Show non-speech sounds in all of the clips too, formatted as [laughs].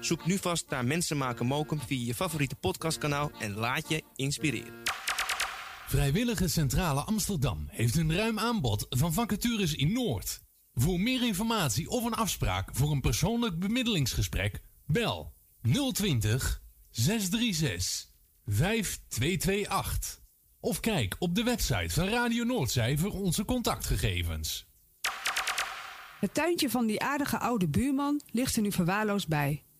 Zoek nu vast naar Mensen maken mokum via je favoriete podcastkanaal... en laat je inspireren. Vrijwillige Centrale Amsterdam heeft een ruim aanbod van vacatures in Noord. Voor meer informatie of een afspraak voor een persoonlijk bemiddelingsgesprek, bel 020 636 5228. Of kijk op de website van Radio Noordzij voor onze contactgegevens. Het tuintje van die aardige oude buurman ligt er nu verwaarloosd bij.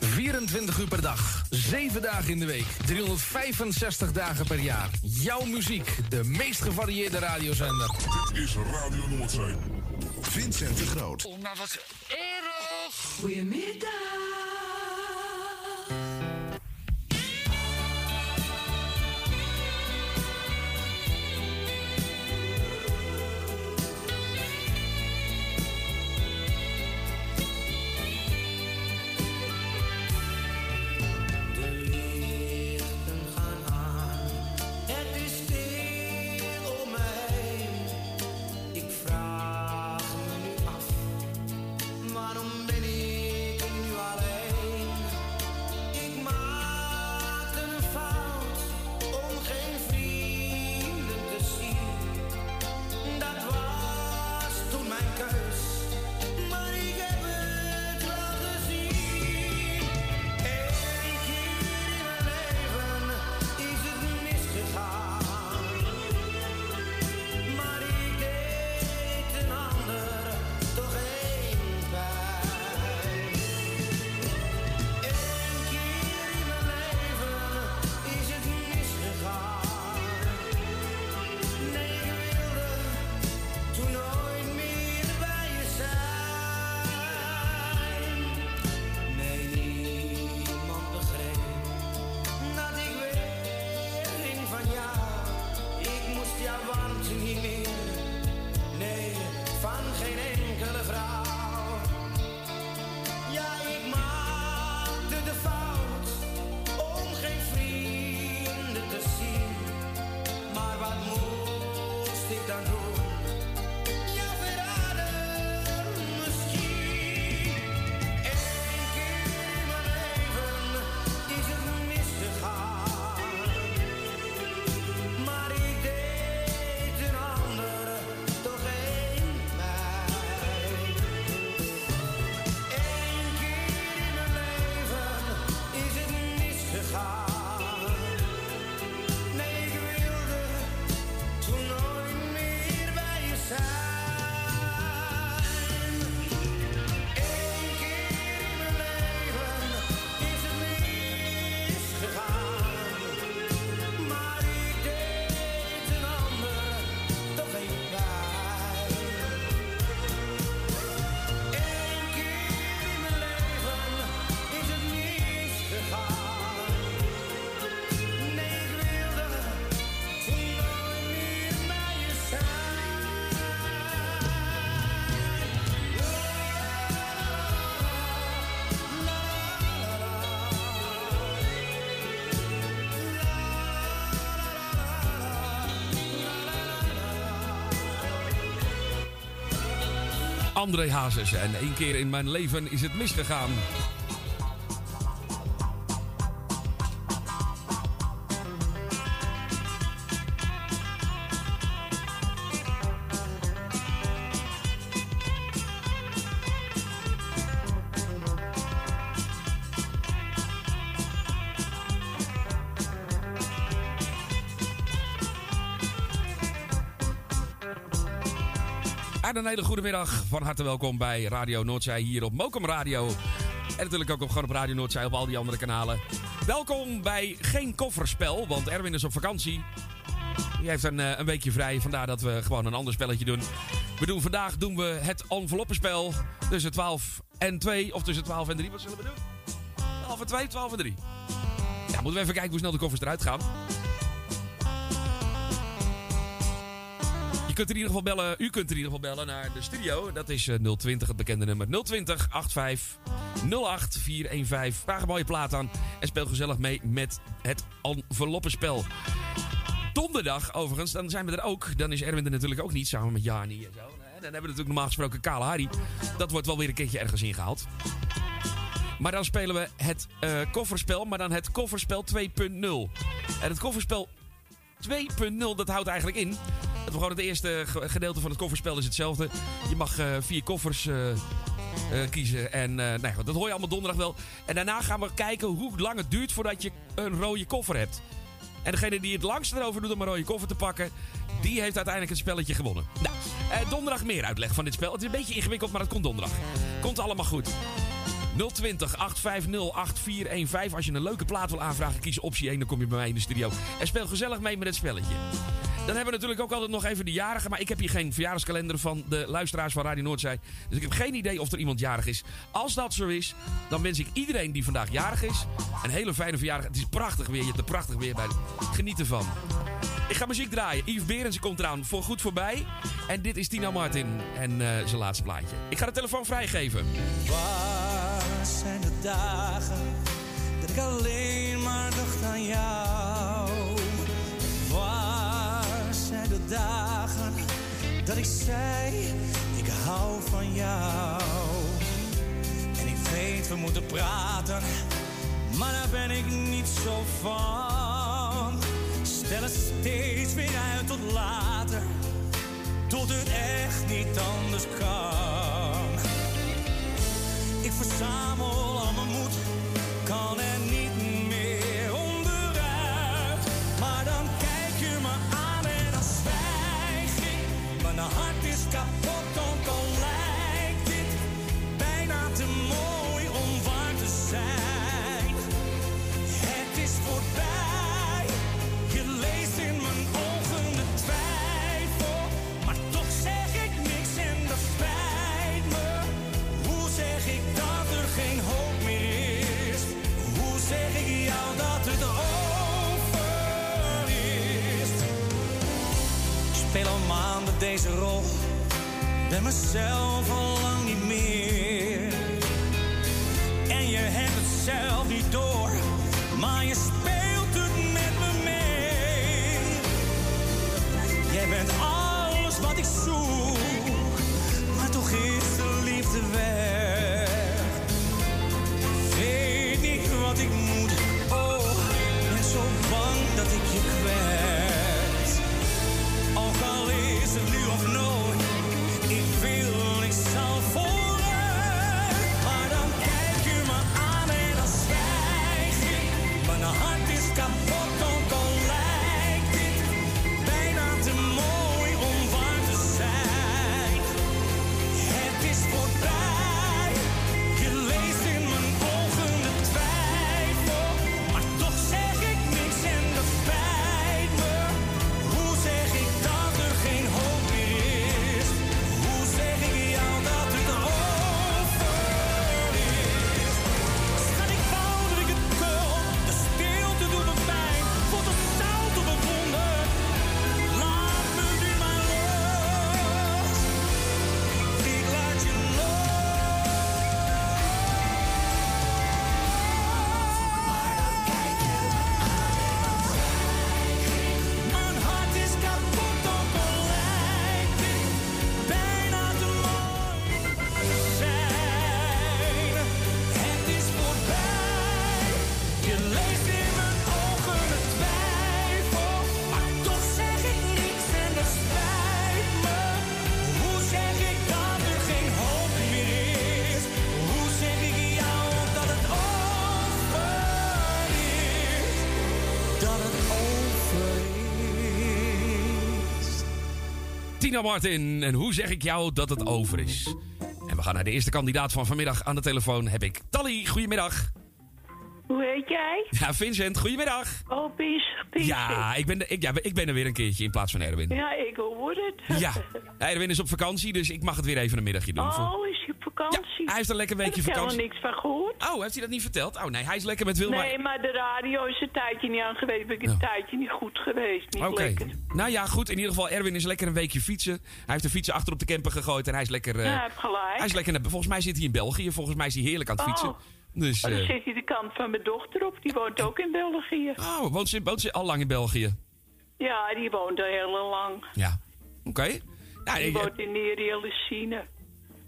24 uur per dag, 7 dagen in de week, 365 dagen per jaar. Jouw muziek, de meest gevarieerde radiozender. Dit is Radio Noordzee. Vincent de Groot. Oh, maar wat erg! Goedemiddag. André Hazes. En één keer in mijn leven is het misgegaan. En een hele goede middag. Van harte welkom bij Radio Noordzij hier op Mokum Radio. En natuurlijk ook op, gewoon op Radio Noordzij op al die andere kanalen. Welkom bij Geen Kofferspel, want Erwin is op vakantie. Die heeft een, eh, een weekje vrij, vandaar dat we gewoon een ander spelletje doen. We doen vandaag doen we het enveloppenspel tussen 12 en 2. Of tussen 12 en 3, wat zullen we doen? 12 en 2, 12 en 3. Ja, moeten we even kijken hoe snel de koffers eruit gaan. Je kunt in ieder geval bellen, u kunt in ieder geval bellen naar de studio. Dat is eh, 020, het bekende nummer 020 85 08 415. Vraag een mooie plaat aan en speel gezellig mee met het enveloppenspel. Donderdag overigens, dan zijn we er ook. Dan is Erwin er natuurlijk ook niet, samen met Jani en zo. Dan hebben we natuurlijk normaal gesproken Kale Harry. Dat wordt wel weer een keertje ergens ingehaald. Maar dan spelen we het eh, kofferspel, maar dan het kofferspel 2.0. En het kofferspel 2.0, dat houdt eigenlijk in. Gewoon het eerste ge- gedeelte van het kofferspel is hetzelfde. Je mag eh, vier koffers eh, eh, kiezen. En nou dat hoor je allemaal donderdag wel. En daarna gaan we kijken hoe lang het duurt voordat je een rode koffer hebt. En degene die het langst erover doet om een rode koffer te pakken, die heeft uiteindelijk het spelletje gewonnen. Nou, donderdag meer uitleg van dit spel. Het is een beetje ingewikkeld, maar het komt donderdag. Komt allemaal goed. 020 850 8415. Als je een leuke plaat wil aanvragen, kies optie 1. Dan kom je bij mij in de studio. En speel gezellig mee met het spelletje. Dan hebben we natuurlijk ook altijd nog even de jarigen. Maar ik heb hier geen verjaardagskalender van de luisteraars van Radio Noordzij. Dus ik heb geen idee of er iemand jarig is. Als dat zo is, dan wens ik iedereen die vandaag jarig is... een hele fijne verjaardag. Het is prachtig weer. Je hebt er prachtig weer bij. Geniet ervan. Ik ga muziek draaien. Yves Berendsen komt eraan voor goed voorbij. En dit is Tina Martin en eh, zijn laatste plaatje. Ik ga de telefoon vrijgeven. Zijn de dagen dat ik alleen maar dacht aan jou? Waar zijn de dagen dat ik zei, ik hou van jou? En ik weet, we moeten praten, maar daar ben ik niet zo van. Stel het steeds weer uit tot later, tot het echt niet anders kan. Verzamel al mijn moed, kan er niet meer onderuit. Maar dan kijk je me aan en dan zwijg ik. Mijn hart speel al maanden deze rol, ben mezelf al lang niet meer. En je hebt het zelf niet door, maar je Tina Martin. En hoe zeg ik jou dat het over is? En we gaan naar de eerste kandidaat van vanmiddag. Aan de telefoon heb ik Tally. Goedemiddag. Hoe heet jij? Ja, Vincent. Goedemiddag. Oh, Pies. Pies. Ja, ik ben, de, ik, ja, ik ben er weer een keertje in plaats van Erwin. Ja, ik hoor het. Ja, [laughs] Erwin is op vakantie, dus ik mag het weer even een middagje doen. Oh, is hij vakantie? heeft een lekker weekje Ik heb er vakantie. helemaal niks van gehoord. Oh, heeft hij dat niet verteld? Oh nee, hij is lekker met Wilma. Nee, maar de radio is een tijdje niet aan geweest. Ben ik een tijdje niet goed geweest. Niet Oké. Nou ja, goed. In ieder geval, Erwin is lekker een weekje fietsen. Hij heeft de fietsen achter op de camper gegooid en hij is lekker... eh, Ja, gelijk. Hij is lekker... Volgens mij zit hij in België. Volgens mij is hij heerlijk aan het fietsen. Oh. Dus, dan eh, zit hij de kant van mijn dochter op. Die woont ook in België. oh, woont ze, woont ze al lang in België? Ja, die woont al heel lang. Ja. Oké. Nou, Die ik- woont in Neerjellessine.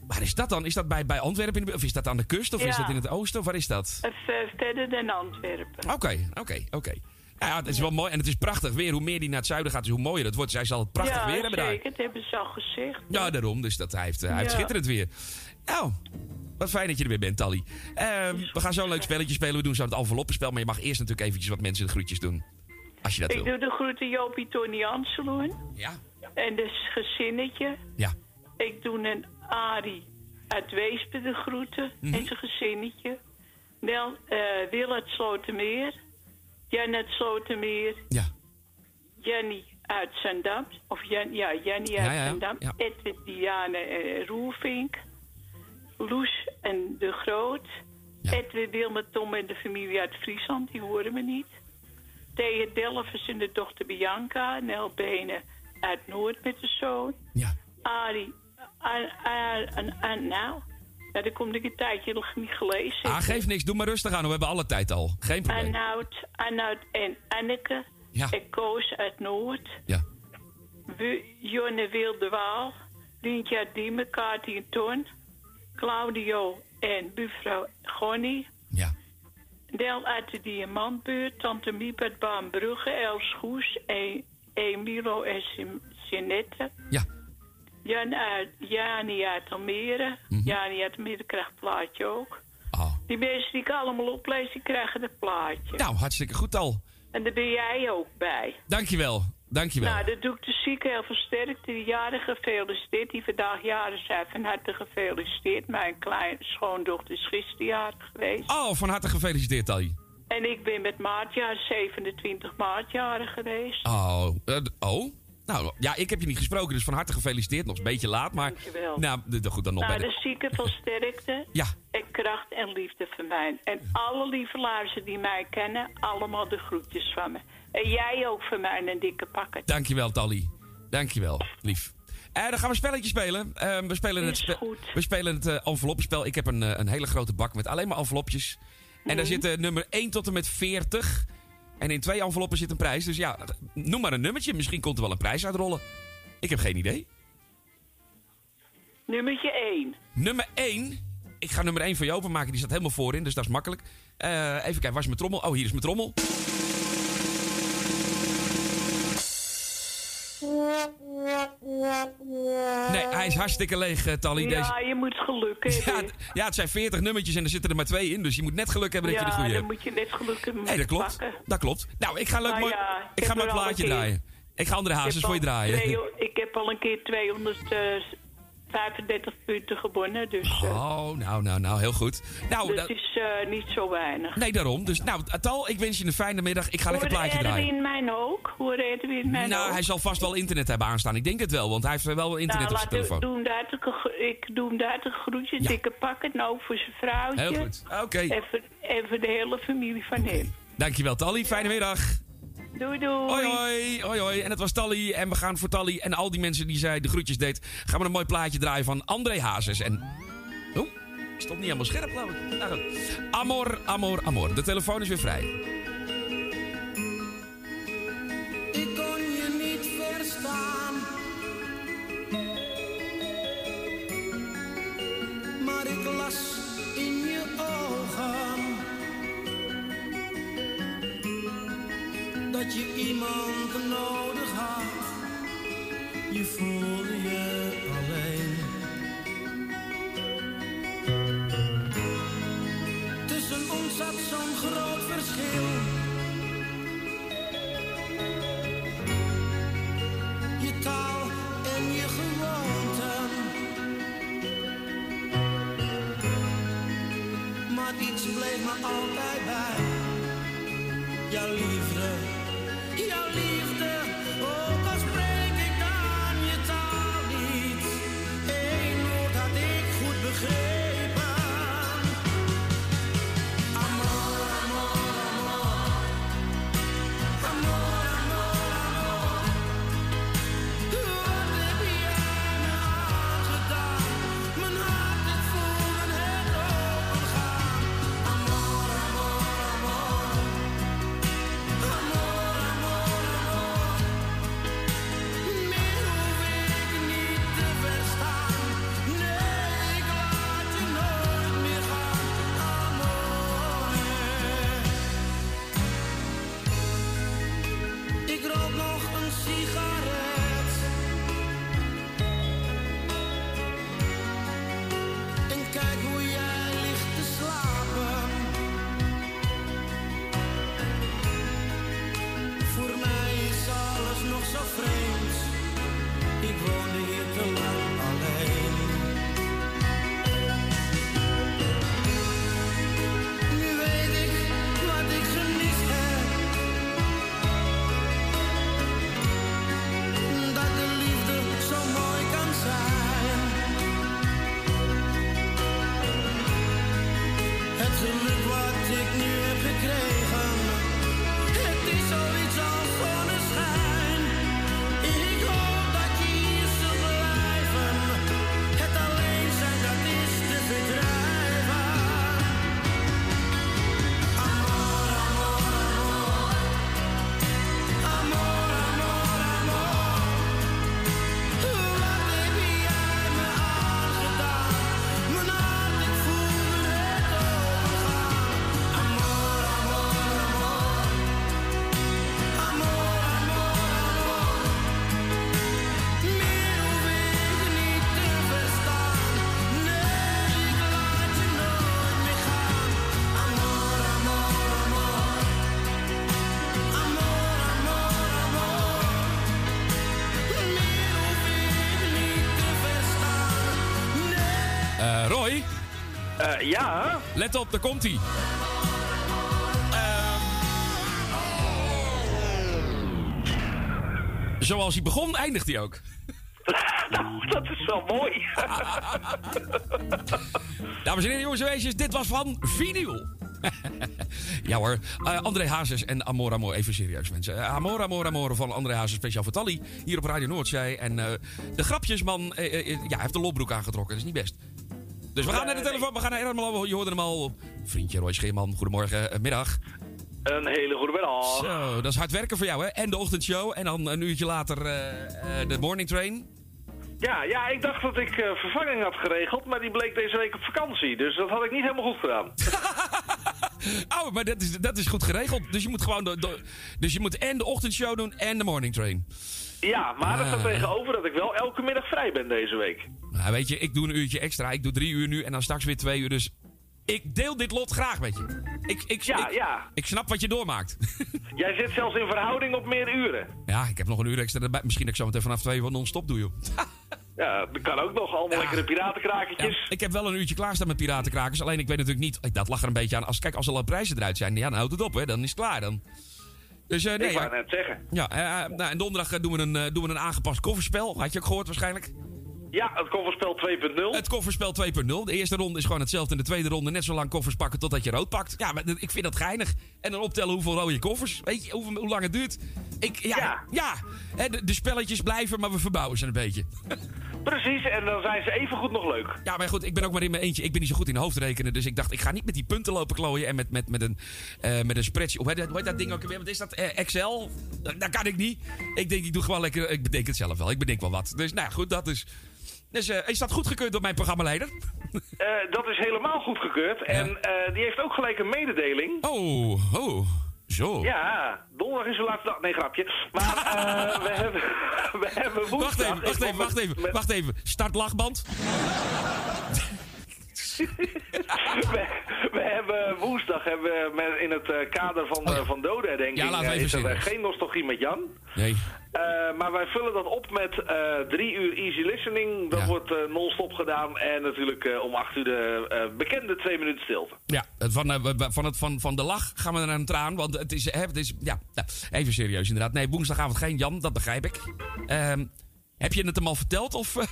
Waar is dat dan? Is dat bij, bij Antwerpen? Of is dat aan de kust? Of is Ja. dat in het oosten? Of waar is dat? Even verder dan Antwerpen. Oké, oké, oké. Nou ja, het is wel mooi en het is prachtig weer. Hoe meer die naar het zuiden gaat, dus hoe mooier het wordt. Zij zal het prachtig ja, weer hebben daar. zeker. Dat hebben ze al gezegd. Ja, daarom. Dus dat, hij, heeft, eh, hij heeft Ja. schitterend weer. Nou, wat fijn dat je er weer bent, Tally. Ehm, we gaan zo'n leuk spelletje spelen. We doen zo het enveloppenspel. Maar je mag eerst natuurlijk eventjes wat mensen de groetjes doen. Als je dat Ik wil. doe de groeten Jopie, Tony Anseloen. Ja. En de gezinnetje. Ja. Ik doe een Arie uit Weespen de groeten. Mhm. En zijn gezinnetje. Wel, eh Wil uit Slotermeer. Jan uit Slotermeer. Ja. Jenny uit Zandam. Of Jan, ja, Jenny uit ja, ja. Zandam. Ja. Edwin, Diane en Roelvink. Loes en De Groot. Edwin, Wilma, Tom en de familie uit Friesland. Die horen me niet. Thea Delvers en de dochter Bianca. Nel Benen uit Noord met de zoon. Ja. Arie. En nou, ja, daar kom ik een tijdje nog niet gelezen. Ah, geef niks. Doe maar rustig aan. We hebben alle tijd al. Geen probleem. Arnoud, Arnoud en Anneke. Ja. En Koos uit Noord. Ja. We, Jonne Wilde Waal. Lientje Diemen, Kaartje en Ton. Claudio en buurvrouw Gonnie. Ja. Del uit de Diamantbuurt. Tante Miep uit Baanbrugge. Els Goes. En Emilo en Jeanette. Ja. Jan uit, Jani uit Almere. Jani uit Almere krijgt het plaatje ook. Die mensen die ik allemaal oplees, die krijgen het plaatje. Nou, hartstikke goed al. En daar ben jij ook bij. Dankjewel. Dankjewel. Nou, dat doe ik de zieke heel versterkt. Die jaren gefeliciteerd. Die vandaag jaren zijn. Van harte gefeliciteerd. Mijn kleine schoondochter is gisteren jarig geweest. Oh, van harte gefeliciteerd, Tally. En ik ben met maartjaar 27 maart jarig geweest. Oh, eh, oh? Nou, ja, ik heb je niet gesproken, dus van harte gefeliciteerd. Nog een beetje laat, maar... Dankjewel. Nou, d- d- goed, dan nog nou, bij de de... zieke van sterkte. [laughs] Ja. En kracht en liefde van mij. En alle lieve luisteren die mij kennen, allemaal de groetjes van me. En jij ook van mij een dikke pakket. Dankjewel, Tally. Dankjewel, lief. En dan gaan we een spelletje spelen. Eh, we, spelen het spe- goed. we spelen het eh, enveloppenspel. Ik heb een, eh, een hele grote bak met alleen maar envelopjes. En daar Mhm. zitten nummer 1 tot en met 40. En in twee enveloppen zit een prijs. Dus ja, noem maar een nummertje. Misschien komt er wel een prijs uitrollen. Ik heb geen idee. Nummertje 1. Nummer 1. Ik ga nummer 1 voor je openmaken. Die staat helemaal voorin, dus dat is makkelijk. Eh, even kijken, waar is mijn trommel? Oh, hier is mijn trommel. Nee, hij is hartstikke leeg, eh, Tally. Ja, Deze... je moet geluk hebben. Ja, het- ja, het zijn 40 nummertjes en er zitten er maar twee in. Dus je moet net geluk hebben dat je de Ja, goede dan hebt. moet je net geluk hebben Nee, dat klopt. pakken. Dat klopt. Nou, ik ga, leuk Nou ja, ik ga mijn plaatje draaien. Ik ga andere hazes voor je draaien. twee- ik heb al een keer 235 punten gewonnen, dus eh, Oh, nou, nou, nou, heel goed. Nou, dat dat- is eh, niet zo weinig. nee, daarom. Dus, nou, Tal, ik wens je een fijne middag. Ik ga lekker een plaatje Hoorde draaien. Erwin mijn ook? Hoorde Nou, ook? hij zal vast wel internet hebben aanstaan. Ik denk het wel, want hij heeft wel internet nou, op zijn ik, telefoon. doe hem daar te ik doe hem daar te groetjes, dikke pakken, nou ook voor zijn vrouwtje. Heel goed. Oké. En, voor, en voor de hele familie van hem. Dankjewel, Tally. Fijne middag. Doei doei. Hoi, hoi, hoi, hoi. En het was Tally. En we gaan voor Tally en al die mensen die zij de groetjes deed... gaan we een mooi plaatje draaien van André Hazes. En... Oh, stond niet helemaal scherp, geloof ik. Nou goed. Amor, amor, amor. De telefoon is weer vrij. Let op, daar komt hij. Zoals hij begon, eindigt hij ook. Nou, [laughs] dat is wel mooi. [laughs] Dames en heren, jongens en meisjes, dit was van Vinyl. [laughs] ja hoor, Eh, André Hazes en Amor Amor, even serieus mensen. Eh, Amor Amor Amor van André Hazes, speciaal voor Tally, hier op Radio Noordzee. En eh, de grapjesman, ja, hij heeft de lopbroek aangetrokken, dat is niet best. Dus we gaan naar de telefoon, we gaan naar helemaal, je hoorde hem al. Vriendje Roy Scheerman, goedemorgen, eh, middag. Een hele goede middag. Zo, dat is hard werken voor jou hè, en de ochtendshow. En dan een uurtje later eh, eh, de morning train. Ja, ja, ik dacht dat ik vervanging had geregeld, maar die bleek deze week op vakantie. Dus dat had ik niet helemaal goed gedaan. [laughs] Oh, maar dat is, dat is goed geregeld. Dus je moet gewoon. de- de- dus je moet en de ochtendshow doen en de morning train. Ja, maar er staat Ah. tegenover dat ik wel elke middag vrij ben deze week. Nou, weet je, ik doe een uurtje extra. Ik doe drie uur nu en dan straks weer twee uur. Dus ik deel dit lot graag met je. Ik, ik, Ja, ik, ja. ik snap wat je doormaakt. [laughs] Jij zit zelfs in verhouding op meer uren. ja, ik heb nog een uur extra erbij. Misschien dat ik zo meteen vanaf twee uur non-stop doe, joh. [laughs] Ja, dat kan ook nog. Allemaal lekkere piratenkrakertjes. Ik heb wel een uurtje klaarstaan met piratenkrakers. Alleen ik weet natuurlijk niet... Dat lag er een beetje aan. Als, kijk, als alle prijzen eruit zijn, ja, dan houdt het op, hè. Dan is het klaar. Dan. Dus eh, nee, ik ja. wou net zeggen. Ja, eh, eh, nou, en donderdag doen we, een, doen we een aangepast kofferspel. Had je ook gehoord waarschijnlijk? Ja, het kofferspel 2.0. Het kofferspel 2.0. De eerste ronde is gewoon hetzelfde. En de tweede ronde net zo lang koffers pakken totdat je rood pakt. Ja, maar ik vind dat geinig. En dan optellen hoeveel rode koffers. Weet je hoeveel, hoe lang het duurt? Ik, ja, ja. De spelletjes blijven, maar we verbouwen ze een beetje. [laughs] Precies, en dan zijn ze even goed nog leuk. Ja, maar goed, ik ben ook maar in mijn eentje. Ik ben niet zo goed in hoofdrekenen. Dus ik dacht, ik ga niet met die punten lopen klooien. En met, met, met, een, eh met een spreadsheet. Hoe heet, dat, dat ding ook weer? Wat is dat? Eh, Excel? Dat, dat kan ik niet. Ik denk, ik doe gewoon lekker... Ik bedenk het zelf wel. Ik bedenk wel wat. Dus nou ja, goed, dat is... Dus eh, is dat goedgekeurd door mijn programmaleider? Eh, dat is helemaal goedgekeurd. En eh, die heeft ook gelijk een mededeling. Oh, oh. Zo. Ja, donderdag is de laatste dag. Nee, grapje. Maar eh, we, hebben, [laughs] we hebben woensdag... Wacht even, wacht even, wacht even, met- wacht even. Start lachband. [laughs] we, we hebben woensdag hebben we met, in het eh, kader van, eh, van dodenherdenking Oh Ja, we eh, even is er serieus. geen nostalgie met Jan. Nee. Eh, maar wij vullen dat op met eh, drie uur easy listening. Dat wordt eh, non-stop gedaan. En natuurlijk eh, om acht uur de eh, bekende twee minuten stilte. Ja, van, eh, van, het, van, van de lach gaan we naar een traan. Want het is, het is ja, nou, even serieus inderdaad. Nee, woensdagavond geen Jan, dat begrijp ik. Ehm, heb je het hem al verteld? Of, eh?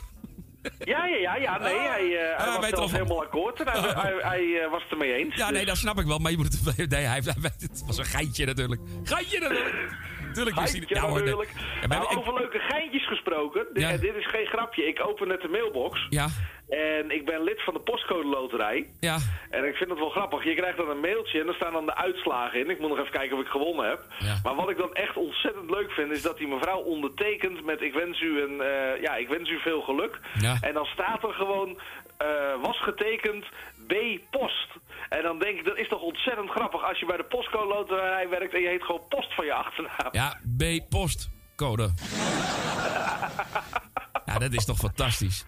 Ja, ja, ja, ja nee, hij, eh, hij Ah, was zelfs helemaal akkoord. En hij, [laughs] hij, hij, eh, was het ermee eens. Ja, nee, Dus- dat snap ik wel. Maar je moet het... [laughs] Nee, hij, hij, het was een geintje natuurlijk. Geintje natuurlijk. Ja, hoor, natuurlijk. Ja, maar Nou, ik- over leuke geintjes gesproken. Ja. en dit is geen grapje. Ik open net de mailbox. Ja, En ik ben lid van de postcode loterij. ja. En ik vind het wel grappig. Je krijgt dan een mailtje en daar staan dan de uitslagen in. Ik moet nog even kijken of ik gewonnen heb. Maar wat ik dan echt ontzettend leuk vind... is dat die mevrouw ondertekent met... ik wens u, een, eh, ja, ik wens u veel geluk. Ja. En dan staat er gewoon... eh, was getekend B. Post. En dan denk ik, dat is toch ontzettend grappig... als je bij de postcode loterij werkt... en je heet gewoon Post van je achternaam. Ja, B-postcode. [laughs] ja, dat is toch fantastisch.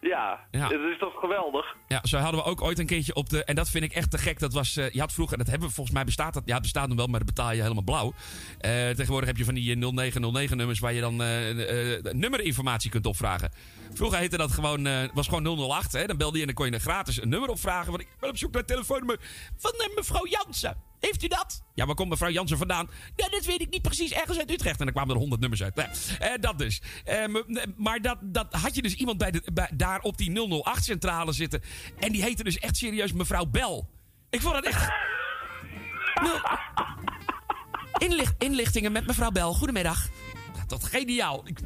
Ja, Ja. dat is toch geweldig? Ja, zo hadden we ook ooit een keertje op de... En dat vind ik echt te gek. Dat was... eh, je had vroeger... En dat hebben we volgens mij bestaat dat... Ja, het bestaat nog wel, maar dat betaal je helemaal blauw. Eh, tegenwoordig heb je van die eh, 0909 nummers... waar je dan eh, eh, nummerinformatie kunt opvragen. Vroeger heette dat gewoon... eh, was gewoon 008. Hè? Dan belde je en dan kon je een gratis een nummer opvragen. Want ik ben op zoek naar het telefoonnummer van eh, mevrouw Jansen. Heeft u dat? Ja, waar komt mevrouw Jansen vandaan? Ja, dat weet ik niet precies. Ergens uit Utrecht. En dan kwamen er honderd nummers uit. Nou, eh, dat dus. Eh, m- maar dat, dat had je dus iemand bij de, bij, daar op die 008-centrale zitten. En die heette dus echt serieus mevrouw Bel. Ik vond het echt... Inlicht, inlichtingen met mevrouw Bel. Goedemiddag. Ja, dat geniaal. Ik-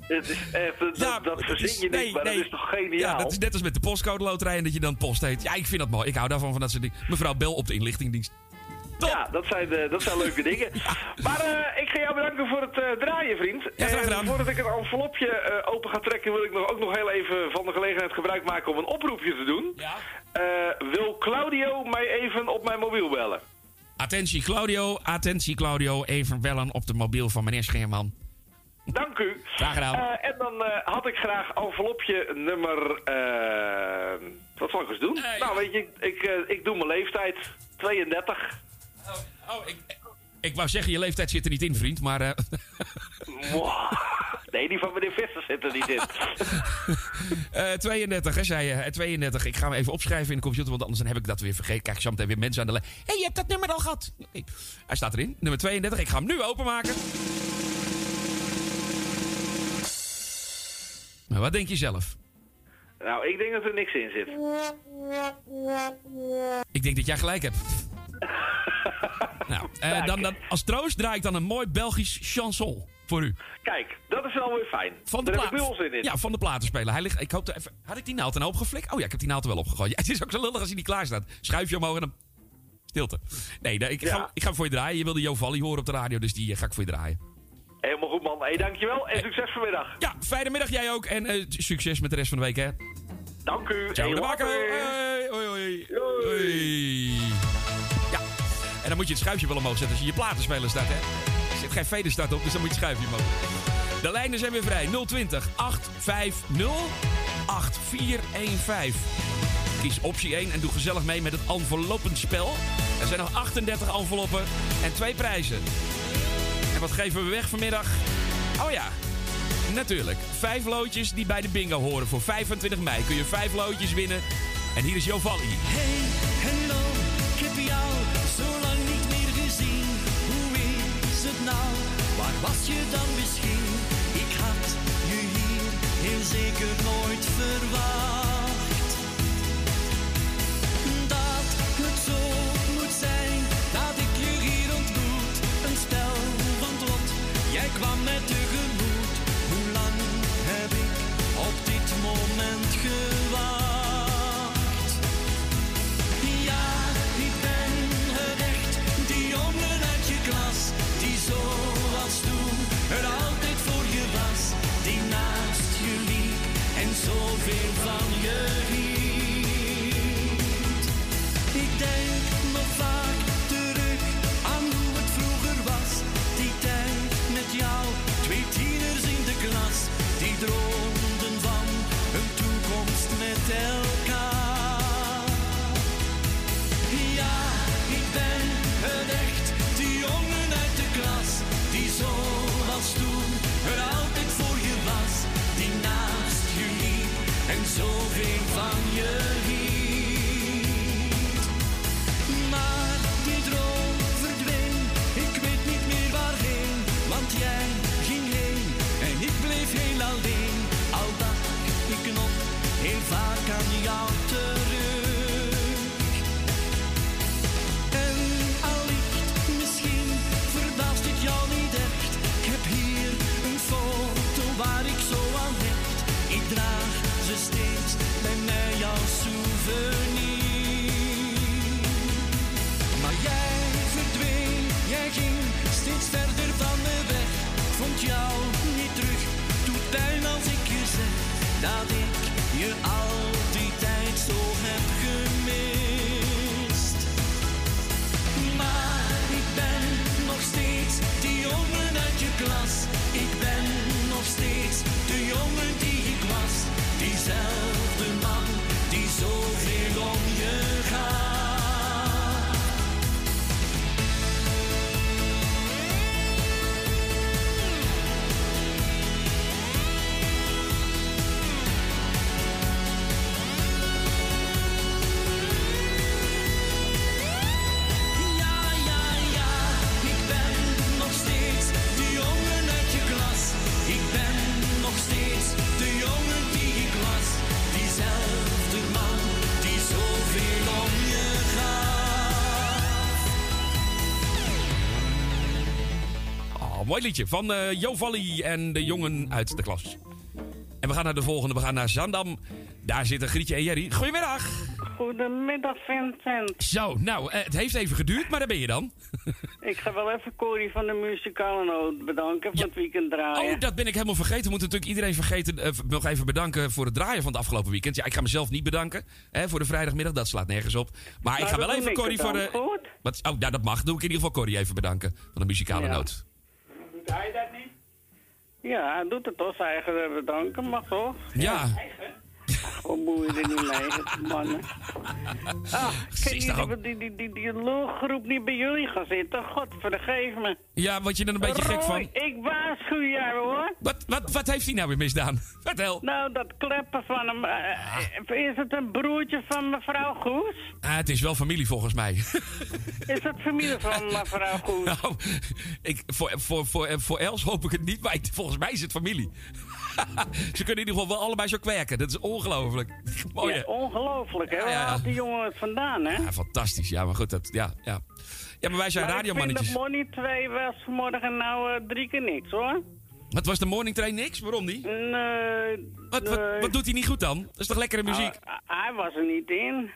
Het is echt, dat, dat, dat verzin je niet, maar dat is toch geniaal? Ja, dat is net als met de postcode loterij en dat je dan post heet. Ja, ik vind dat mooi. Ik hou daarvan van dat soort dingen. Mevrouw Bel op de inlichtingdienst. Ja, dat zijn, eh, dat zijn leuke [laughs] dingen. Maar eh, ik ga jou bedanken voor het eh, draaien, vriend. Ja, graag en voordat ik het envelopje open ga trekken, wil ik nog, ook nog heel even van de gelegenheid gebruik maken om een oproepje te doen. Eh, wil Claudio mij even op mijn mobiel bellen? Attentie Claudio, attentie Claudio. Even bellen op de mobiel van meneer Scheerman. Dank u. Graag gedaan. Eh, en dan eh, had ik graag envelopje nummer... eh, wat zal ik eens doen? Nou, weet je, ik, ik, eh, ik doe mijn leeftijd. 32. Oh, ik, ik wou zeggen, je leeftijd zit er niet in, vriend, maar... eh. [laughs] Nee, die van meneer Visser zit er niet in. [laughs] eh, 32, hè, zei je. Eh, 32. Ik ga hem even opschrijven in de computer, want anders dan heb ik dat weer vergeten. Kijk, zo meteen weer mensen aan de lijn. Hé, hey, je hebt dat nummer al gehad. Nee. Hij staat erin, nummer 32. Ik ga hem nu openmaken. Maar wat denk je zelf? Nou, ik denk dat er niks in zit. Ik denk dat jij gelijk hebt. [laughs] nou, eh, dan, dan, als troost draai ik dan een mooi Belgisch chanson voor u. Kijk, dat is wel weer fijn. Van de Daar heb ik nu plaat. in. Ja, van de platenspeler. Hij ligt, ik hoop dat even, had ik die naald een hoop geflikt? Oh ja, ik heb die naald er wel opgegooid. [laughs] Ja, het is ook zo lullig als hij niet klaar staat. Schuif je omhoog en dan... Stilte. Nee, nee, ik, ga, ik ga voor je draaien. Je wilde Jo Valli horen op de radio, dus die eh, ga ik voor je draaien. Helemaal goed, man. Hey, dankjewel en succes vanmiddag. Ja, fijne middag jij ook. En eh, succes met de rest van de week, hè. Dank u. Ciao, Hey, de Marco. later. Hoi, hoi, hoi. Ja, en dan moet je het schuifje wel omhoog zetten als je je platenspeler staat, hè. Er zit geen veder start op, dus dan moet je het schuifje omhoog. De lijnen zijn weer vrij. 020 850 8415. Kies optie 1 en doe gezellig mee met het envelopenspel. Er zijn nog 38 enveloppen en twee prijzen. Wat geven we weg vanmiddag? Oh ja, natuurlijk. Vijf loodjes die bij de bingo horen. Voor 25 mei kun je vijf loodjes winnen. En hier is Jovalli. Hey, hallo, ik heb jou zo lang niet meer gezien. Hoe is het nou? Waar was je dan misschien? Ik had je hier heel zeker nooit verwacht. Dat jij kwam met vaak aan jou terug. En allicht, misschien verbaast het jou niet echt. Ik heb hier een foto waar ik zo aan hecht. Ik draag ze steeds bij mij als souvenir. Maar jij verdween, jij ging steeds verder van de weg. Vond jou niet terug, doet pijn als ik je zeg dat ik je af ben mooi liedje van eh Jo Valli en de jongen uit de klas. En we gaan naar de volgende. We gaan naar Zandam. Daar zitten Grietje en Jerry. Goedemiddag. Goedemiddag Vincent. Zo, nou, eh, het heeft even geduurd, maar daar ben je dan. [laughs] Ik ga wel even Corrie van de muzikale noot bedanken voor het weekend draaien. Oh, dat ben ik helemaal vergeten. We moeten natuurlijk iedereen vergeten, eh, nog even bedanken voor het draaien van het afgelopen weekend. Ja, ik ga mezelf niet bedanken hè, voor de vrijdagmiddag. Dat slaat nergens op. Maar ik Nou, ga dat wel even ik Corrie voor de... Wat, oh, nou, dat mag. Doe ik in ieder geval Corrie even bedanken van de muzikale Ja. noot. Doet hij dat niet? Ja, hij doet het toch zijn eigen bedanken, mag toch? Ja. Wat er niet mee, mannen. Ah, kan is toch jullie die, die, die, die lulgroep niet bij jullie gaan zitten? God, vergeef me. Ja, wat je er een beetje gek van. ik waarschuw jou hoor. Wat, wat, wat heeft hij nou weer misdaan? [laughs] Vertel. Nou, dat kleppen van hem. eh, Is het een broertje van mevrouw Goes? Ah, het is wel familie volgens mij. [laughs] Is het familie van [laughs] mevrouw Goes? Nou, ik, voor, voor, voor, voor Els hoop ik het niet, maar ik- volgens mij is het familie. [laughs] Ze kunnen in ieder geval wel allebei zo kwerken. Dat is ongelooflijk. [laughs] Mooi? Ja, ongelooflijk, hè? Ja, Waar ja. die jongen het vandaan, hè? Ja, fantastisch. Ja, maar goed, dat, ja, ja. Ja, maar wij zijn Maar radiomannetjes. Ik vind dat Money 2 was vanmorgen nou eh, drie keer niks, hoor. Wat was de morning train niks? Waarom niet? Nee. Wat, wat, wat doet hij niet goed dan? Dat is toch lekkere muziek? Hij was er niet in.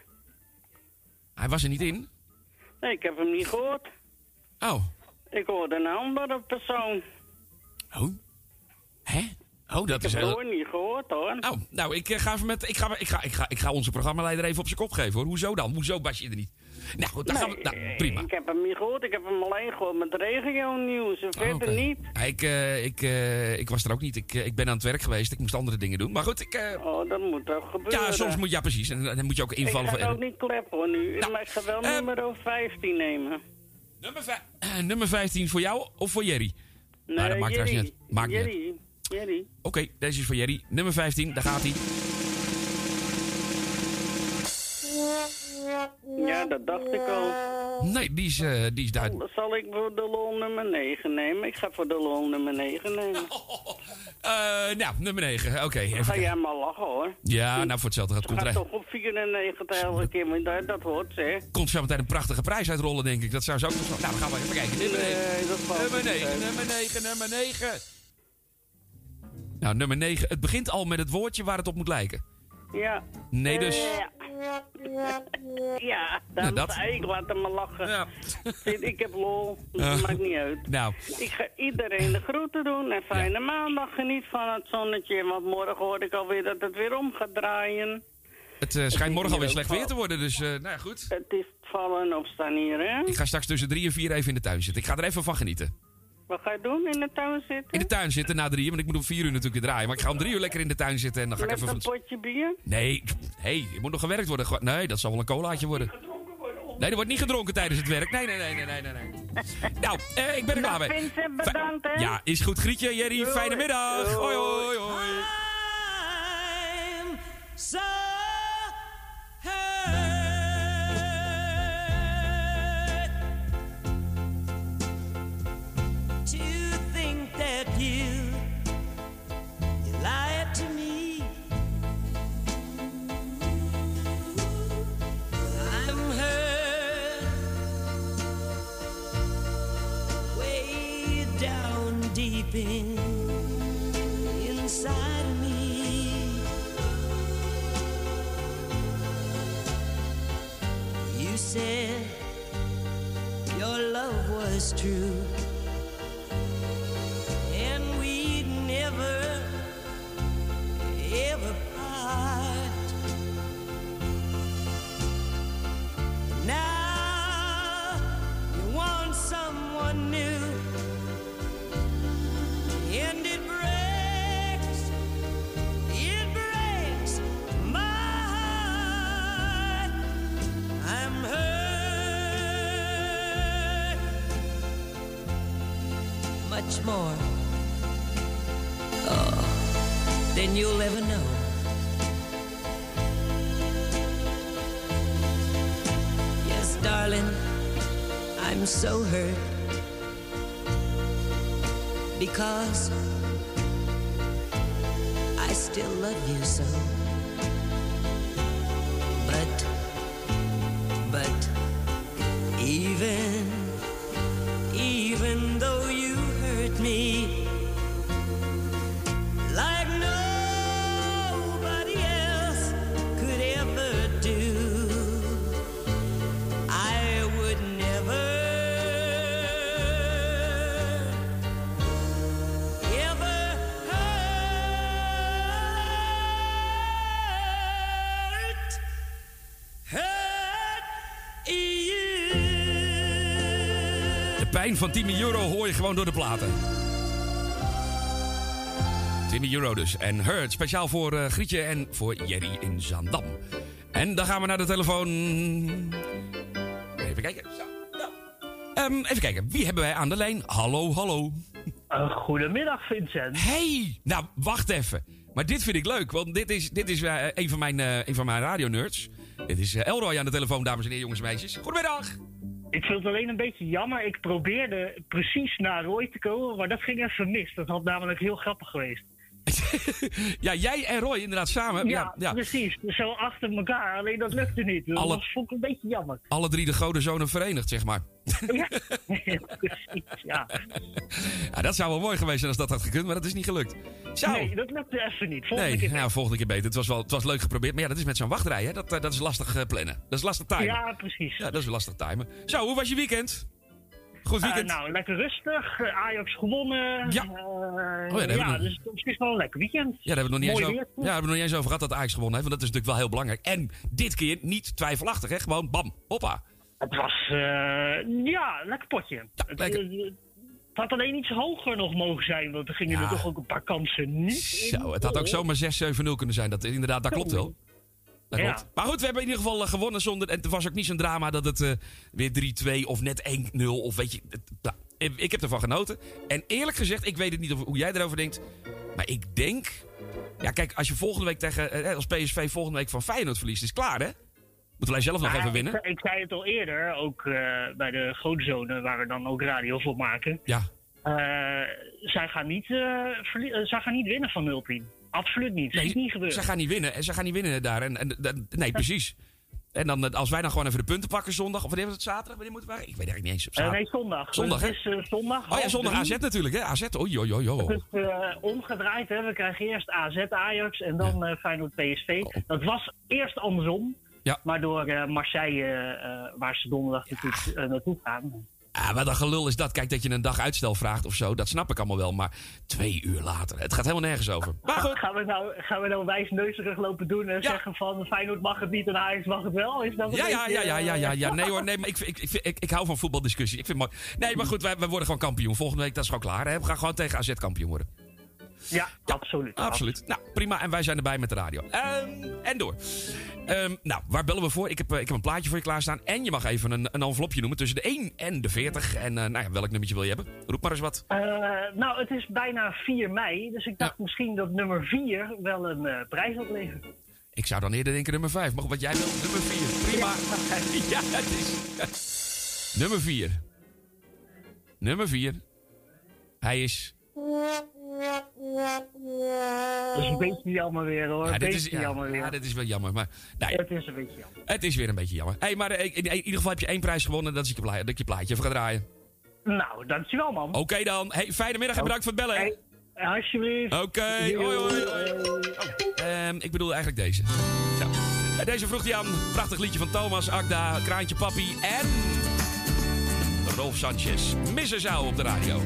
Hij was er niet in. Nee, ik heb hem niet gehoord. Oh. Ik hoorde een andere persoon. Oh? Hè? Oh, dat ik is heb heel... het niet gehoord, hoor. Oh, nou, ik, eh, ga even met, ik, ga, ik, ga, ik, ga, ik ga onze programmaleider even op zijn kop geven, hoor. Hoezo dan? Hoezo was je er niet? Nou, goed, dan gaan we... Nou, prima. Ik heb hem niet gehoord. Ik heb hem alleen gehoord met regio-nieuws. En verder Oh, niet. Ik, eh, ik, eh, ik was er ook niet. Ik, ik ben aan het werk geweest. Ik moest andere dingen doen. Maar goed, ik... Oh, dat moet toch gebeuren. ja, soms moet... Ja, precies. En dan moet je ook invallen Ik ga voor... ook niet kleppen, hoor, nu. Nou, maar ik ga wel eh, nummer 15 nemen. Nummer, [clears throat] nummer 15 voor jou of voor Jerry? Nee, dat maakt Jerry. niet. Maakt niet. Jerry. Oké, deze is voor Jerry. Nummer 15, daar gaat hij. Ja, dat dacht ik al. Nee, die is, eh, die is duidelijk. Zal ik voor de lol nummer 9 nemen? Ik ga voor de lol nummer 9 nemen. [laughs] Eh, nou, nummer 9. Oké, even Ga jij maar lachen hoor. Ja, nou voor hetzelfde gaat Ze komt toch op 94 elke keer, maar dat, dat hoort ze. komt zo meteen een prachtige prijs uitrollen, denk ik. Dat zou zo ook. Nou, dan gaan we even kijken. Nummer 9. Nee, dat valt Nummer niet 9, uit. nummer 9, nummer 9. Nou, nummer 9. Het begint al met het woordje waar het op moet lijken. Ja. Nee, dus. Ja, ja dan Nou, dat. dat. ik laat hem maar lachen. Zit, Ik heb lol, Eh. dat maakt niet uit. Nou, Ik ga iedereen de groeten doen en fijne maandag. Geniet van het zonnetje, want morgen hoor ik alweer dat het weer om gaat draaien. het eh, schijnt morgen alweer slecht weer te worden, dus eh, nou ja, goed. Het is vallen en opstaan hier, hè? Ik ga straks tussen drie en vier even in de tuin zitten. Ik ga er even van genieten. Wat ga je doen? In de tuin zitten? In de tuin zitten na drie uur, want ik moet om vier uur natuurlijk weer draaien. Maar ik ga om drie uur lekker in de tuin zitten en dan ga ik Met even... een potje bier? Nee, hey, er moet nog gewerkt worden. Nee, dat zal wel een colaatje worden. Nee, er wordt niet gedronken tijdens het werk. Nee, nee, nee, nee, nee, nee. nee. Nou, eh, ik ben er klaar mee. Vincent, bedankt, hè? Ja, is goed. Grietje, Jerry, fijne middag. Hoi, hoi, hoi. Inside of me. You said your love was true, more, oh, you'll ever know. Yes, darling, I'm so hurt because I still love you so. Van Timmy Euro hoor je gewoon door de platen. Timmy Euro dus. En Hurt, speciaal voor eh, Grietje en voor Jerry in Zaandam. En dan gaan we naar de telefoon. Even kijken. Zo, ja. Ehm, even kijken, wie hebben wij aan de lijn? Hallo, hallo. goedemiddag, Vincent. Hey, nou, wacht even. Maar dit vind ik leuk, want dit is, dit is eh, een van mijn, eh een van mijn radionerds. Dit is Elroy aan de telefoon, dames en heren, jongens en meisjes. Goedemiddag. Ik vind het alleen een beetje jammer. Ik probeerde precies naar Roy te komen, maar dat ging even mis. Dat had namelijk heel grappig geweest. Ja, jij en Roy inderdaad samen. Ja, Ja, ja. precies. Zo achter elkaar. Alleen dat lukte niet. Dat Alle- vond ik een beetje jammer. Alle drie de goden zonen verenigd, zeg maar. [laughs] Ja, precies. Ja. Ja, dat zou wel mooi geweest zijn als dat had gekund, maar dat is niet gelukt. Zo. Nee, dat lukte even niet. Volgende Nee, keer nou, volgende keer beter. Het was, wel, het was leuk geprobeerd, maar ja, dat is met zo'n wachtrij, hè? Dat, eh, dat is lastig eh, plannen. Dat is lastig timen. Ja, precies. Ja, dat is lastig timen. Zo, hoe was je weekend? Goed weekend? Eh, nou, lekker rustig. Ajax gewonnen. Ja. Eh, Oh ja, ja nog- dus het is wel een lekker weekend. Ja, daar hebben we nog niet, eens over, ja, daar hebben we nog niet eens over gehad dat Ajax gewonnen heeft. Want dat is natuurlijk wel heel belangrijk. En dit keer niet twijfelachtig, hè? Gewoon bam, hoppa. Het was, eh, ja, lekker potje. het, lekker. het had alleen iets hoger nog mogen zijn, want er gingen Ja. er toch ook een paar kansen niet. Zo, het had ook zomaar 6-7-0 kunnen zijn. Dat, inderdaad, dat klopt wel. Dat Ja. klopt. Maar goed, we hebben in ieder geval eh, gewonnen zonder... En het was ook niet zo'n drama dat het eh, weer 3-2 of net 1-0 of weet je... het- nou, ik- heb ervan genoten. En eerlijk gezegd, ik weet het niet of, hoe jij erover denkt. Maar ik denk... Ja, kijk, als je volgende week tegen... eh, als PSV volgende week van Feyenoord verliest, is het klaar, hè? Moeten wij zelf nog Nou even winnen. Ik, ik zei het al eerder, ook eh, bij de grote zone, waar we dan ook radio voor maken. Ja. Eh, zij, gaan niet, zij gaan niet winnen van 0-10. Absoluut niet. Dat is niet gebeurd. Ze gaan niet winnen. En ze gaan niet winnen daar. En, en, en- nee, precies. En dan, eh, als wij dan gewoon even de punten pakken zondag. Of wanneer was het zaterdag? Wanneer moeten wij? Ik weet eigenlijk niet eens. Op Eh, zaterdag. nee, zondag. Zondag, hè? Is eh, zondag. Oh ja, zondag drie. AZ natuurlijk, hè? AZ, oei, oei, oei, oei. Het is omgedraaid, hè. We krijgen eerst AZ Ajax en dan eh, Feyenoord PSV. Dat was eerst andersom. Ja. Maar door Marseille, waar ze donderdag natuurlijk eh, naartoe gaan. Ah, wat een gelul is dat. Kijk, dat je een dag uitstel vraagt of zo. Dat snap ik allemaal wel. Maar twee uur later. Het gaat helemaal nergens over. Maar goed. Gaan we nou, gaan we nou wijsneuzerig lopen doen en zeggen van Feyenoord mag het niet en Ajax mag het wel? Is dat Ja, ja, beetje, ja, ja, ja, ja, ja. eh, Nee hoor, [laughs] nee, maar ik, ik, ik, ik, ik hou van voetbaldiscussie. Ik vind het mooi. Nee, maar goed, wij, wij worden gewoon kampioen. Volgende week, dat is gewoon klaar. Hè? We gaan gewoon tegen AZ kampioen worden. Ja, absoluut. Absoluut. Nou, prima. En wij zijn erbij met de radio. Ehm, en door. Ehm, nou, waar bellen we voor? Ik heb, eh, ik heb een plaatje voor je klaarstaan. En je mag even een, een envelopje noemen tussen de 1 en de 40. En eh, nou ja, welk nummertje wil je hebben? Roep maar eens wat. Eh, nou, het is bijna 4 mei, dus ik dacht misschien dat nummer 4 wel een eh, prijs oplevert. Ik zou dan eerder denken nummer 5. Maar wat jij wil, nummer 4. Prima. Ja, het is... nummer 4. Nummer 4. Hij is... Dat is een beetje jammer weer hoor. Ja, dit is, ja, jammer weer. ja, dit is wel jammer. Maar, nou ja, Het is een beetje jammer. het is weer een beetje jammer. Hey, maar eh, in, in ieder geval heb je één prijs gewonnen. Dat is dat ik je plaatje even ga draaien. Nou, dankjewel man. Oké dan. Hey, fijne middag en bedankt voor het bellen. Hey, alsjeblieft. Oké, hoi hoi. hoi. Oh, ehm, ik bedoel eigenlijk deze. Zo. Deze vroeg hij aan. Prachtig liedje van Thomas, Agda, Kraantje Papi en... Rolf Sanchez. Missen zou op de radio.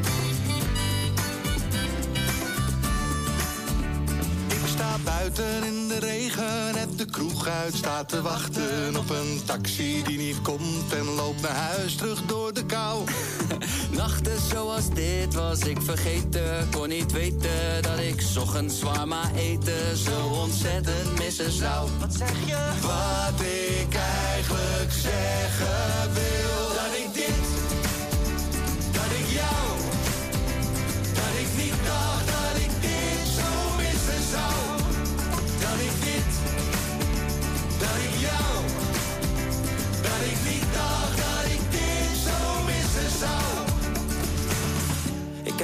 De kroeg uit staat te wachten op een taxi die niet komt en loopt naar huis terug door de kou. [laughs] Nachten zoals dit was ik vergeten, kon niet weten dat ik ochtends zwaar maar eten zo ontzettend missen zou. Wat zeg je? Wat ik eigenlijk zeggen wil,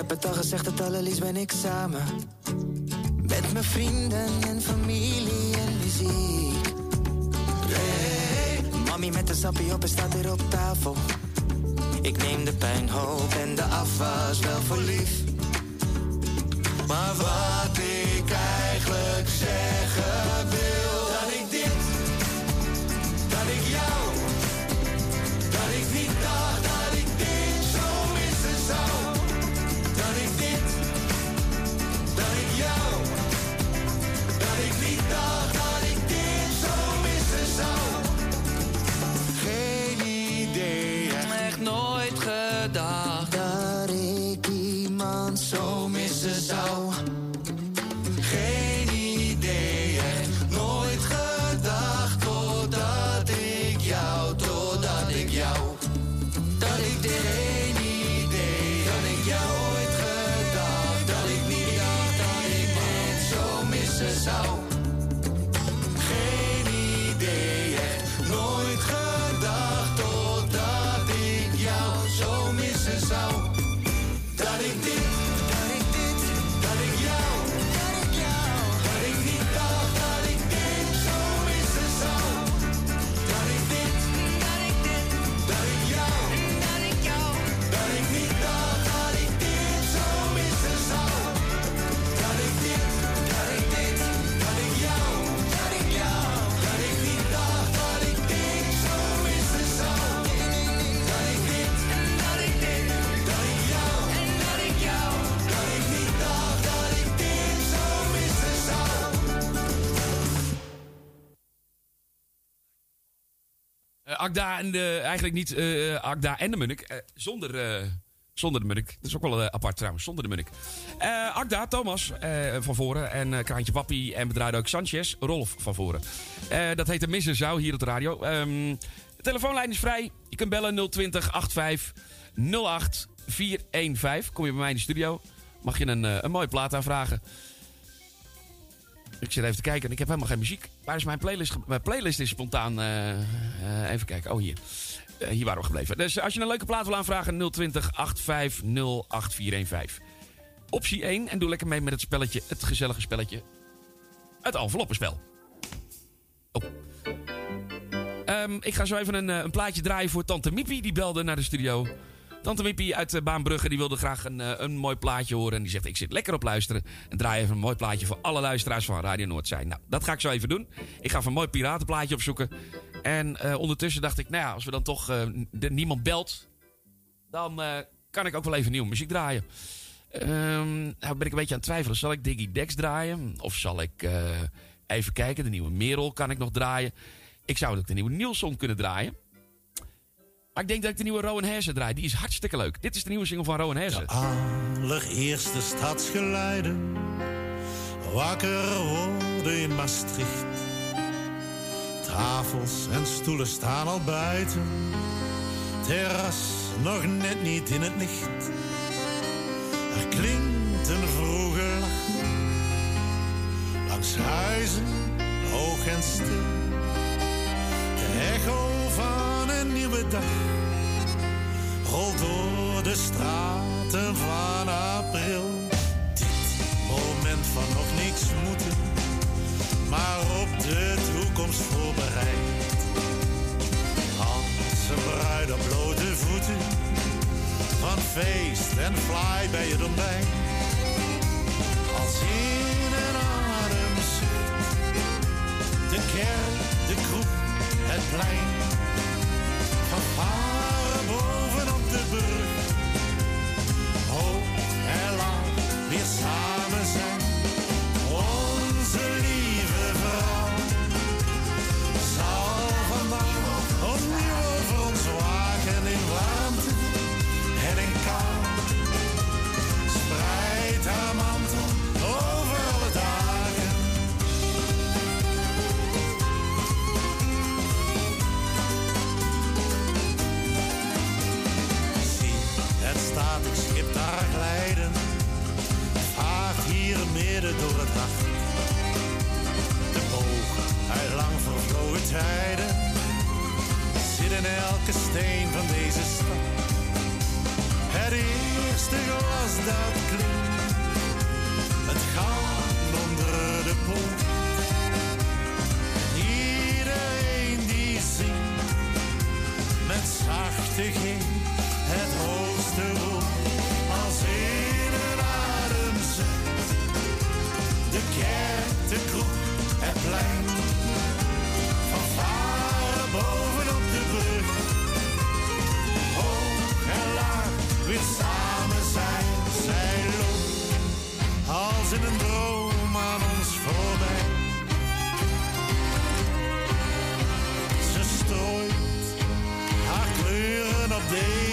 heb het al gezegd, het allerliefst ben ik samen. Met mijn vrienden en familie en muziek. Hey, mami met een sappie op en staat weer op tafel. Ik neem de pijnhoop en de afwas wel voor lief. Maar wat ik eigenlijk zeggen wil, Eh, Agda en de, eigenlijk niet Agda en de Munnik. eh, zonder, zonder de Munnik. Dat is ook wel apart trouwens, zonder de Munnik. Agda, Thomas van voren. En Kraantje Papi. En bedraaide ook Sanchez, Rolf van voren. Dat heet de Missen Zou hier op de radio. Ehm, de telefoonlijn is vrij. Je kunt bellen 020 85 08 415. Kom je bij mij in de studio. Mag je een, een mooie plaat aanvragen. Ik zit even te kijken en ik heb helemaal geen muziek. Waar is mijn playlist? Mijn playlist is spontaan. eh, eh, even kijken. Oh, hier. Eh, hier waren we gebleven. Dus als je een leuke plaat wil aanvragen, 020 85 08415. Optie 1. En doe lekker mee met het spelletje, het gezellige spelletje. Het enveloppenspel. Oh. Ehm, ik ga zo even een, een plaatje draaien voor Tante Miepie. Die belde naar de studio. Tante Miepie uit eh, Baanbrugge die wilde graag een, eh, een mooi plaatje horen. En die zegt, ik zit lekker op luisteren. En draai even een mooi plaatje voor alle luisteraars van Radio Noordzij. Nou, dat ga ik zo even doen. Ik ga even een mooi piratenplaatje opzoeken. En eh, ondertussen dacht ik, nou ja, als we dan toch niemand belt... dan kan ik ook wel even nieuwe muziek draaien. Ehm, nou ben ik een beetje aan het twijfelen. Zal ik Diggy Dex draaien? Of zal ik even kijken, de nieuwe Merel kan ik nog draaien. Ik zou ook de nieuwe Nielsen kunnen draaien. Maar ik denk dat ik de nieuwe Rowan Hersen draai. Die is hartstikke leuk. Dit is de nieuwe single van Rowan Hersen. Allereerste stadsgeluiden. Wakker worden in Maastricht. Tafels en stoelen staan al buiten. Terras nog net niet in het licht. Er klinkt een vroege lach. Langs huizen, hoog en stil. Echo van een nieuwe dag rolt door de straten van april. Dit moment van nog niks moeten, maar op de toekomst voorbereid. Als een bruid op blote voeten, van feest en fly bij het ontbijt. Als in een ademzucht, de kerk, het plein. Van door het nacht. De boog uit lang vervlogen tijden zit in elke steen van deze stad. Het eerste glas dat klinkt. Het gaat onder de poort. Iedereen die zingt met zachte G het hoogste woord day.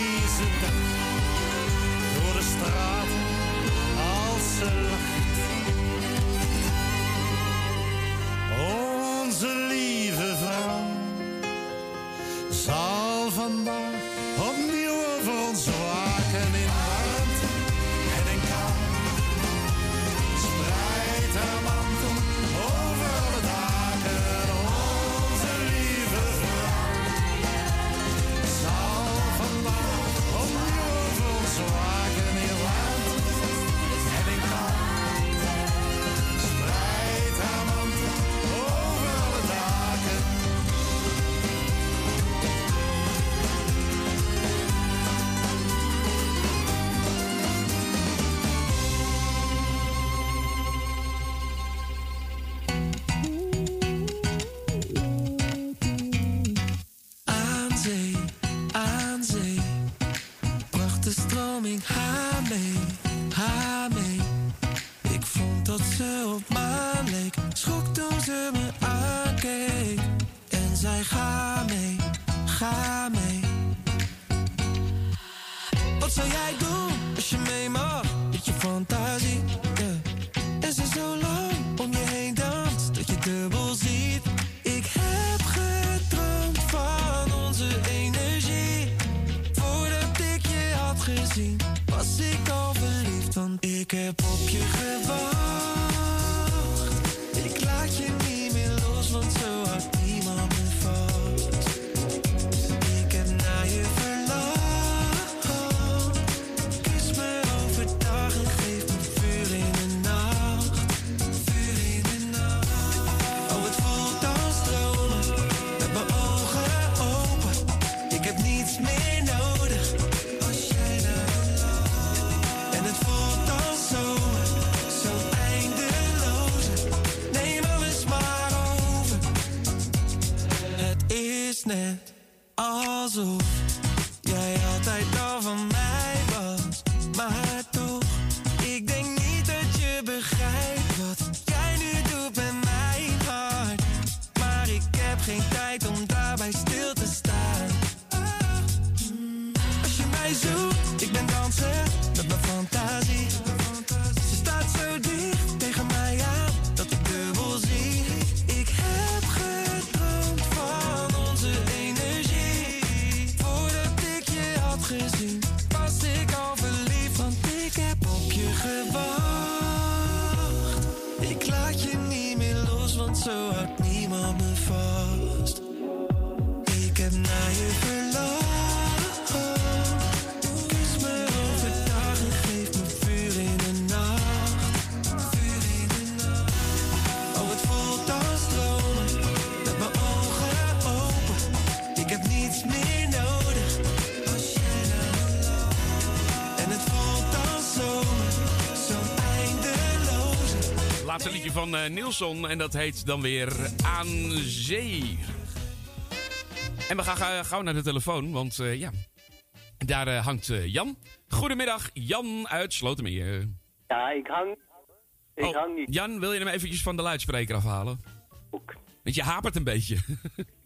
Van eh Nielson en dat heet dan weer Aan Zee. En we gaan ga- gauw naar de telefoon, want eh, ja, daar eh, hangt Jan. Goedemiddag, Jan uit Slotermeer. Ja, ik hang. Ik Oh, hang niet. Jan, wil je hem eventjes van de luidspreker afhalen? Want je hapert een beetje. [laughs]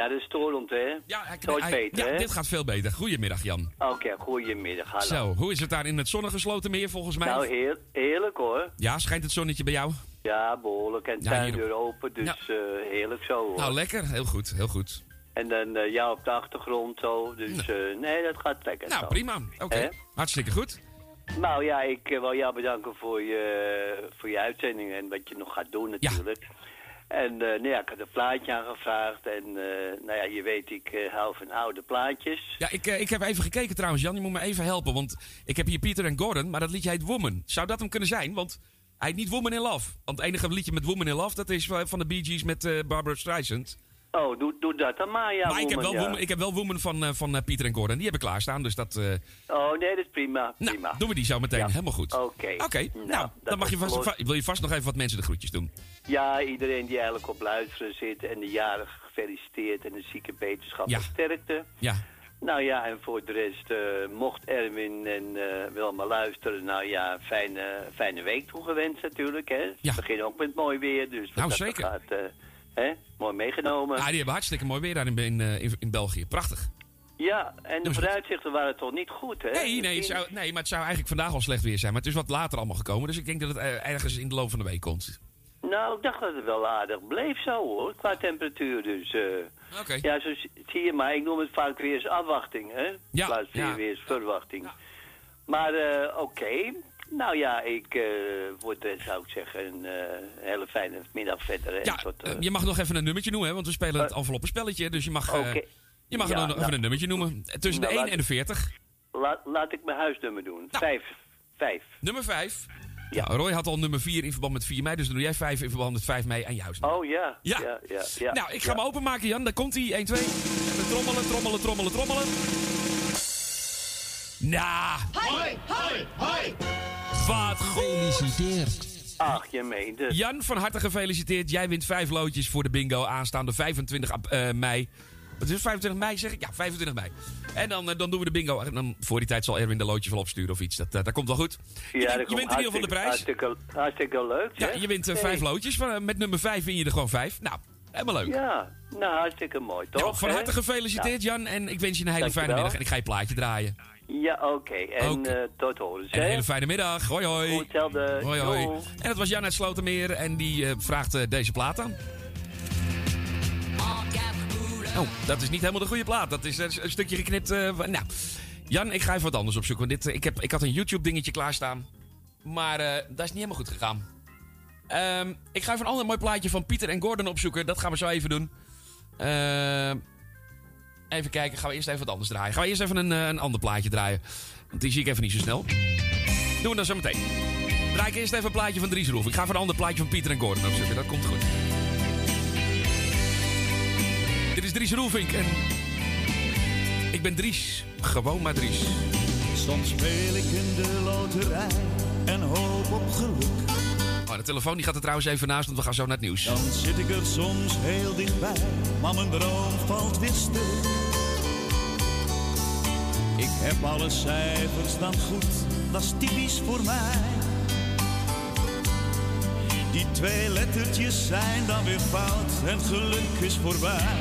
Ja, dat is storend, hè? Ja, Hij- beter, ja, hè? dit gaat veel beter. Goedemiddag, Jan. Oké, goedemiddag. Hallo. Zo, hoe is het daar in het zonnige Slotermeer volgens mij? Nou, heel, heerlijk hoor. Ja, schijnt het zonnetje bij jou? Ja, behoorlijk. En Ja, tuindeur hier- open, dus eh, heerlijk zo hoor. Nou, lekker. Heel goed, heel goed. En dan eh jou op de achtergrond zo. Dus eh, nee, dat gaat lekker Nou, zo. prima. Oké, hartstikke goed. Nou ja, ik wil jou bedanken voor je, voor je uitzending en wat je nog gaat doen natuurlijk. En ja, ik had een plaatje aangevraagd. En eh, nou ja, je weet, ik eh, hou van oude plaatjes. Ja, ik, ik heb even gekeken trouwens, Jan. Je moet me even helpen. Want ik heb hier Peter en Gordon, maar dat liedje heet Woman. Zou dat hem kunnen zijn? Want hij heet niet Woman in Love. Want het enige liedje met Woman in Love, dat is van de Bee Gees met Barbara Streisand. Oh, doe, doe dat dan maar, ja. maar ik heb, wel Woman, ja. woman, ik heb wel Woman van, eh, van eh, Pieter en Gordon. Die heb ik klaarstaan, dus dat... eh, Oh, nee, dat is prima. prima. Nou, doen we die zo meteen. Helemaal goed. Oké. Oké, nou, dan mag je vast, va- wil je vast nog even wat mensen de groetjes doen. Ja, iedereen die eigenlijk op luisteren zit en de jarige gefeliciteerd en de zieke beterschap Ja. en sterkte. Ja. Nou ja, en voor de rest, mocht Erwin en eh Wilma luisteren, nou ja, fijne, fijne week toegewenst natuurlijk, hè. Ja. We beginnen ook met mooi weer, dus Nou, dat zeker. gaat, hè, mooi meegenomen. Ja, die hebben hartstikke mooi weer daar in, in, eh, in, België. Prachtig. Ja, en de vooruitzichten waren toch niet goed, hè? Nee, nee, het zou, nee, maar het zou eigenlijk vandaag al slecht weer zijn. Maar het is wat later allemaal gekomen. Dus ik denk dat het eh, ergens in de loop van de week komt. Nou, ik dacht dat het wel aardig bleef zo, hoor, qua temperatuur, dus... eh, Oké. Ja, zo zie je maar. Ik noem het vaak weer eens afwachting, hè? Ja, In plaats van ja. weer eens verwachting. Maar, oké. Nou ja, ik, eh voor de rest zou ik zeggen, een eh, hele fijne middag verder. En Ja, tot, eh, eh, je mag nog even een nummertje noemen, hè, want we spelen het enveloppenspelletje. Dus je mag, eh, Oké. je mag Ja, nog nou. even een nummertje noemen. Tussen Nou, de 1 laat- en de 40. la- laat ik mijn huisnummer doen. Nou. Vijf. Vijf. Nummer 5. Ja. Nou, Roy had al nummer 4 in verband met 4 mei. Dus dan doe jij 5 in verband met 5 mei aan jou. Oh ja. Ja. Ja, ja, nou, ik ga hem openmaken, Jan. Daar komt hij. 1, 2. Even trommelen, trommelen, trommelen, trommelen. Nou, Hoi, hoi, hoi. wat gefeliciteerd. Ach, je. Jan, van harte gefeliciteerd. Jij wint vijf loodjes voor de bingo aanstaande 25 ap- eh, mei. Wat is het, 25 mei zeg ik? Ja, 25 mei. En dan, eh, dan doen we de bingo. En dan, voor die tijd zal Erwin de loodjes wel opsturen of iets. Dat, eh, dat komt wel goed. Je, Ja, dat je wint in ieder geval de prijs. Hartstikke, hartstikke leuk, Ja, je wint Hey. vijf loodjes. Van, met nummer 5 win je er gewoon vijf. Nou, helemaal leuk. Ja, nou, hartstikke mooi, toch? Ja, van harte gefeliciteerd, Jan. En ik wens je een hele fijne middag. En ik ga je plaatje draaien. Ja, oké. En Oké. eh, tot horens, En een hele fijne middag. Hoi, hoi. Hetzelfde. Hoi, hoi. Doei. En dat was Jan uit Slotermeer. En die eh, vraagt eh, deze plaat aan. Oh, dat is niet helemaal de goede plaat. Dat is een stukje geknipt. nou, Jan, ik ga even wat anders opzoeken. Want dit, ik, heb, ik had een YouTube-dingetje klaarstaan. Maar dat is niet helemaal goed gegaan. Ehm, ik ga even een ander mooi plaatje van Pieter en Gordon opzoeken. Dat gaan we zo even doen. Even kijken, gaan we eerst even wat anders draaien. Gaan we eerst even een, eh, een ander plaatje draaien. Want die zie ik even niet zo snel. Doen we dan zo meteen. Draai ik eerst even een plaatje van Dries Roef. Ik ga voor een ander plaatje van Pieter en Gordon opzoeken. Dat komt goed. Dit is Dries Roelvink en ik ben Dries. Gewoon maar Dries. Soms speel ik in de loterij en hoop op geluk. Oh, de telefoon die gaat er trouwens even naast, want we gaan zo naar het nieuws. Dan zit ik er soms heel dichtbij, maar mijn droom valt weer stil. Ik heb alle cijfers dan goed, dat is typisch voor mij. Die twee lettertjes zijn dan weer fout en geluk is voorbij.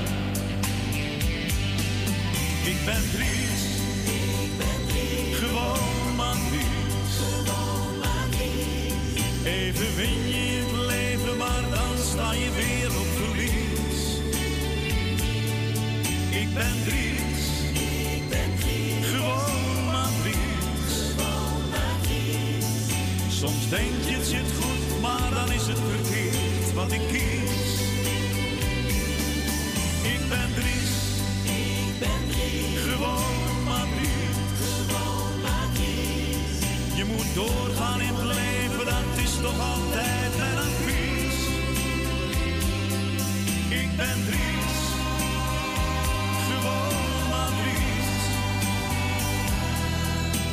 Ik ben Dries, gewoon maar Dries. Even win je het leven, maar dan sta je weer op verlies. Ik ben Dries, gewoon maar Dries. Soms denk je het zit goed, maar dan is het verkeerd wat ik kies. Ik ben Dries, gewoon maar Dries. Je moet doorgaan in het leven, toch altijd mijn advies. Ik ben Dries, gewoon maar Dries.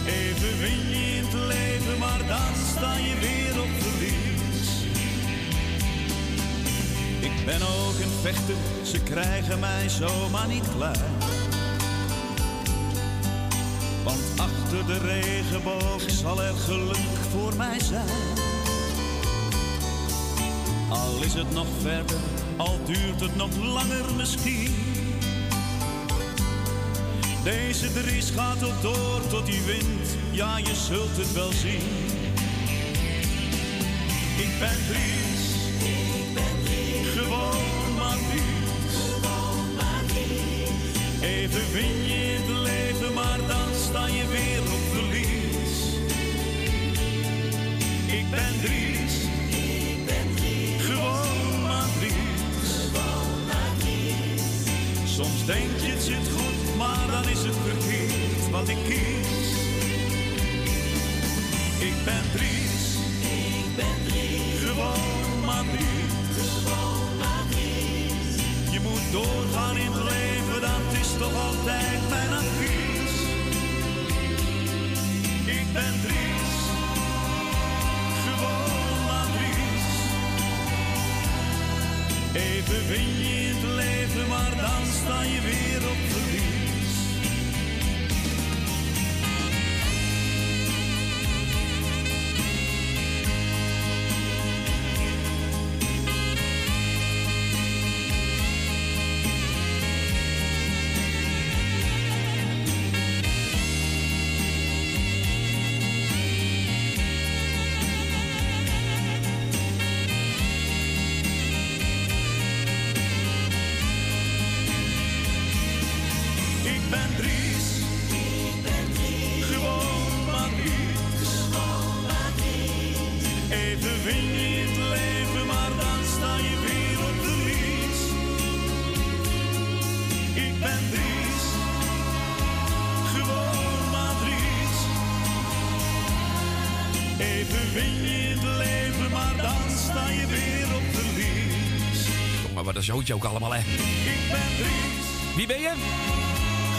Even win je in het leven, maar dan sta je weer op verlies. Ik ben ook een vechter, ze krijgen mij zomaar niet klein. Want achter de regenboog zal er geluk voor mij zijn. Al is het nog verder, al duurt het nog langer misschien. Deze Dries gaat ook door tot hij wint, ja je zult het wel zien. Ik ben Dries, gewoon maar Dries. Even win je het leven, maar dan sta je weer op verlies. Ik ben gewoon maar Dries. Denk je het zit goed, maar dan is het verkeerd wat ik kies. Ik ben Dries. Ik ben Dries. Gewoon maar Dries. Gewoon maar Dries. Je moet doorgaan in het leven, dat is toch altijd mijn advies. Ik ben Dries. Even win je het leven, maar dan sta je weer zootje ook allemaal, hè. Ik ben Dries. Wie ben je?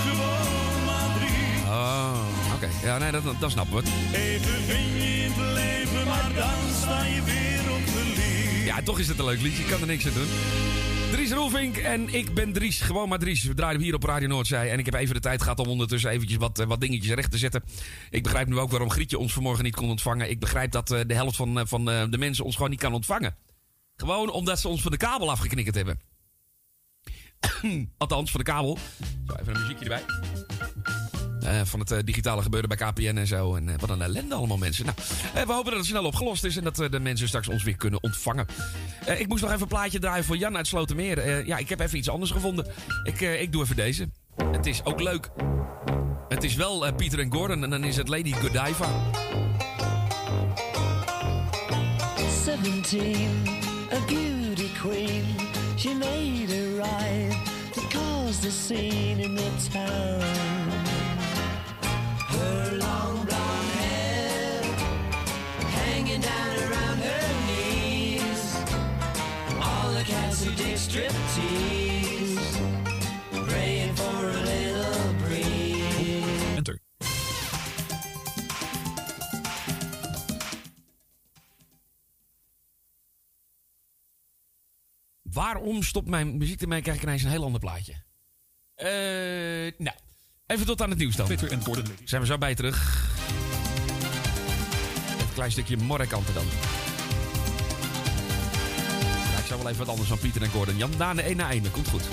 Gewoon maar Dries. Oh, oké. Ja, nee, dat, dat snappen we. Even win je in het leven, maar dan sta je weer op de lies. Ja, toch is het een leuk liedje. Ik kan er niks aan doen. Dries Roelvink en ik ben Dries. Gewoon maar Dries. We draaien hier op Radio Noordzij. En ik heb even de tijd gehad om ondertussen eventjes wat, eh, wat dingetjes recht te zetten. Ik begrijp nu ook waarom Grietje ons vanmorgen niet kon ontvangen. Ik begrijp dat eh, de helft van, eh, van de mensen ons gewoon niet kan ontvangen. Gewoon omdat ze ons van de kabel afgeknikkerd hebben. [coughs] Althans, van de kabel. Zo, even een muziekje erbij. Eh, van het eh, digitale gebeuren bij KPN en zo. En eh, wat een ellende allemaal mensen. Nou, we hopen dat het snel opgelost is en dat de mensen straks ons weer kunnen ontvangen. Ik moest nog even een plaatje draaien voor Jan uit Slotermeer. Ja, ik heb even iets anders gevonden. Ik, ik doe even deze. Het is ook leuk. Het is wel Pieter en Gordon en dan is het Lady Godiva. 17, a beauty queen. She made a ride that caused a scene in the town. Her long blonde hair hanging down around her knees. All the cats who dig striptease, Waarom stopt mijn muziek ermee? Krijg ik ineens een heel ander plaatje. Eh, nou, even tot aan het nieuws dan. Twitter en Gordon. Zijn we zo bij terug. Een klein stukje morrekanten dan. Ja, ik zou wel even wat anders van Pieter en Gordon. Jan, de 1 na 1, dat komt goed.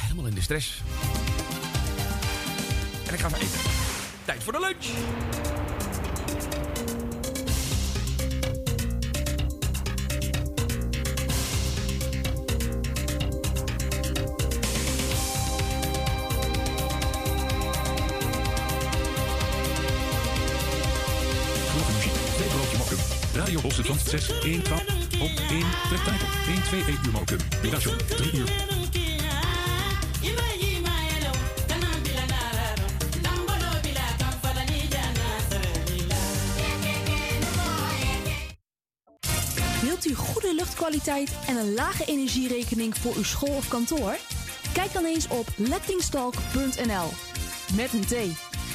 Helemaal in de stress. En ik ga even eten. Tijd voor de lunch. Radio Bossenland 6, 1, 12, op 1, treftijd op 1, 2, 1 uur mokken. Middagshow, 3 uur. Wilt u goede luchtkwaliteit en een lage energierekening voor uw school of kantoor? Kijk dan eens op lettingstalk.nl. Met een T.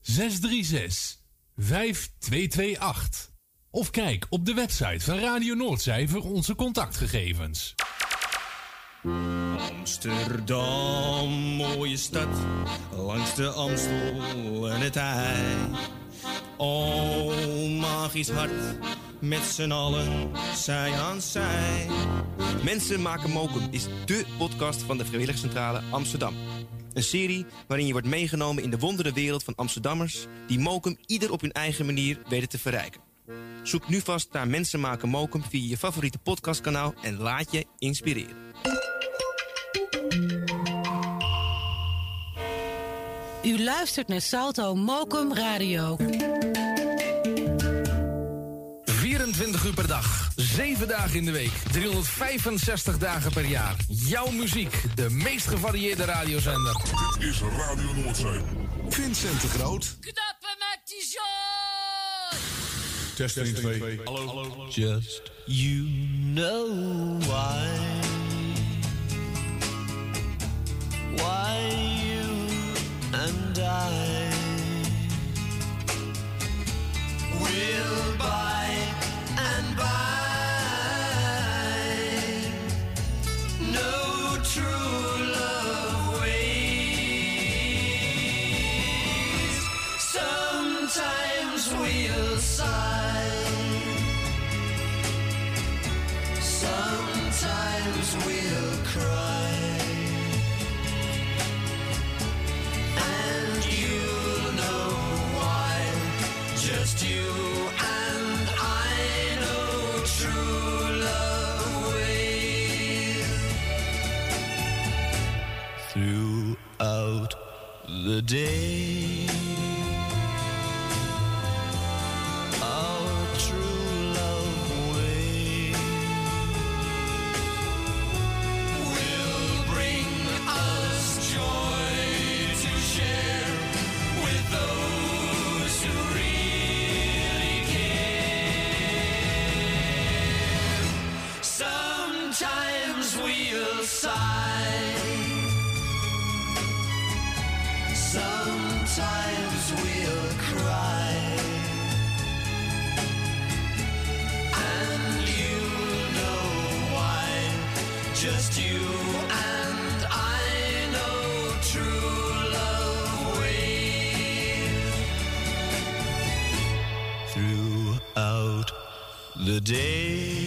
636 5228. Of kijk op de website van Radio Noordzij voor onze contactgegevens. Amsterdam, mooie stad, langs de Amstel en het IJ. Oh, magisch hart, met z'n allen, zij aan zij. Mensen maken mokum is dé podcast van de Vrijwilligcentrale Amsterdam. Een serie waarin je wordt meegenomen in de wondere wereld van Amsterdammers... die mokum ieder op hun eigen manier weten te verrijken. Zoek nu vast naar Mensen maken mokum via je favoriete podcastkanaal... en laat je inspireren. U luistert naar Salto Mokum Radio. 24 uur per dag, 7 dagen in de week, 365 dagen per jaar. Jouw muziek, de meest gevarieerde radiozender. Dit is Radio Noordzee. Vincent de Groot. Knappen met die zooi! Testing 2. Hallo. Hallo. Just you know why. Why you and I will by day. The day,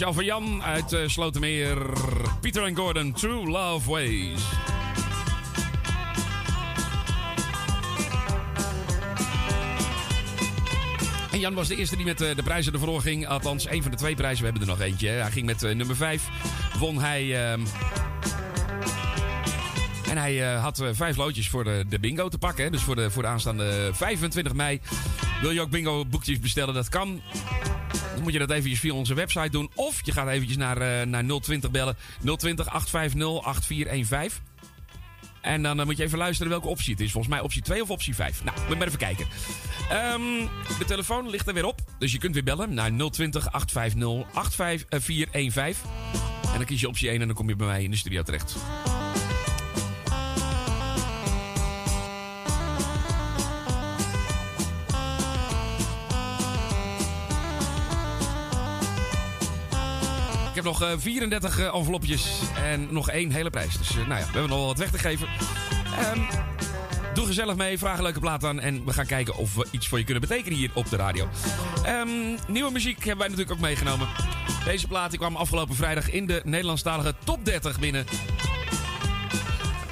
Speciaal voor Jan uit eh, Slotermeer. Pieter en Gordon, True Love Ways. En Jan was de eerste die met eh, de prijzen ervoor ging. Althans, één van de twee prijzen. We hebben er nog eentje. Hij ging met eh, nummer 5. Won hij... ehm, En hij had vijf loodjes voor de, de bingo te pakken. Dus voor de, voor de aanstaande 25 mei. Wil je ook bingo boekjes bestellen? Dat kan. Dan moet je dat eventjes via onze website doen. Of je gaat eventjes naar, eh, naar 020 bellen. 020 850 8415. En dan eh, moet je even luisteren welke optie het is. Volgens mij optie 2 of optie 5. Nou, moet maar even kijken. Ehm, de telefoon ligt er weer op. Dus je kunt weer bellen naar 020 850 85415. En dan kies je optie 1 en dan kom je bij mij in de studio terecht. Heb nog eh, 34 eh, envelopjes en nog één hele prijs. Dus eh, nou ja, we hebben nog wel wat weg te geven. Ehm, doe gezellig mee, vraag een leuke plaat aan. En we gaan kijken of we iets voor je kunnen betekenen hier op de radio. Ehm, nieuwe muziek hebben wij natuurlijk ook meegenomen. Deze plaat die kwam afgelopen vrijdag in de Nederlandstalige top 30 binnen.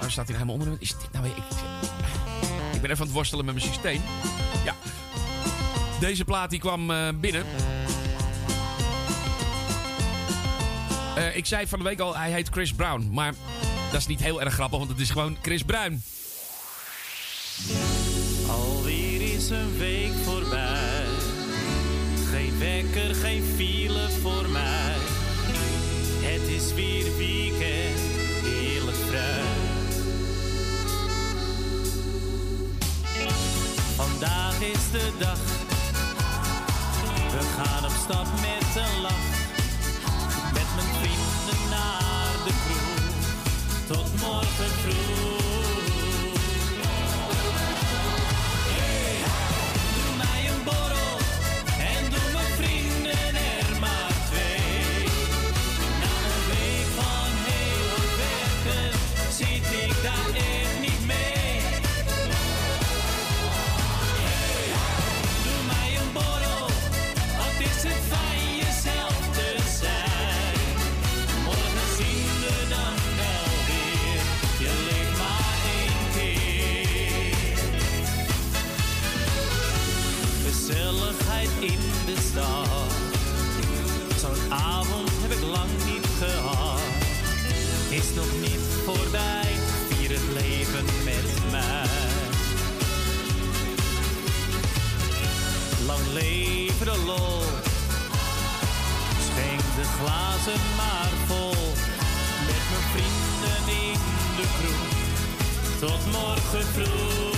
Waar staat hij nou helemaal onder? Is dit nou weer... Ik, ik ben even aan het worstelen met mijn systeem. Ja. Deze plaat die kwam eh, binnen. Eh, ik zei van de week al, hij heet Chris Brown. Maar dat is niet heel erg grappig, want het is gewoon Chris Bruin. Alweer is een week voorbij. Geen wekker, geen file voor mij. Het is weer weekend, heerlijk vrij. Vandaag is de dag. We gaan op stap met een lach. Mijn vrienden naar de kroeg. Tot morgen vroeg. Voorbij, vier het leven met mij. Lang leven de lol. Schenk de glazen maar vol. Met mijn vrienden in de kroeg. Tot morgen vroeg.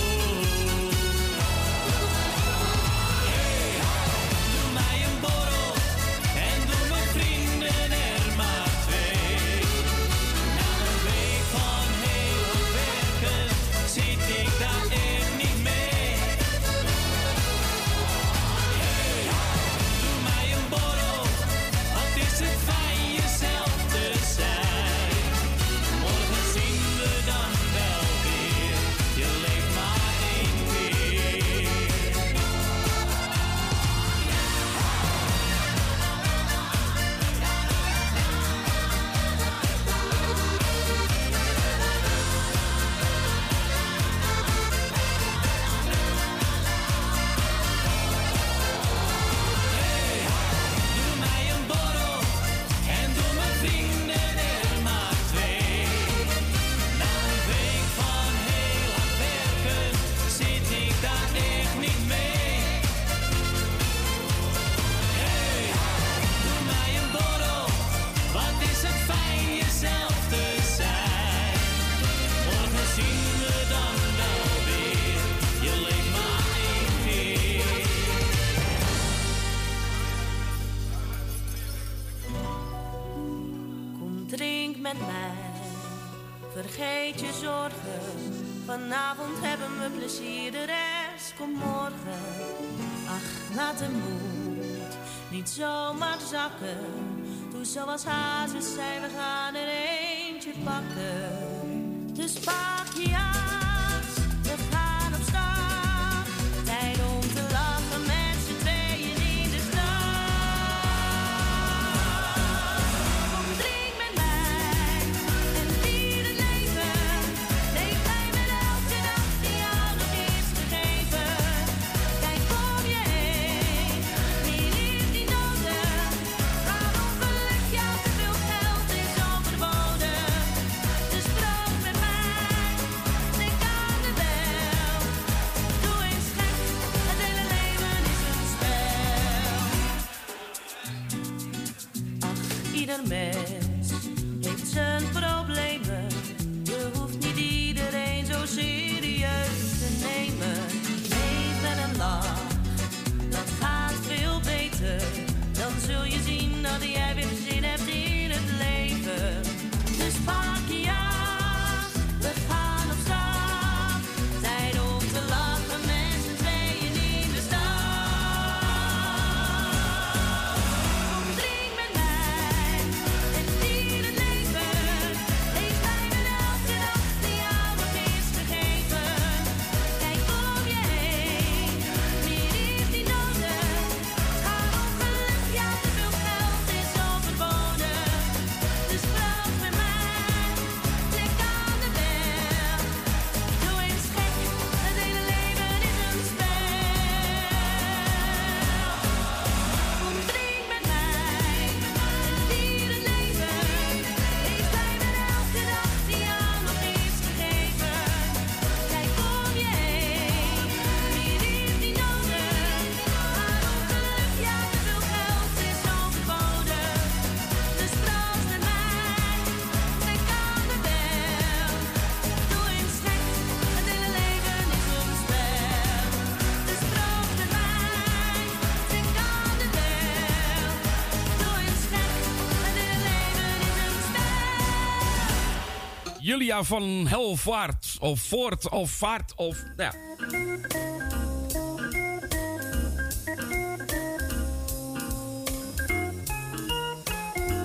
Julia van Helvaart. Of Voort of Vaart of... Nou ja.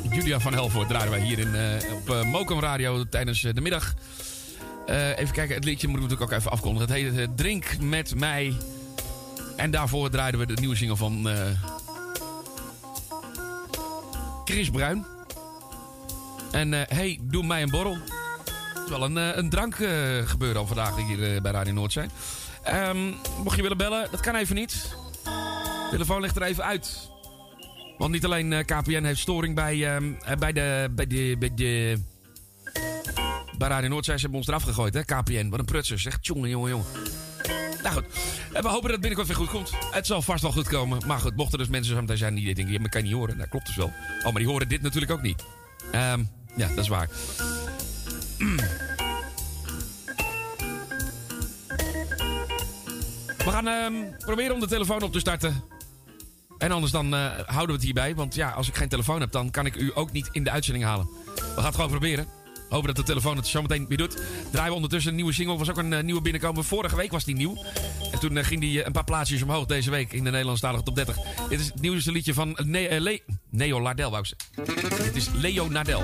Julia van Helvoort draaien wij hier in, eh, op eh Mokum Radio tijdens eh, de middag. Even kijken, het liedje moet ik ook even afkondigen. Het heet Drink met mij. En daarvoor draaiden we de nieuwe single van Chris Bruin. En hey, doe mij een borrel. Wel een, eh, een drank eh, gebeuren al vandaag hier eh, bij Radio Noord zijn. Ehm, mocht je willen bellen, dat kan even niet. De telefoon ligt er even uit. Want niet alleen KPN heeft storing bij, ehm, eh, bij de... Bij de, bij de bij Radio Noordzij, ze hebben ons eraf gegooid, hè, KPN. Wat een prutser, zeg. Jongen, jongen, jongen. Nou goed, we hopen dat het binnenkort weer goed komt. Het zal vast wel goed komen. Maar goed, mochten dus mensen zo zijn die denken... Ja, maar kan je niet horen. Dat klopt dus wel. Oh, maar die horen dit natuurlijk ook niet. Ehm, ja, dat is waar. [clears throat] We gaan ehm, proberen om de telefoon op te starten. En anders dan eh, houden we het hierbij. Want ja, als ik geen telefoon heb, dan kan ik u ook niet in de uitzending halen. We gaan het gewoon proberen. Hopen dat de telefoon het zo meteen weer doet. Draaien we ondertussen een nieuwe single. Was ook een eh, nieuwe binnenkomen. Vorige week was die nieuw. En toen eh, ging die een paar plaatsjes omhoog deze week in de Nederlandstalige top 30. Dit is het nieuwste liedje van ne Le- Neo Lardel. Het is Leo Nardel.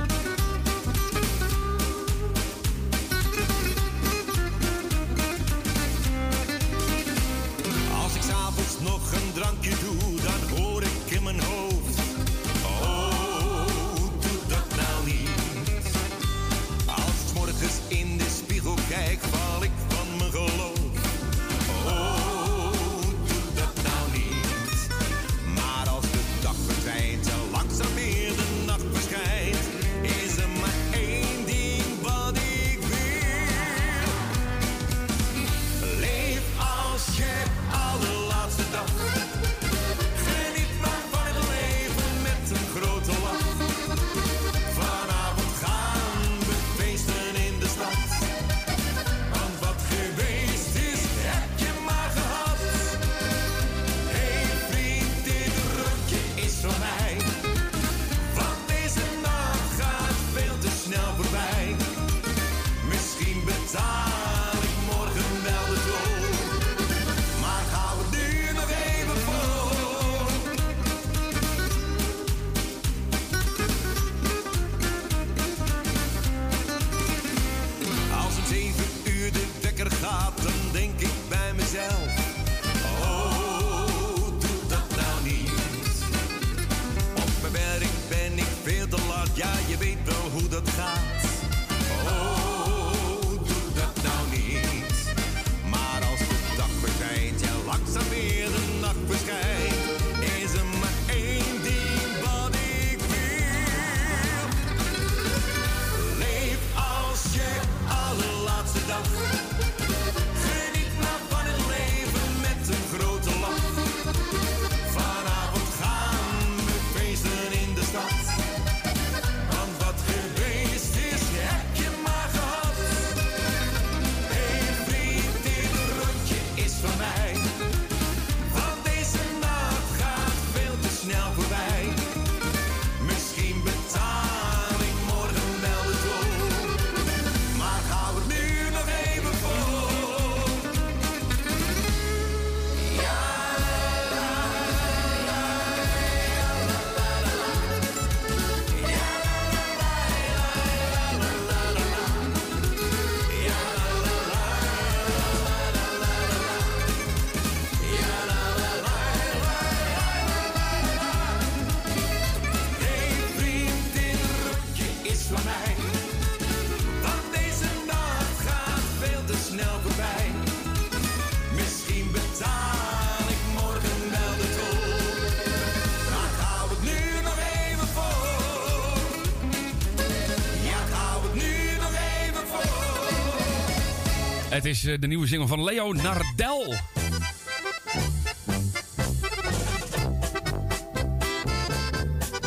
Het is eh, de nieuwe single van Leo Nardel.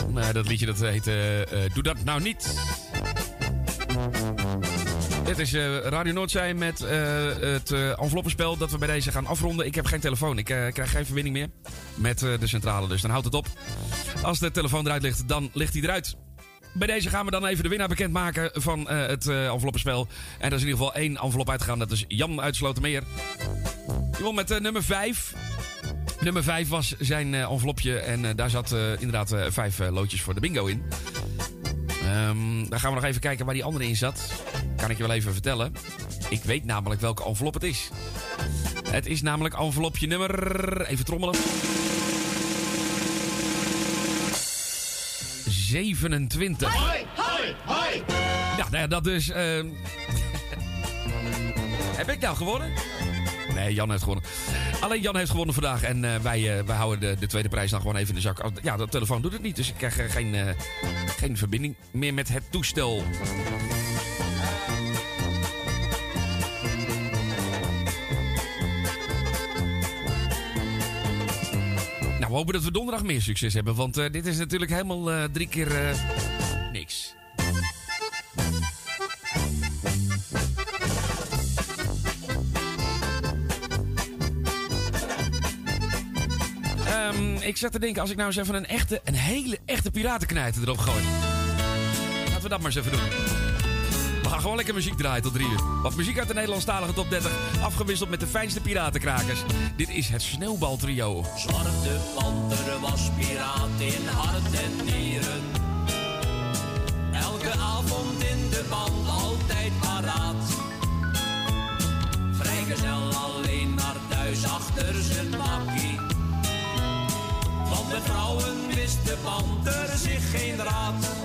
Nou, dat liedje dat heet eh, Doe dat nou niet. Dit is Radio Noordzij met het enveloppenspel dat we bij deze gaan afronden. Ik heb geen telefoon. Ik krijg geen verbinding meer met de centrale. Dus dan houdt het op. Als de telefoon eruit ligt, dan ligt hij eruit. Bij deze gaan we dan even de winnaar bekendmaken van eh, het eh enveloppenspel. En er is in ieder geval één envelop uitgegaan. Dat is Jan uit Slotermeer. Die won met eh, nummer 5. Nummer 5 was zijn envelopje. En daar zat inderdaad vijf loodjes voor de bingo in. Ehm, dan gaan we nog even kijken waar die andere in zat. Kan ik je wel even vertellen. Ik weet namelijk welke envelop het is. Het is namelijk envelopje nummer... Even trommelen. 27. Hoi, hoi, hoi. Ja, nou ja, dat dus... ehm, [laughs] Heb ik nou gewonnen? Nee, Jan heeft gewonnen. Alleen Jan heeft gewonnen vandaag. En eh, wij, eh, wij houden de, de tweede prijs dan gewoon even in de zak. Ja, de telefoon doet het niet. Dus ik krijg eh, geen, geen verbinding meer met het toestel. We hopen dat we donderdag meer succes hebben. Want eh, dit is natuurlijk helemaal eh, drie keer eh, niks. Ehm, ik zat te denken, als ik nou eens even een echte, een hele echte piratenknijter erop gooi. Laten we dat maar eens even doen. Gewoon lekker muziek draaien tot drie uur. Wat muziek uit de Nederlandstalige top 30, afgewisseld met de fijnste piratenkrakers. Dit is het Sneeuwbaltrio. Zwarte panter was piraat in hart en nieren. Elke avond in de band, altijd paraat. Vrijgezel alleen naar thuis achter zijn bakkie. Want met vrouwen wist de panter zich geen raad.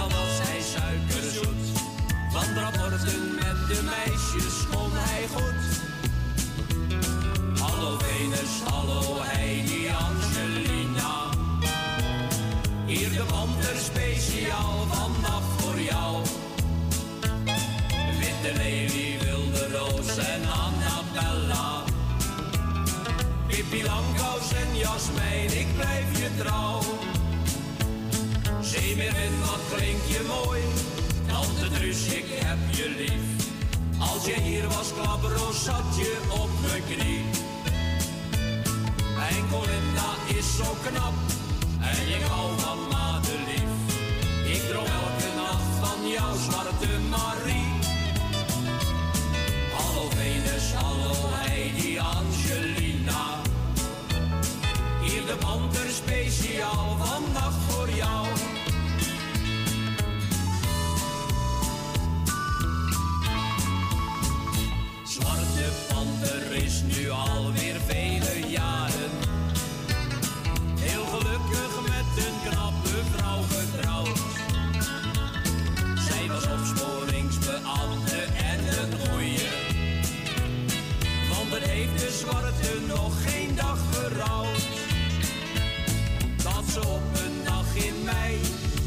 Dan was hij suikerzoet. Van rapporten met de meisjes kon hij goed. Hallo Venus, hallo Heidi Angelina. Hier de panter speciaal vannacht voor jou. Witte lelie, wilde roos en Annabella. Pippi Langkous en Jasmijn, ik blijf je trouw. Zeemerin, wat klink je mooi. Tante Truus, ik heb je lief. Als je hier was, klapperoos, zat je op mijn knie. Mijn Colinda is zo knap en ik hou van madelief. Ik droom elke nacht van jouw zwarte Marie. Hallo Venus, hallo Heidi Angelina. Hier de panter speciaal vannacht voor jou. Zwarte panter is nu alweer vele jaren. Heel gelukkig met een knappe vrouw getrouwd. Zij was opsporingsbeambte en een goeie. Want het heeft de zwarte nog geen dag verrouwd. Dat ze op een dag in mei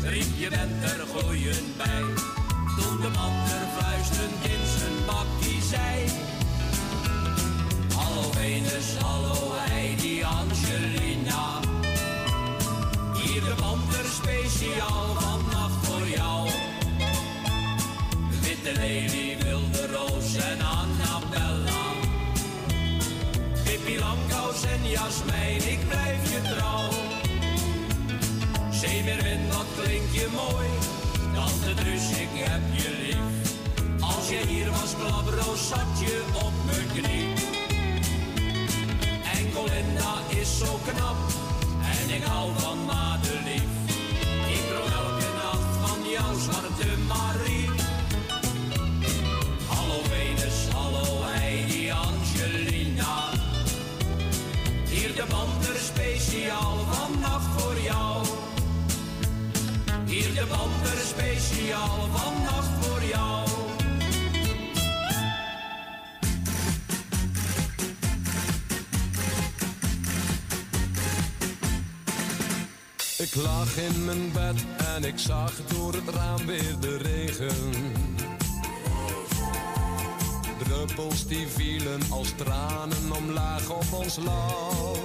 riep je bent er gooien bij. Toen de man er fluisterend in zijn bakkie zei. Hallo Venus, hallo Heidi Angelina. Hier de panter speciaal vannacht voor jou. Witte lelie, wilde roos en Annabella. Pippi Langkous en Jasmijn, ik blijf je trouw. Zeemeerwind, wat klink je mooi. Tante Truus, ik heb je lief. Als je hier was, klabroos, zat je op mijn knie. En Colinda is zo knap. En ik hou van madelief. Ik droom elke nacht van jouw zwarte Marie. Hallo Venus, hallo Heidi Angelina. Hier de panter speciaal vannacht voor jou. Hier de panter speciaal vannacht voor jou. Ik lag in mijn bed en ik zag door het raam weer de regen. Druppels die vielen als tranen omlaag op ons land.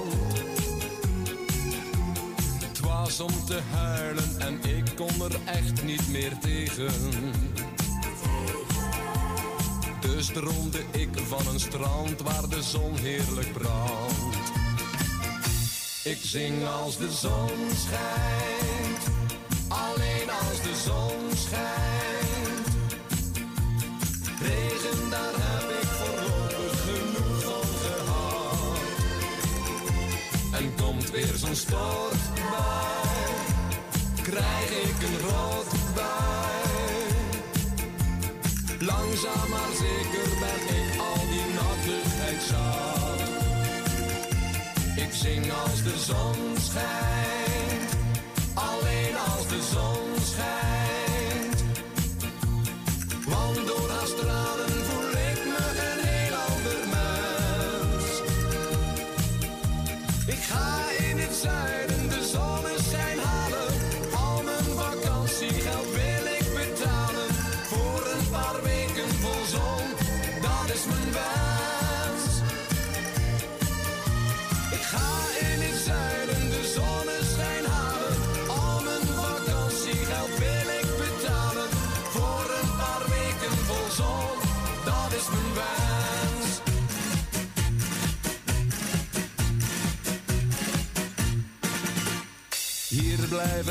Het was om te huilen en ik kon er echt niet meer tegen. Dus droomde ik van een strand waar de zon heerlijk brandt. Ik zing als de zon schijnt, alleen als de zon schijnt. Regen, daar heb ik voorlopig genoeg van gehad. En komt weer zo'n stortbui, krijg ik een rotbui. Langzaam maar zeker zon schijnt,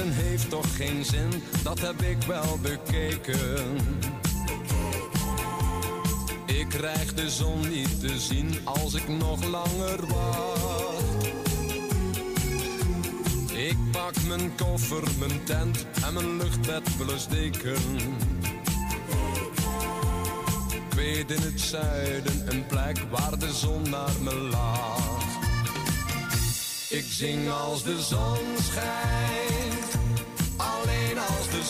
Heeft toch geen zin, dat heb ik wel bekeken. Ik krijg de zon niet te zien als ik nog langer wacht. Ik pak mijn koffer, mijn tent en mijn luchtbed plus deken. Ik weet in het zuiden een plek waar de zon naar me lacht. Ik zing als de zon schijnt,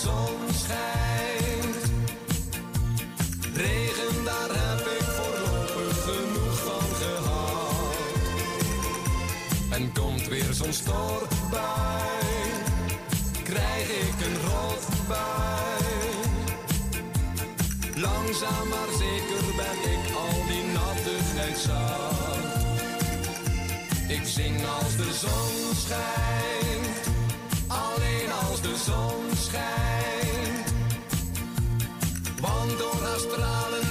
zon schijnt. Regen, daar heb ik voorlopig genoeg van gehad. En komt weer zo'n stortbui, krijg ik een rotbui. Langzaam maar zeker ben ik al die nattigheid zat. Ik zing als de zon schijnt, alleen als de zon schijnt. Haar stralen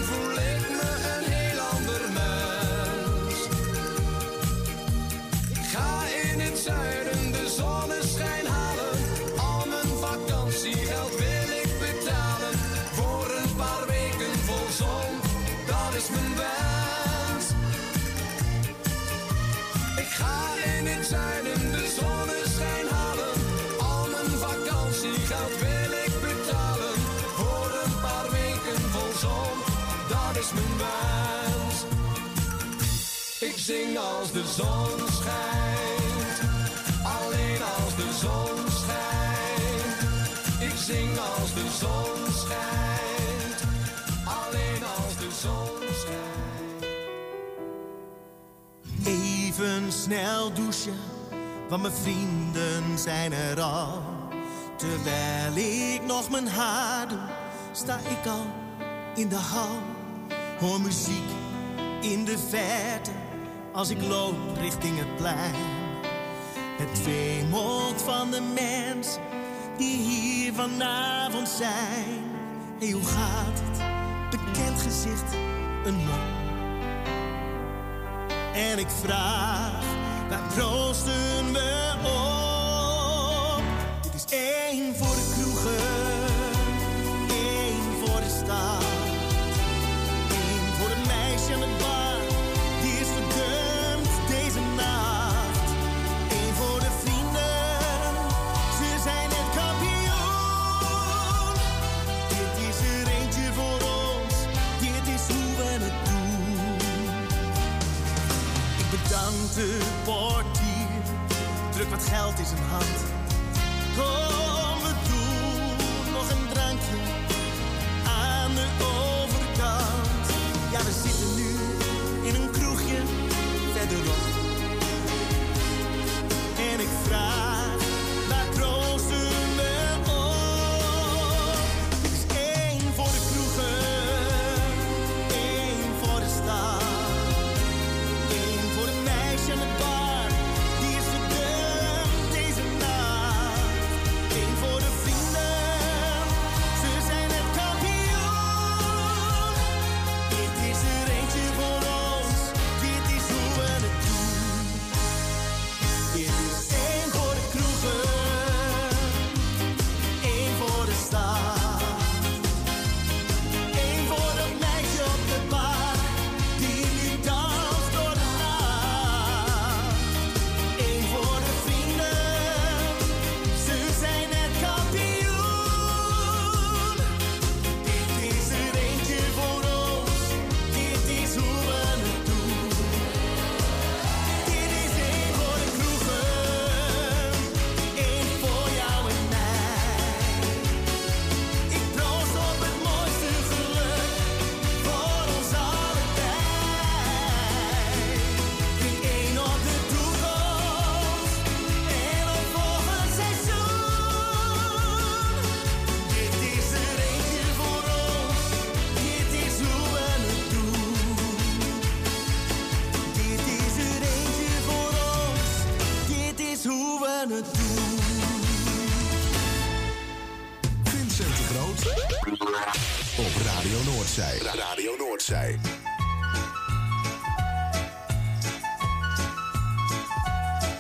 zing als de zon schijnt, alleen als de zon schijnt. Ik zing als de zon schijnt, alleen als de zon schijnt. Even snel douchen, want mijn vrienden zijn er al. Terwijl ik nog mijn haar doe, sta ik al in de hal. Hoor muziek in de verte, als ik loop richting het plein. Het wemelt van de mensen die hier vanavond zijn. Hey, hoe gaat het? Bekend gezicht, een man. En ik vraag, waar proosten we op? Dit is één voor druk wat geld in zijn hand. Radio Noordzij. Radio Noordzij.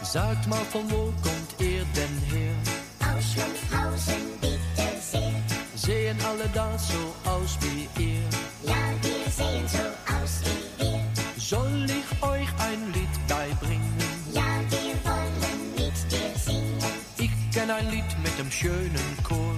Sagt mal, von wo kommt ihr denn her? Aus Schlumpfhausen, bitte sehr. Sehen alle da so aus wie ihr? Ja, wir sehen so aus wie wir. Soll ich euch ein Lied beibringen? Ja, wir wollen mit dir singen. Ich kenn ein Lied mit dem schönen Chor.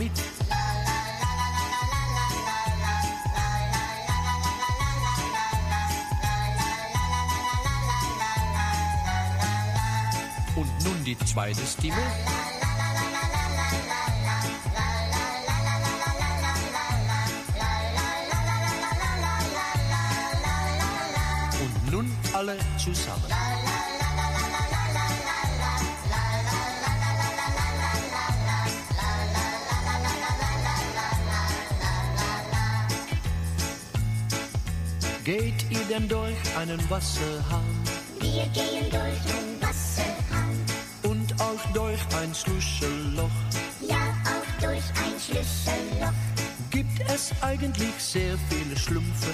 Mit. Und nun die zweite Stimme. Und nun alle zusammen. Denn durch einen Wasserhahn Wir gehen durch ein Wasserhahn. und auch durch ein Schlüsselloch? Ja, auch durch ein Schlüsselloch. Gibt es eigentlich sehr viele Schlümpfe?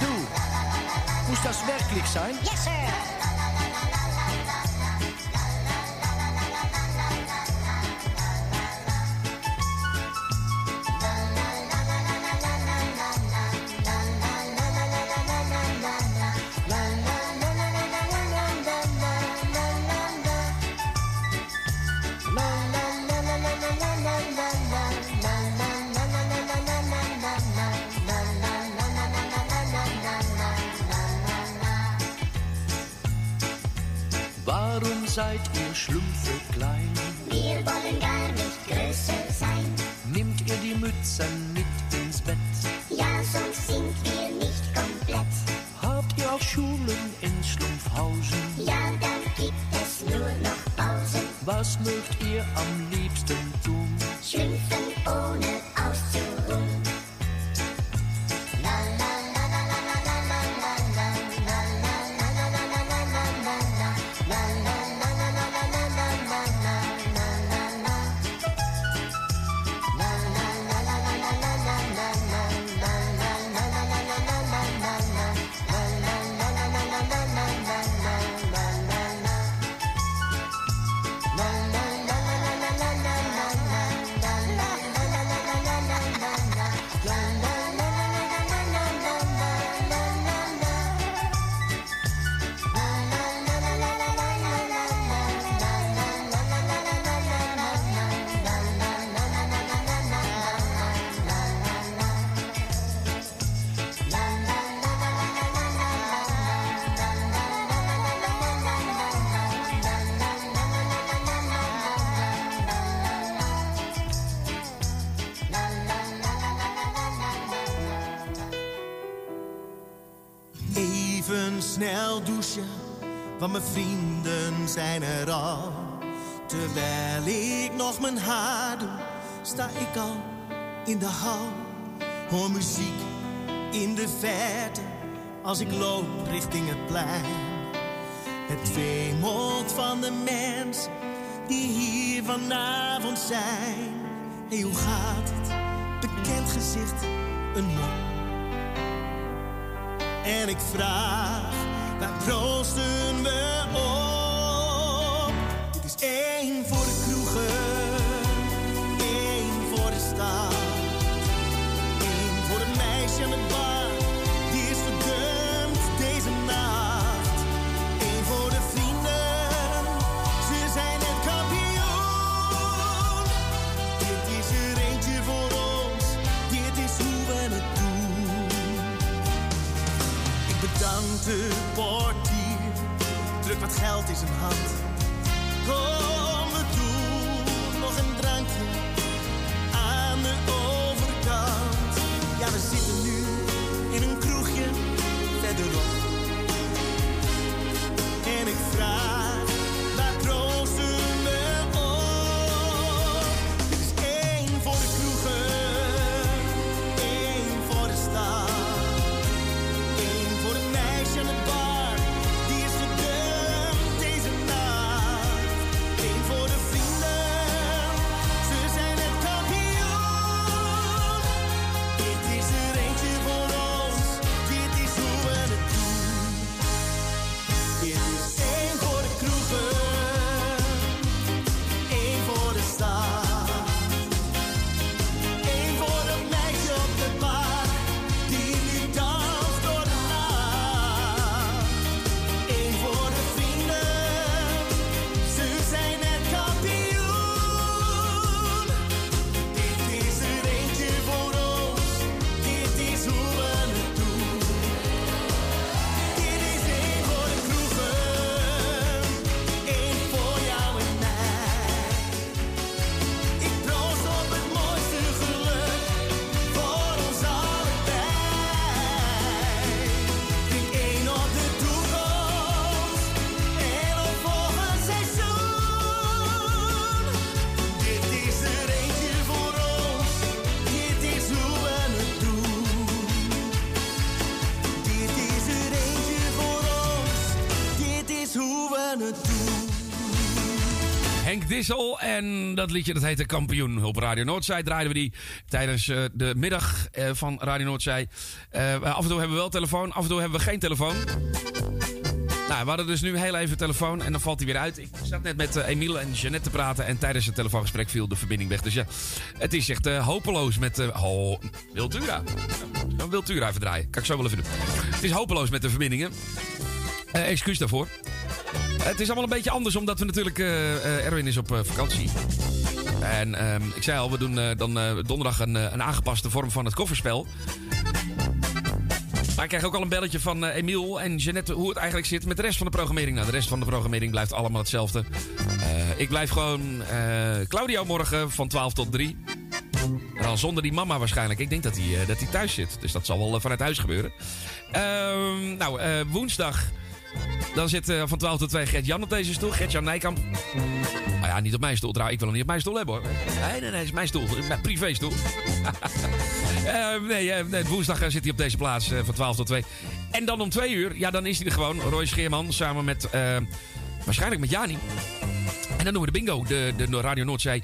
Du, muss das wirklich sein? Yes, sir. Schlümpfe klein? Wir wollen gar nicht größer sein. Nimmt ihr die Mützen mit ins Bett? Ja, sonst sind wir nicht komplett. Habt ihr auch Schulen in Schlumpfhausen? Ja, dann gibt es nur noch Pausen. Was mögt ihr am snel douchen, want mijn vrienden zijn er al. Terwijl ik nog mijn haar doe, sta ik al in de hal. Hoor muziek in de verte, als ik loop richting het plein. Het wemelt van de mensen die hier vanavond zijn. Hey, hoe gaat het? Bekend gezicht, een mop. En ik vraag, waar proosten we op? Dit is één voor de kroegen, één voor de stad. Eén voor het meisje het bar, die is verdumpt deze nacht. Eén voor de vrienden, ze zijn het kampioen. Dit is er eentje voor ons, dit is hoe we het doen. Ik bedank de portier, druk wat geld in zijn hand. En dat liedje dat heette Kampioen. Op Radio Noordzij draaiden we die tijdens eh, de middag eh, van Radio Noordzij. Eh, af en toe hebben we wel telefoon, af en toe hebben we geen telefoon. Nou, we hadden dus nu heel even telefoon en dan valt hij weer uit. Ik zat net met Emiel en Jeannette te praten en tijdens het telefoongesprek viel de verbinding weg. Dus ja, het is echt hopeloos met... eh oh, Wiltura. Wiltura even draaien. Kan ik zo wel even doen. Het is hopeloos met de verbindingen. Eh, excuus daarvoor. Het is allemaal een beetje anders omdat we natuurlijk... eh, eh, Erwin is op eh, vakantie. En ehm, ik zei al, we doen dan donderdag een, een aangepaste vorm van het kofferspel. Maar ik krijg ook al een belletje van eh, Emiel en Jeannette hoe het eigenlijk zit met de rest van de programmering. Nou, de rest van de programmering blijft allemaal hetzelfde. Ik blijf gewoon eh, Claudio morgen van 12 tot 3. En dan zonder die mama waarschijnlijk. Ik denk dat hij, dat thuis zit. Dus dat zal wel vanuit huis gebeuren. Ehm, nou, woensdag. Dan zit eh, van 12 tot 2 Gert-Jan op deze stoel. Gert-Jan Nijkamp. Nou ja, niet op mijn stoel trouwens. Ik wil hem niet op mijn stoel hebben hoor. Nee, nee, nee. Is mijn stoel. Mijn privéstoel. [laughs] Eh, nee, eh, nee, woensdag zit hij op deze plaats van 12 tot 2. En dan om 2 uur, ja, dan is hij er gewoon. Roy Scheerman samen met, waarschijnlijk met Jani. En dan doen we de bingo. De, de Radio Noordzee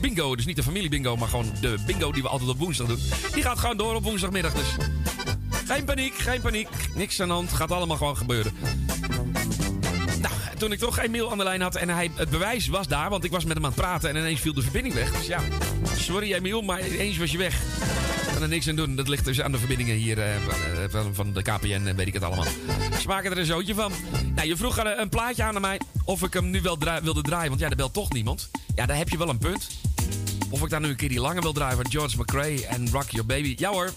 bingo. Dus niet de familie bingo, maar gewoon de bingo die we altijd op woensdag doen. Die gaat gewoon door op woensdagmiddag. Dus geen paniek, geen paniek. Niks aan de hand. Gaat allemaal gewoon gebeuren. Toen ik toch Emiel aan de lijn had en hij, het bewijs was daar, want ik was met hem aan het praten en ineens viel de verbinding weg. Dus ja, sorry Emiel, maar ineens was je weg. Kan er niks aan doen. Dat ligt dus aan de verbindingen hier eh, van- van, van de KPN en weet ik het allemaal. Ze maken er een zootje van. Nou, je vroeg een plaatje aan mij of ik hem nu wel wilde draaien, want ja, er belt toch niemand. Ja, daar heb je wel een punt. Of ik daar nu een keer die lange wil draaien van George McRae en Rock Your Baby. Ja hoor.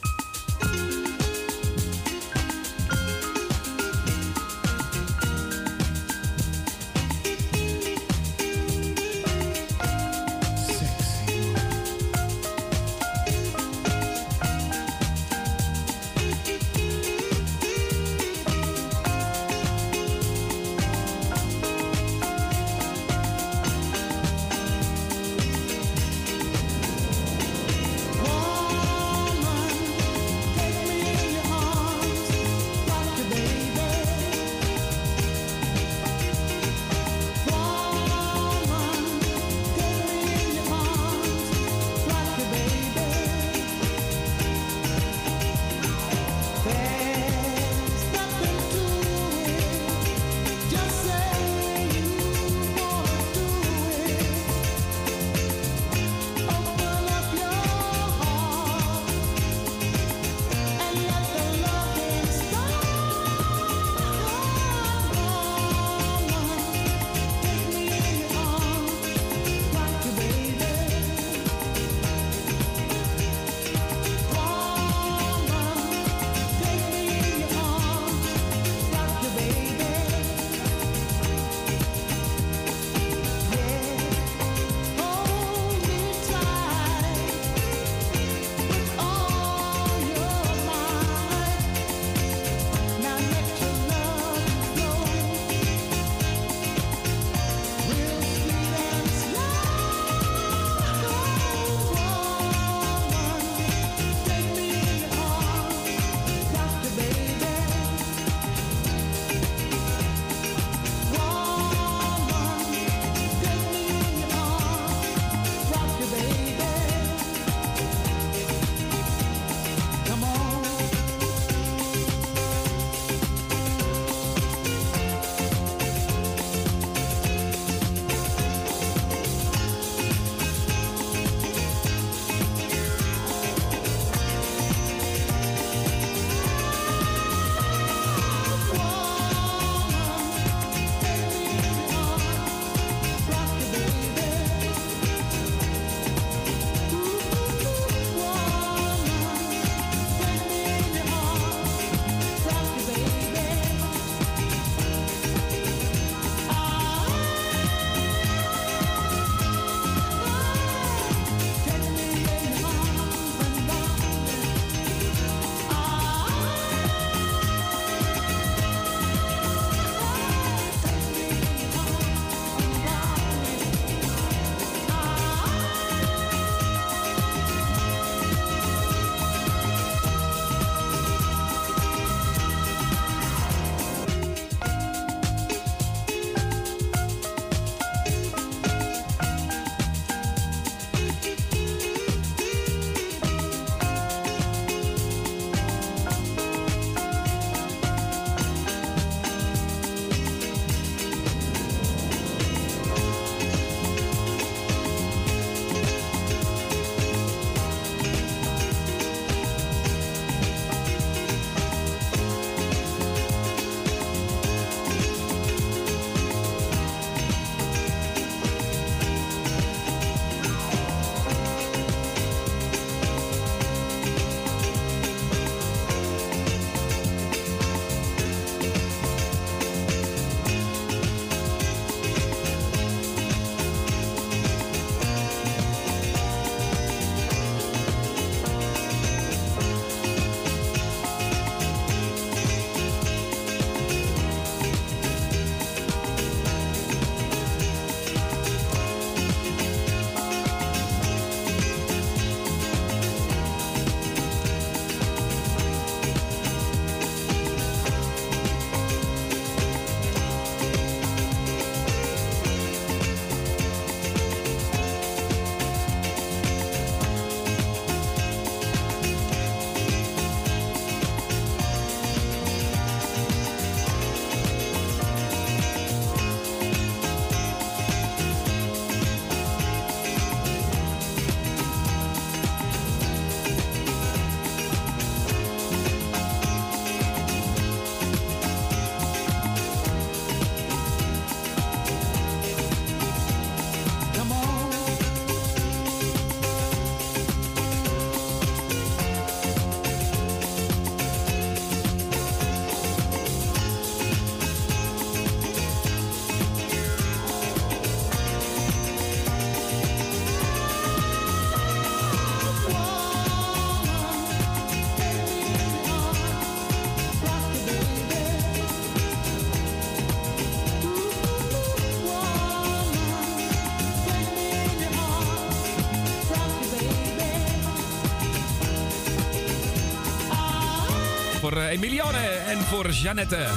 Emilione en voor Jeannette.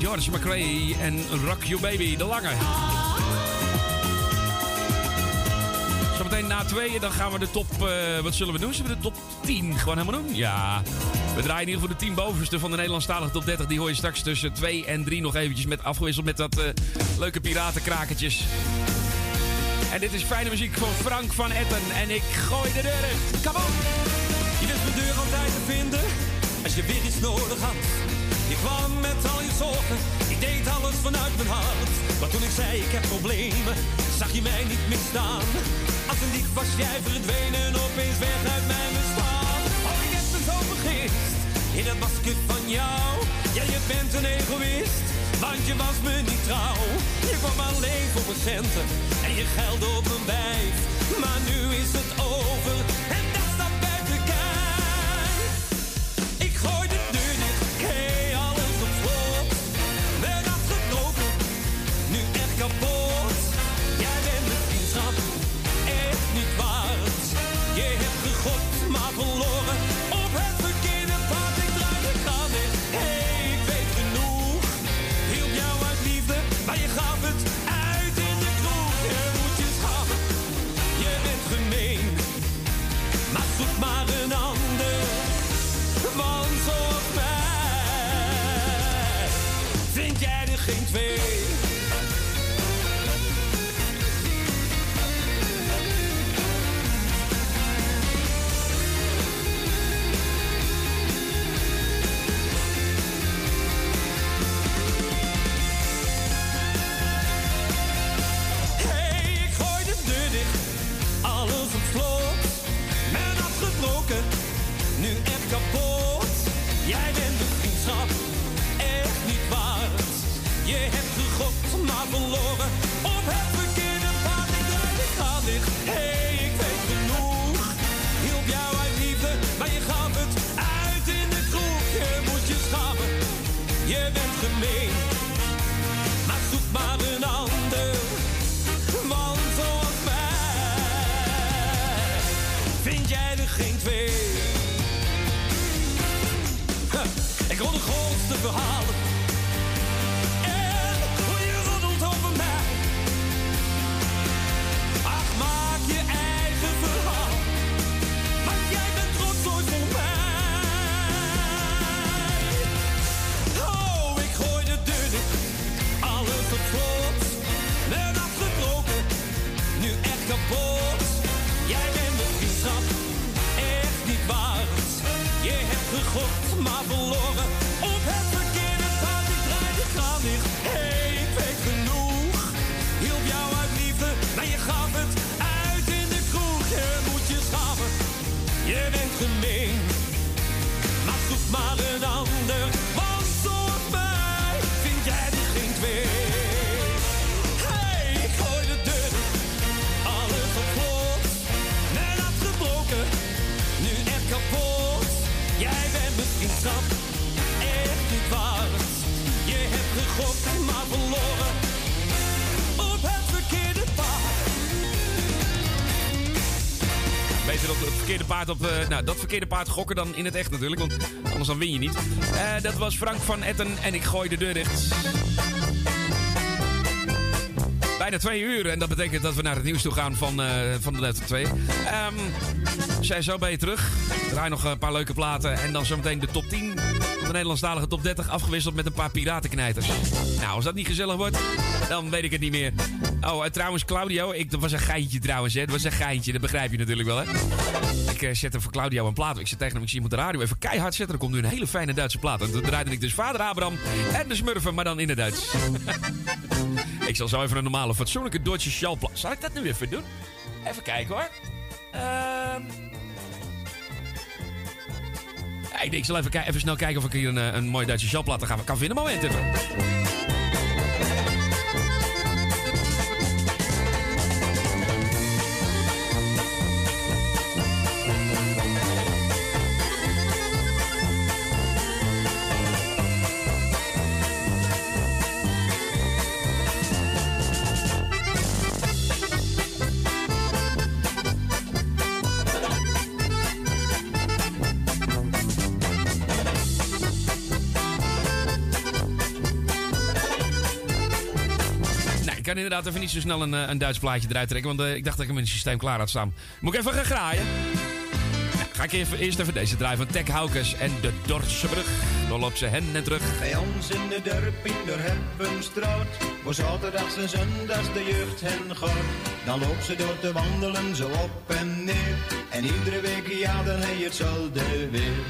George McRae en Rock You Baby, de lange. Zometeen na tweeën, dan gaan we de top... eh, wat zullen we doen? Zullen we de top 10 gewoon helemaal doen? Ja. We draaien in ieder geval de 10 bovenste van de Nederlandstalige top 30. Die hoor je straks tussen 2 en 3 nog eventjes met, afgewisseld met dat eh, leuke piratenkrakertjes. En dit is fijne muziek van Frank van Etten. En ik gooi de deur in. Op! Als je weer iets nodig had. Je kwam met al je zorgen, ik deed alles vanuit mijn hart. Maar toen ik zei ik heb problemen, zag je mij niet meer staan. Als een dief was jij verdwenen, opeens weg uit mijn bestaan. Oh, ik heb me zo vergist in het masker van jou. Ja, je bent een egoïst, want je was me niet trouw. Je kwam alleen voor mijn centen en je geld op mijn wijf. Maar nu is het over verhalen. En hoe je roddelt over mij. Ach, maak je eigen verhaal. Want jij bent trots ooit voor mij. Oh, ik gooi de deur dicht. Alles op slot. Ben afgebroken. Nu echt kapot. Jij bent de vriendschap. Echt niet waard. Je hebt gegokt, Gemeen. Maar zoek maar een ander. Beter op het verkeerde paard op... eh, nou, dat verkeerde paard gokken dan in het echt natuurlijk. Want anders dan win je niet. Eh, dat was Frank van Etten en ik gooi de deur dicht. Bijna twee uur. En dat betekent dat we naar het nieuws toe gaan van, eh, van de Letter 2. Ehm zijn zo ben je terug. Draai nog een paar leuke platen. En dan zometeen de top 10 van de Nederlandstalige top 30. Afgewisseld met een paar piratenknijters. Nou, als dat niet gezellig wordt, dan weet ik het niet meer. Oh, en trouwens, Claudio. Ik, dat was een geintje trouwens, hè. Dat was een geintje. Dat begrijp je natuurlijk wel, hè. Ik eh, zette voor Claudio een plaat. Ik zei tegen hem, ik zie je moet de radio even keihard zetten. Er komt nu een hele fijne Duitse plaat. En toen draaide ik dus Vader Abraham en de Smurfen, maar dan in het Duits. [laughs] ik zal zo even een normale, fatsoenlijke Duitse sjaalplaat. Zal ik dat nu even doen? Even kijken hoor. Ehm ik, zal even, even snel kijken of ik hier een, eh, een mooie Duitse sjaalplaat kan, kan vinden. Moment even. Inderdaad even niet zo snel een, eh, een Duits plaatje eruit trekken. Want eh, ik dacht dat ik hem in het systeem klaar had staan. Moet ik even gaan graaien? Ga ik even, eerst even deze draaien van Tech Haukes en de Dordtse brug. Dol op ze hen en terug. Bij ons in de dorp in de waar zaterdags en zondags de jeugd hen gaat. Dan loopt ze door te wandelen, zo op en neer. En iedere week, ja, dan heb je hetzelfde weer.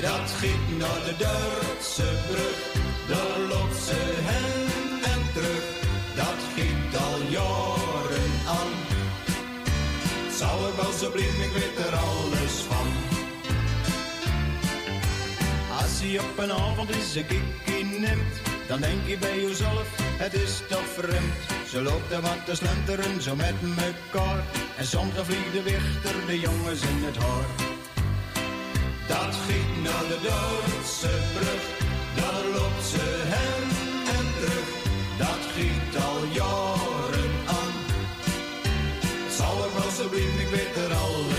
Dat giet naar de Duitse brug, daar loopt ze hen en terug. Dat giet al jaren aan. Zou er wel zo blijven, ik weet er alles van. Als je op een avond eens een kikkie neemt, dan denk je bij jezelf, het is toch vreemd. Ze loopt er wat te slenteren, zo met mekaar. En soms dan vliegt de wichter de jongens in het haar. Dat giet naar de Duitse brug, daar loopt ze terug. Dat giet al jaren aan. Zal er wel zo blijven, ik weet er alles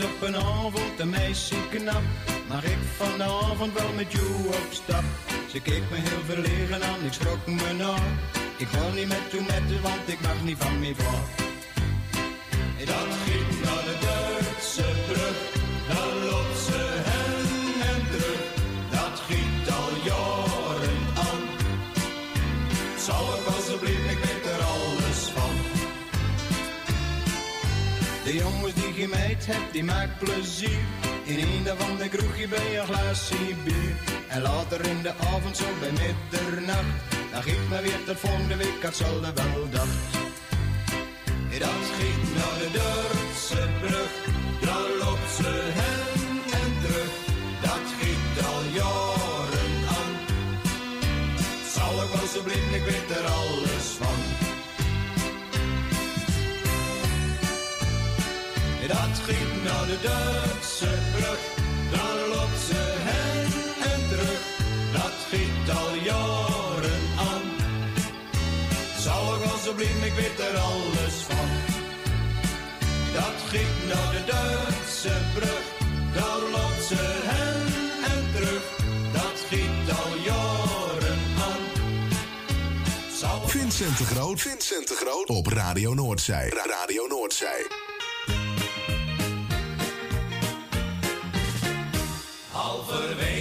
op een avond een meisje knap. Mag ik vanavond wel met jou op stap? Ze keek me heel verlegen aan, ik schrok me na. Ik wil niet met jou met, want ik mag niet van me voor. Dat ging die meid hebt, die maakt plezier. In een van de kroegje bij een glaasje bier. En later in de avond, zo bij middernacht. Dan giet me weer tot volgende week, had zal er wel dacht. Dat giet naar de Duitse brug, daar loopt ze hen en terug. Dat giet al jaren aan. Zal er wel zo blijven, ik weet er alles de Duitse brug, daar loopt ze hen en terug. Dat giet al jaren aan. Zal zo blijven, ik weet er alles van. Dat giet naar de Duitse brug, daar loopt ze hen en terug. Dat giet al jaren aan. Zal Vincent de Groot. Vincent de Groot. Op Radio Noordzij. Ra- Radio Noordzij. absorber.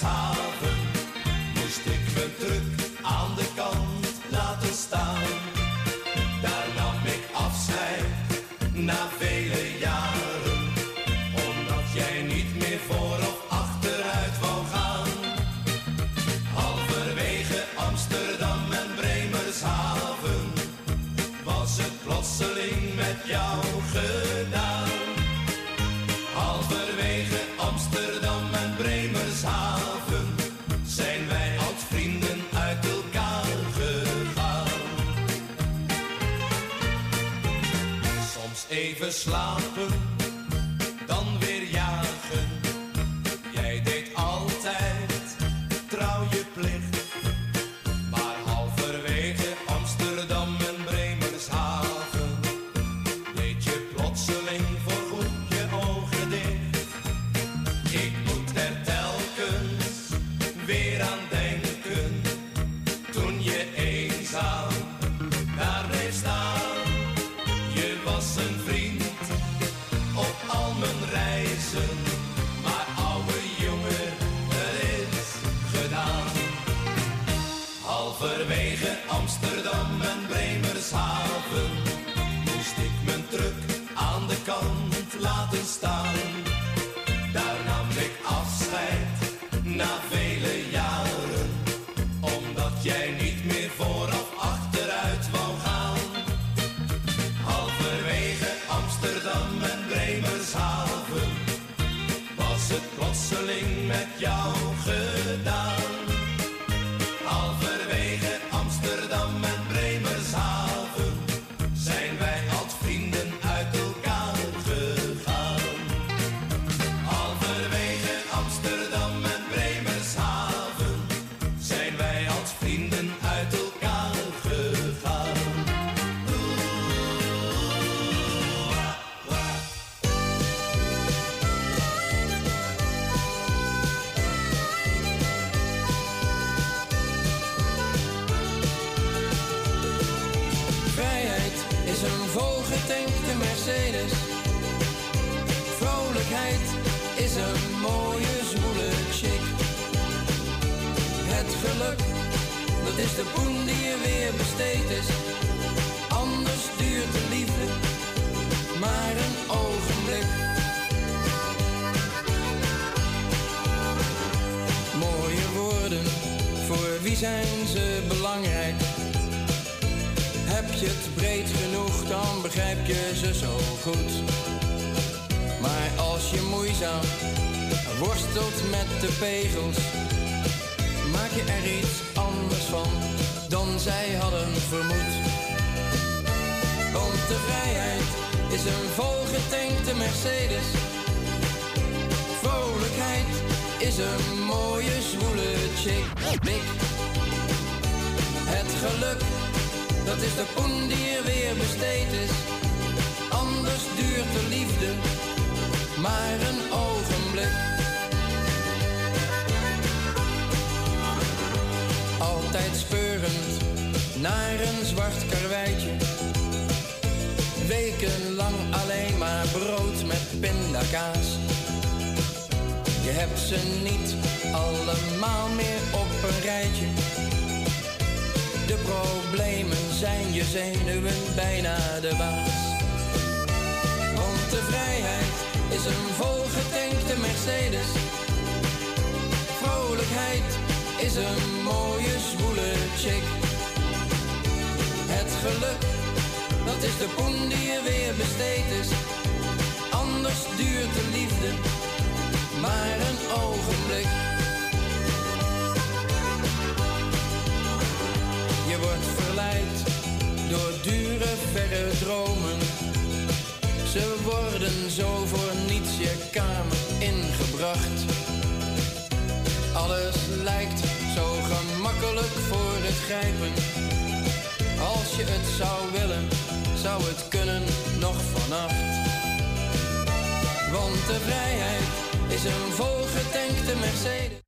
house. Slapen, Maar als je moeizaam worstelt met de pegels, maak je er iets anders van dan zij hadden vermoed. Want de vrijheid is een volgetankte Mercedes. Vrolijkheid is een mooie zwoele chick. Het geluk dat is de poen die er weer besteed is. Duurt de liefde maar een ogenblik. Altijd speurend naar een zwart karweitje. Wekenlang alleen maar brood met pindakaas. Je hebt ze niet allemaal meer op een rijtje. De problemen zijn je zenuwen bijna de baas. De vrijheid is een volgetankte Mercedes. Vrolijkheid is een mooie zwoele chick. Het geluk, dat is de poen die je weer besteed is. Anders duurt de liefde maar een ogenblik. Je wordt verleid door dure verre dromen. Ze worden zo voor niets je kamer ingebracht. Alles lijkt zo gemakkelijk voor het grijpen. Als je het zou willen, zou het kunnen nog vannacht. Want de vrijheid is een volgetankte Mercedes.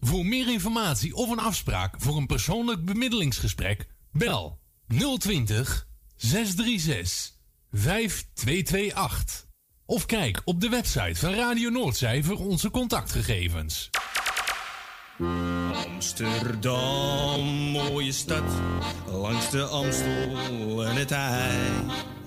Voor meer informatie of een afspraak voor een persoonlijk bemiddelingsgesprek, bel 020 636 5228. Of kijk op de website van Radio Noordzij voor onze contactgegevens. Amsterdam, mooie stad, langs de Amstel en het IJ.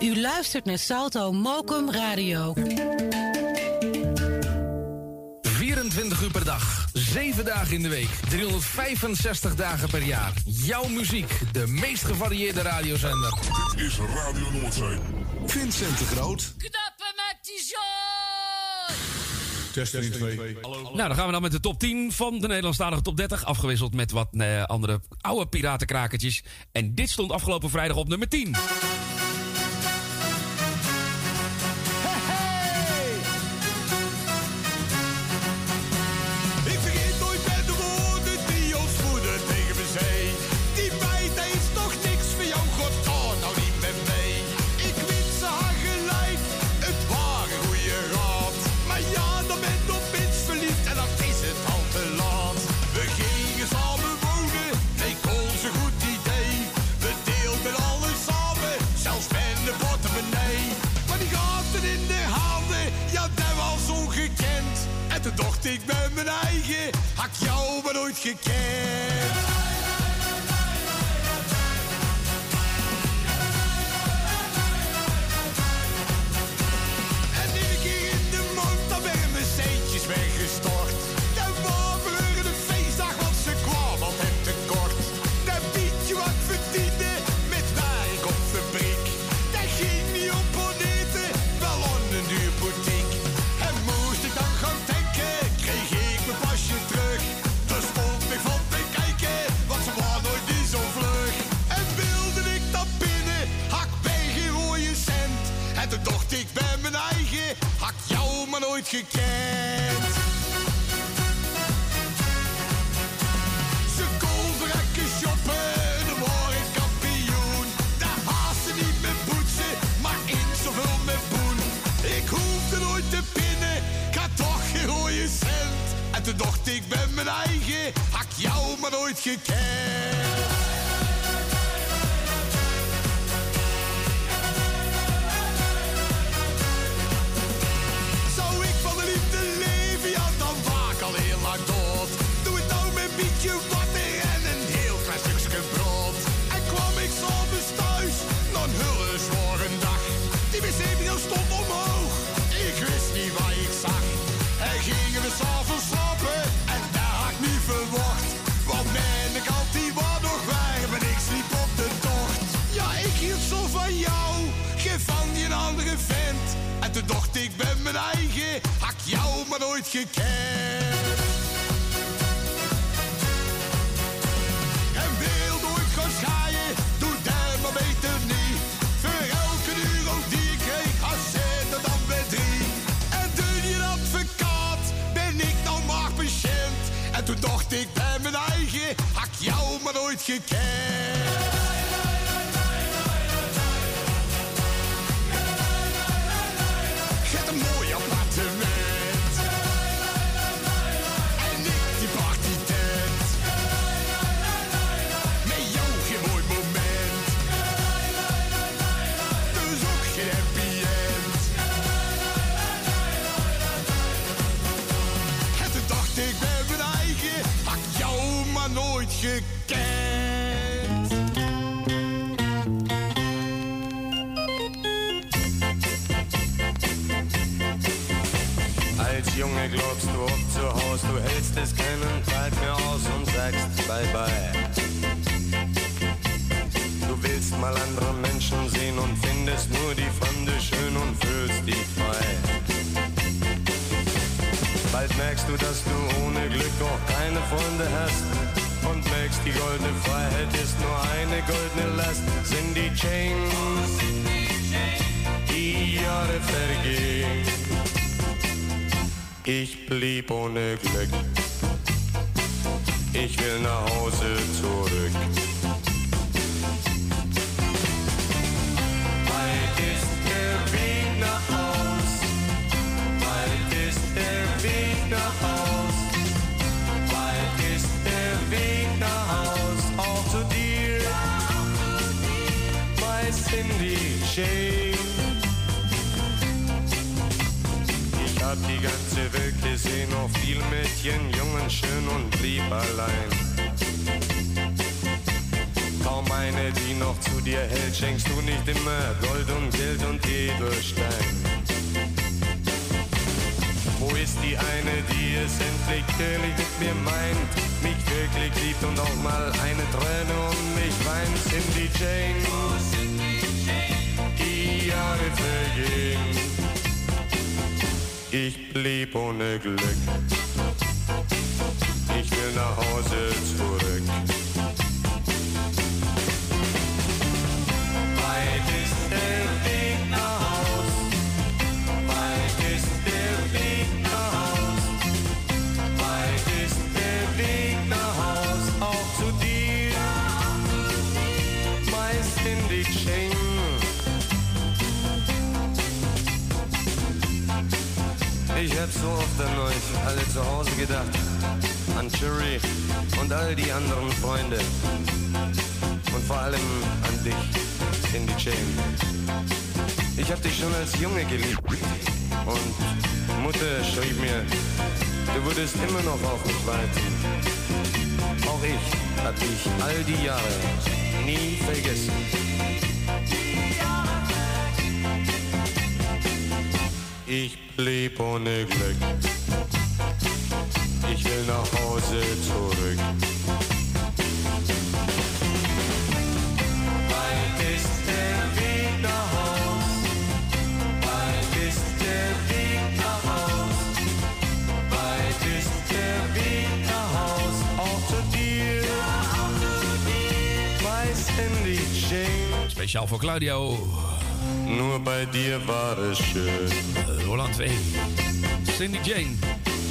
U luistert naar Salto Mokum Radio. 24 uur per dag, 7 dagen in de week, 365 dagen per jaar. Jouw muziek, de meest gevarieerde radiozender. Dit is Radio Noordzee. Vincent de Groot. Knappen met die zooi! Testing 2. Nou, dan gaan we dan met de top 10 van de Nederlandstalige top 30. Afgewisseld met wat eh, andere oude piratenkrakertjes. En dit stond afgelopen vrijdag op nummer 10. Ik bij mijn eigen, had jou maar nooit gekend. Nooit gekend. Ze konden rekken shoppen, word ik kampioen. Daar haast ze niet met poetsen, maar in zoveel met poen. Ik hoefde nooit te pinnen, ik had toch geen rode cent. En toen dacht ik bij mijn eigen, hak jou maar nooit gekend. Dan hullen voor een dag. Die wc-bril stond omhoog, ik wist niet wat ik zag. En gingen we s'avonds slapen, en daar had ik niet verwacht. Want mijn kant die was nog warm en ik sliep op de tocht. Ja, ik hield zo van jou, geen van die andere vent. En toen dacht ik bij mijn eigen, hak jou maar nooit gekend. Toen dacht ik bij mijn eigen, hak jou maar nooit gekend. Nooit gekend. Als Junge glaubst du oft zu Haus, du hältst es keinen Tag mehr aus und sagst bye bye. Du willst mal andere Menschen sehen und findest nur die Fremde schön und fühlst dich frei. Bald merkst du, dass du ohne Glück auch keine Freunde hast und merkst, die goldene Freiheit ist nur eine goldene Last. Sind die Chains, die Jahre vergehen. Ich blieb ohne Glück. Ich will nach Hause zurück. Weit ist der Weg nach Haus. Weit ist der Weg nach Haus. Hab die ganze Welt gesehen, auch viel Mädchen, jung und schön und blieb allein. Kaum eine, die noch zu dir hält, schenkst du nicht immer Gold und Geld und Edelstein. Wo ist die eine, die es endlich ehrlich mit mir meint, mich wirklich liebt und auch mal eine Träne um mich weint? Cindy Jane, die Jahre vergehen. Ich blieb ohne Glück. Ich will nach Hause zurück. Hab so oft an euch alle zu Hause gedacht. An Cherry und all die anderen Freunde. Und vor allem an dich, Cindy Jane. Ich hab dich schon als Junge geliebt. Und Mutter schrieb mir, du würdest immer noch auf mich warten. Auch ich hab dich all die Jahre nie vergessen. Ich blieb ohne Glück. Ich will nach Hause zurück. Weit ist der Weg nach Haus. Weit ist der Weg nach Haus. Weit ist der Weg nach Haus. Auch zu dir. Weiß Handy Jane. Speciaal voor Claudio. Nur bei dir war es schön. Roland 2. Cindy Jane.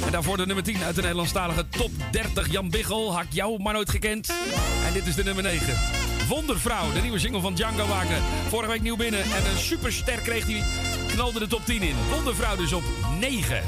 En daarvoor de nummer 10 uit de Nederlandstalige top 30. Jan Biggel, had ik jou maar nooit gekend. En dit is de nummer 9. Wondervrouw, de nieuwe single van Django Wagner. Vorige week nieuw binnen en een superster kreeg hij. Knalde de top 10 in. Wondervrouw dus op 9.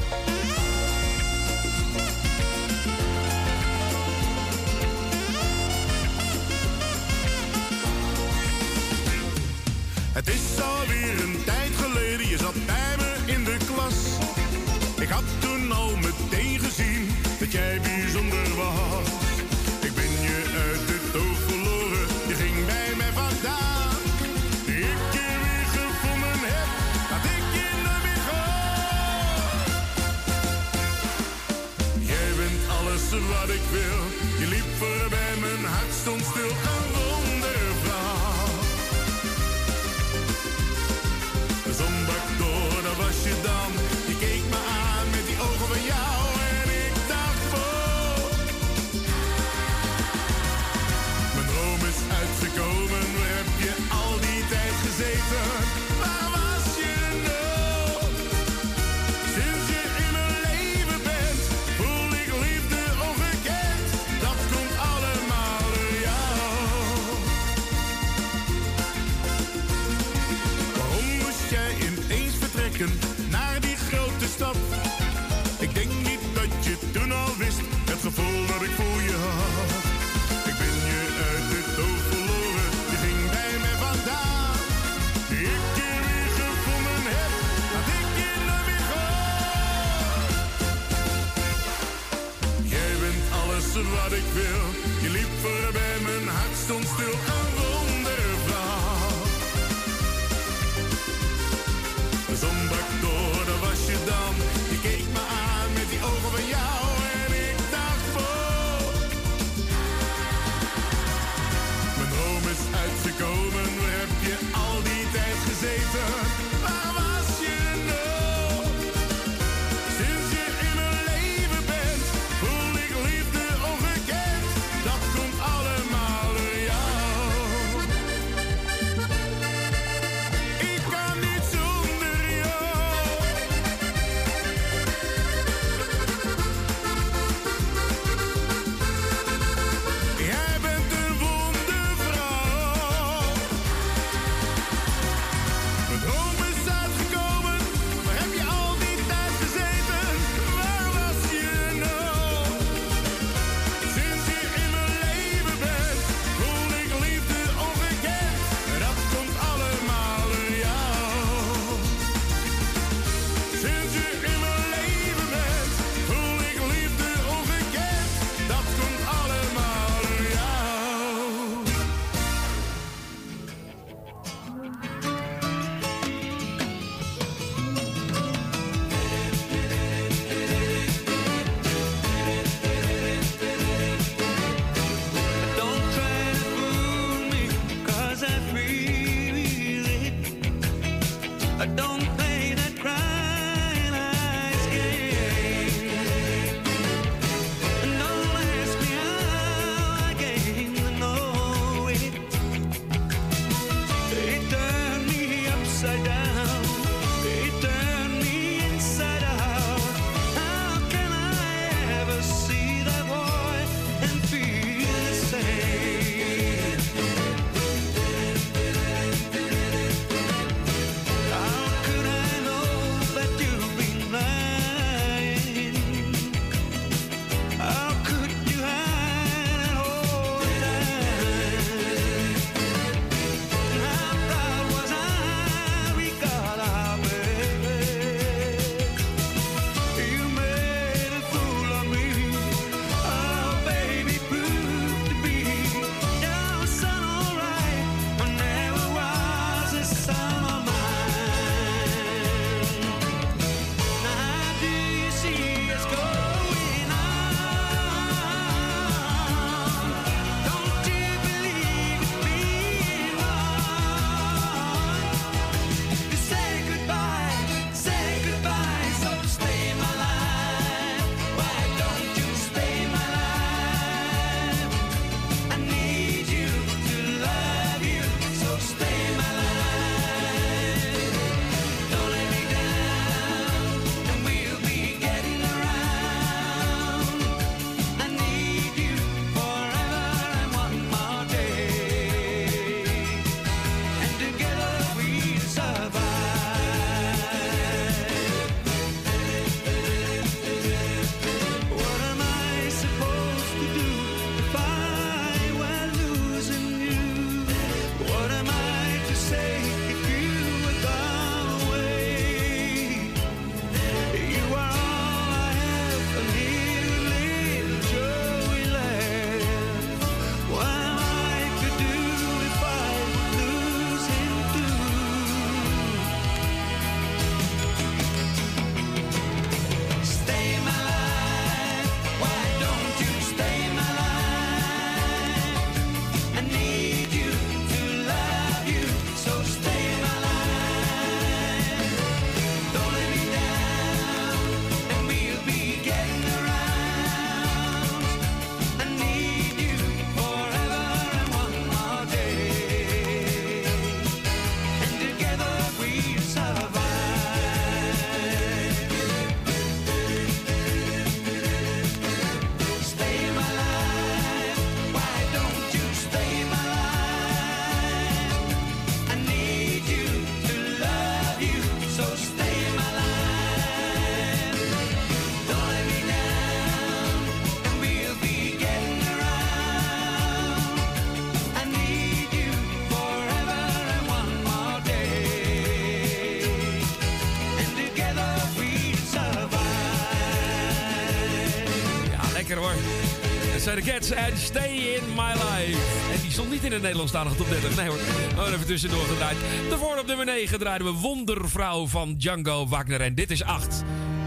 Zijn de en Stay in My Life. En die stond niet in het Nederlandstalige top 30. Nee hoor, gewoon even tussendoor gedraaid. Daarvoor op nummer 9 draaiden we Wondervrouw van Django Wagner. En dit is 8,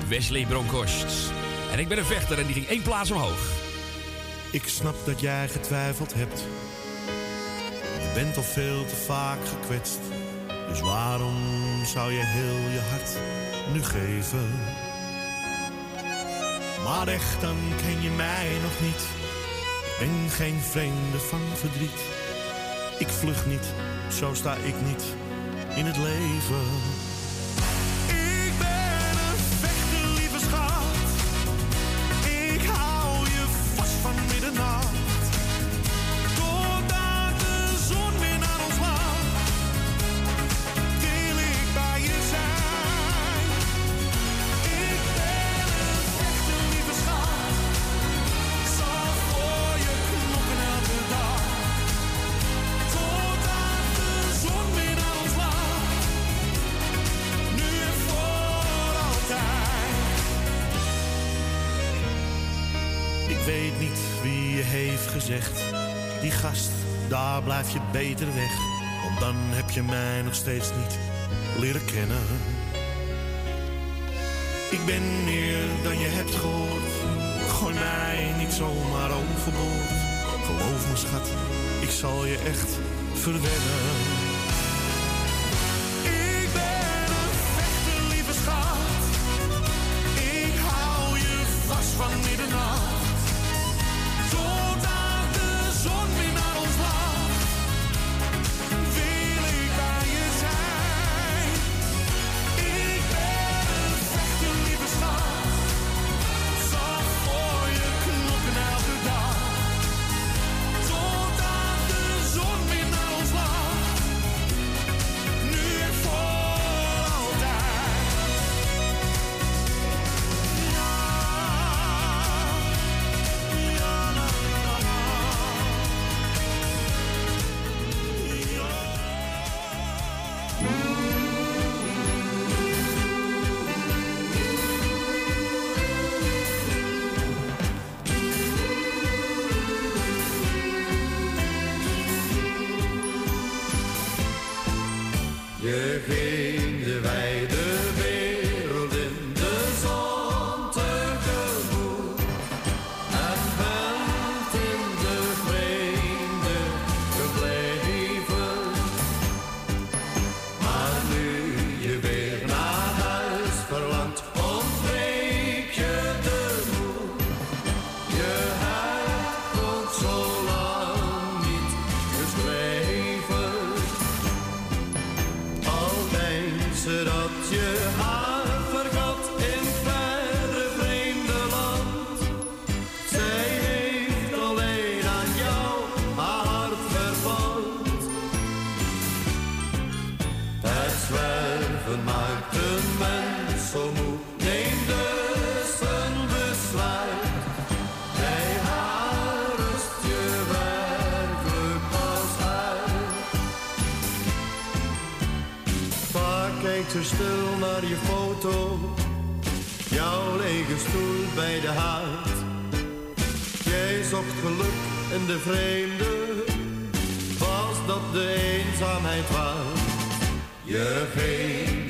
Wesley Bronkhorst. En ik ben een vechter en die ging één plaats omhoog. Ik snap dat jij getwijfeld hebt. Je bent al veel te vaak gekwetst. Dus waarom zou je heel je hart nu geven? Maar echt, dan ken je mij nog niet. Ben geen vreemde van verdriet. Ik vlug niet, zo sta ik niet in het leven. Je mij nog steeds niet leren kennen. Ik ben meer dan je hebt gehoord. Gooi mij niet zomaar overboord. Geloof me, schat, ik zal je echt verwennen. Kijkt ze stil naar je foto. Jouw lege stoel bij de haard. Jij zocht geluk in de vreemde. Was dat de eenzaamheid waard? Je ging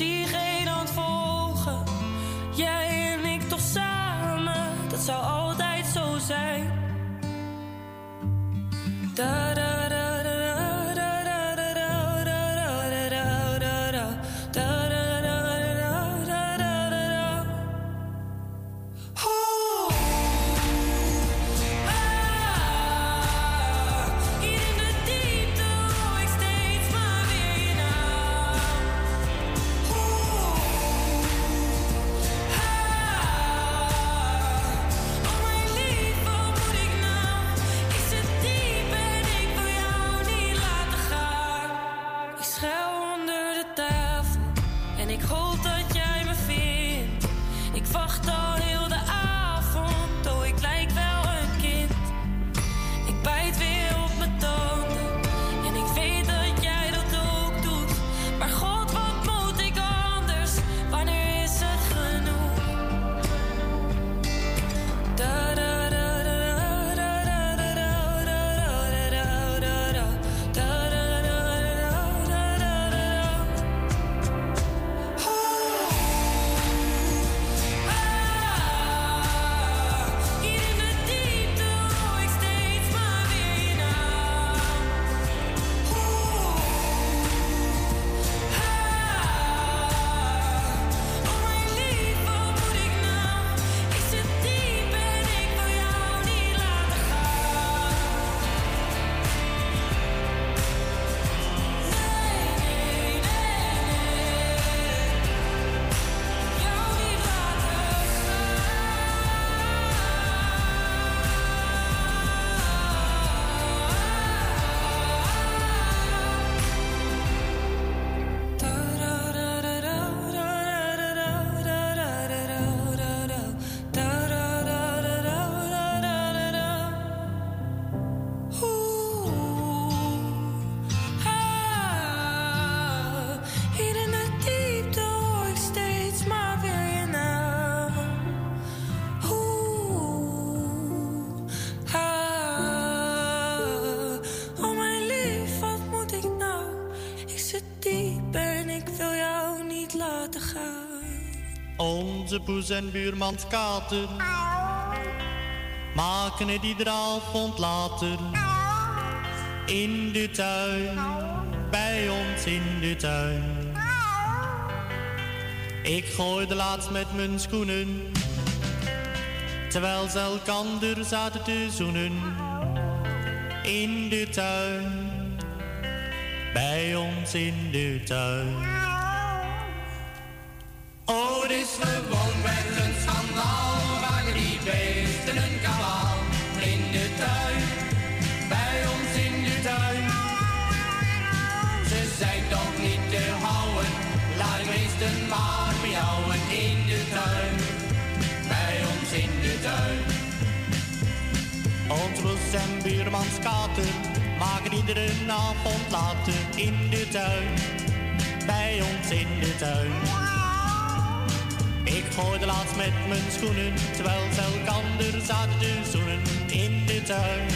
zie onze poes en buurmans kater. Maken het iedere avond later. In de tuin, bij ons in de tuin. Ik gooide laatst met mijn schoenen. Terwijl ze elkander zaten te zoenen. In de tuin, bij ons in de tuin. schaten maken iedere avond later in de tuin. Bij ons in de tuin. Ik gooide laatst met mijn schoenen, terwijl ze elkander zaten te zoenen. In de tuin,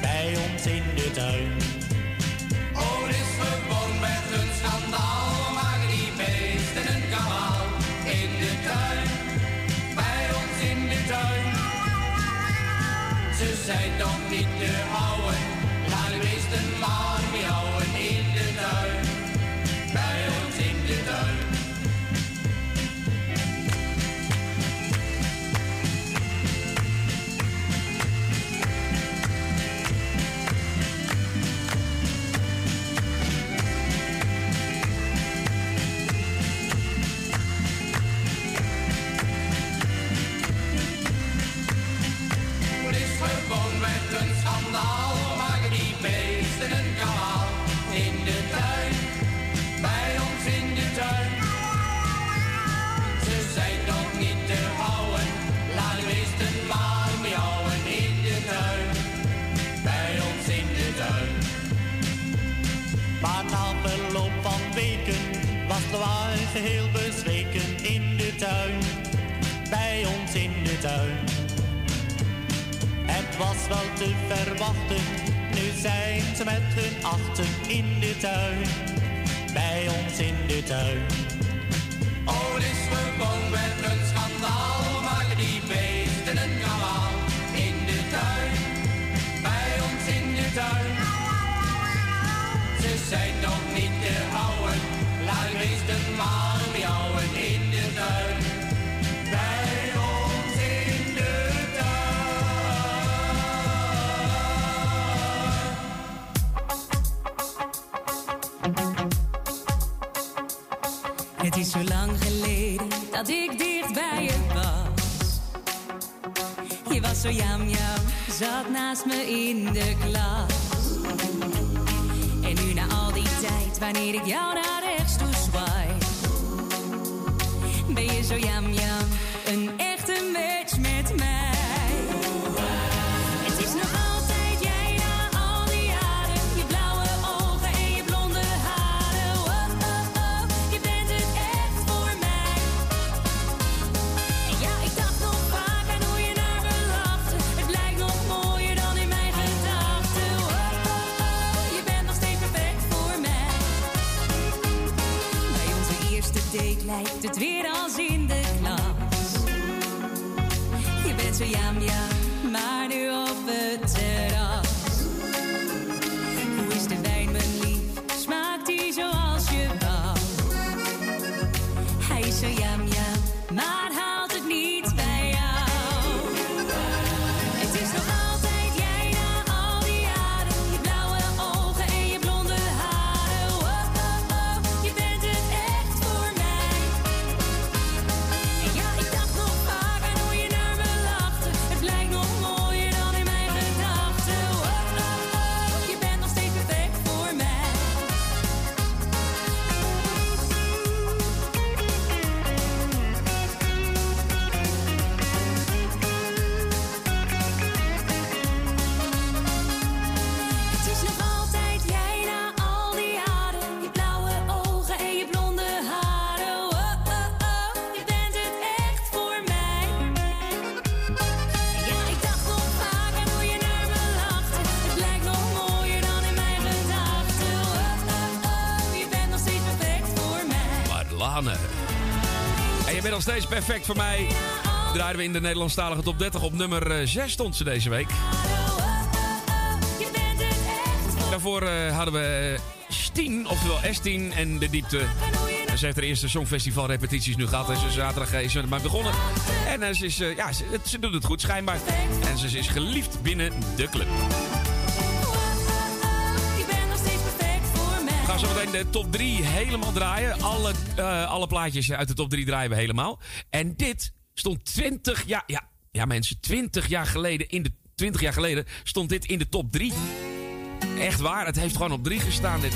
bij ons in de tuin. zijn nog niet te houden. Laat de meesten maar houden. is zo lang geleden dat ik dicht bij je was. Je was zo jam jam, zat naast me in de klas. En nu na al die tijd, wanneer ik jou steeds perfect voor mij. Draaiden we in de Nederlandstalige top 30 op nummer 6 stond ze deze week. Daarvoor eh, hadden we eh, Stien, oftewel S10 en de diepte. Ze heeft haar eerste songfestival repetities nu gehad. En ze zaterdag is ze maar begonnen. En eh, ze, is, eh, ja, ze, doet het goed schijnbaar. En ze is geliefd binnen de club. Gaan zo meteen de top 3 helemaal draaien. Alle, eh, alle plaatjes uit de top 3 draaien we helemaal. En dit stond 20 jaar... Ja, ja mensen, 20 jaar geleden in de... 20 jaar geleden stond dit in de top 3. Echt waar, het heeft gewoon op 3 gestaan dit.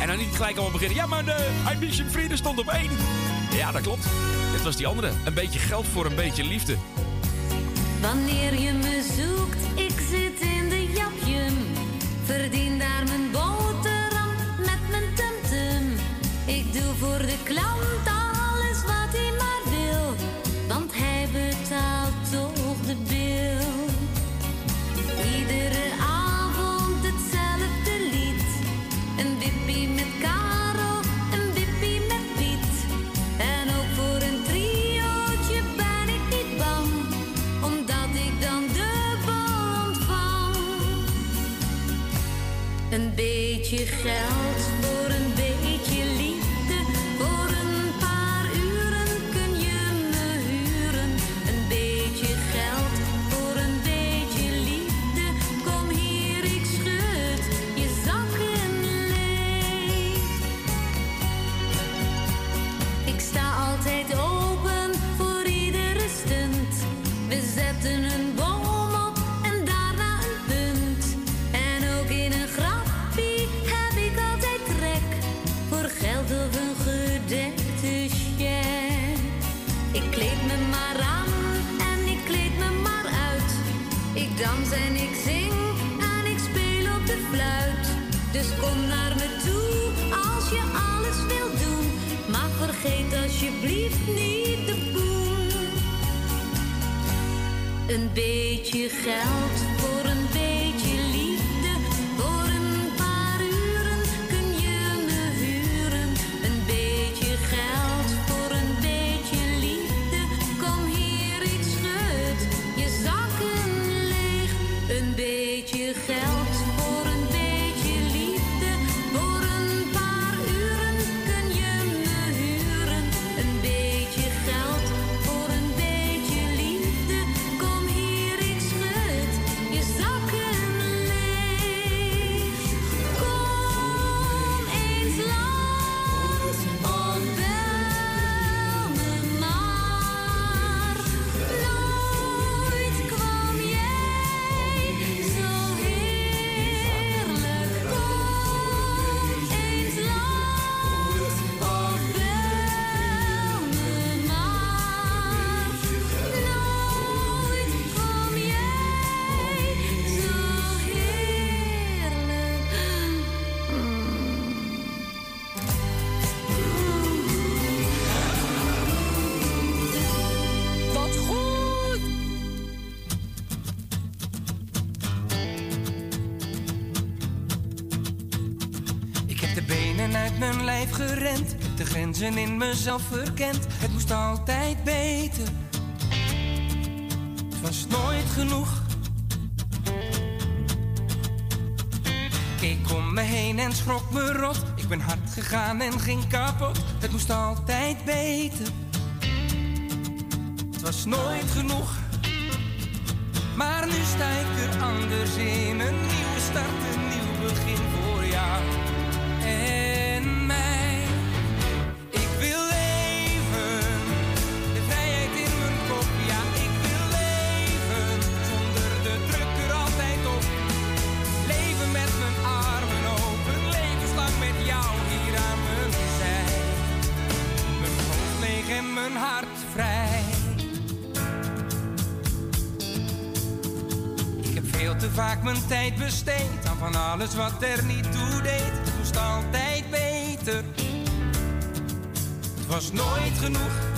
En dan niet gelijk allemaal beginnen. Ja, maar de You Vrienden stond op 1. Ja, dat klopt. Dit was die andere. Een beetje geld voor een beetje liefde. Wanneer je me zoekt, Een beetje geld grenzen in mezelf verkend. Het moest altijd beter. Het was nooit genoeg. Ik om me heen en schrok me rot. Ik ben hard gegaan en ging kapot. Het moest altijd beter. Het was nooit genoeg. Maar nu sta ik er anders in. Een nieuwe start, alles wat er niet toe deed. Moest altijd beter. Het was nooit genoeg.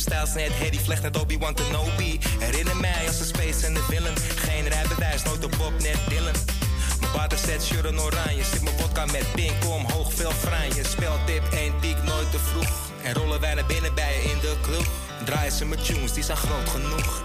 Stijl styles net Harry Vlecht, net Obi-Wan Kenobi. Herinner mij als een space en de villain. Geen rijbewijs, nooit op Bob, net Dylan. Mijn waterset, sure en oranje. Zit mijn vodka met pink, omhoog, veel franje. Speltip, één piek, nooit te vroeg. En rollen wij naar binnen bij je in de club. Draaien ze mijn tunes, die zijn groot genoeg.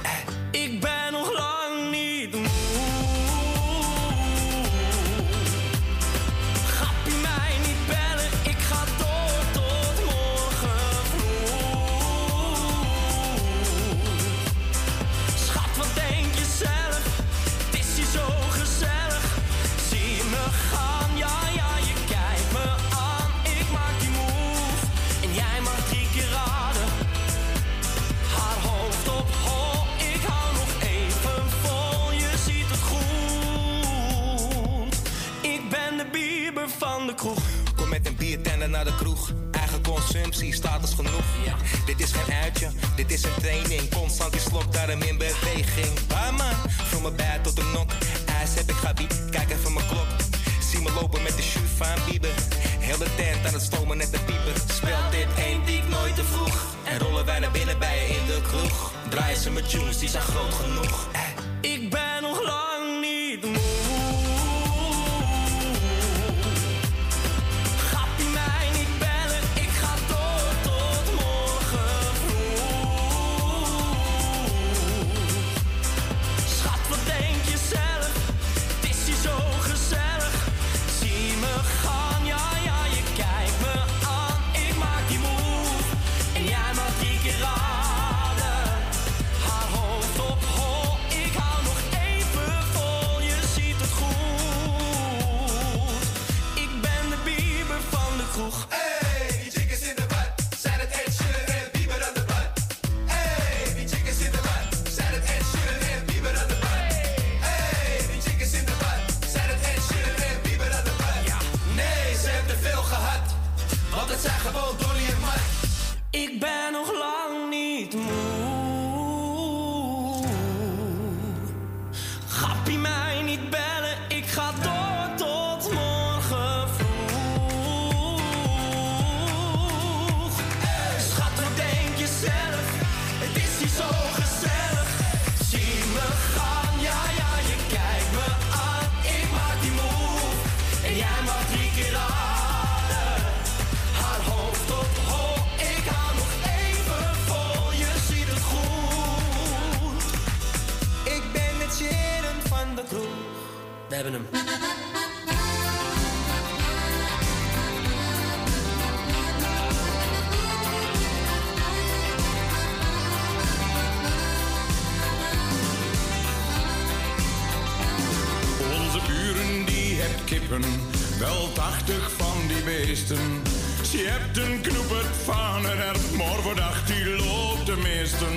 Die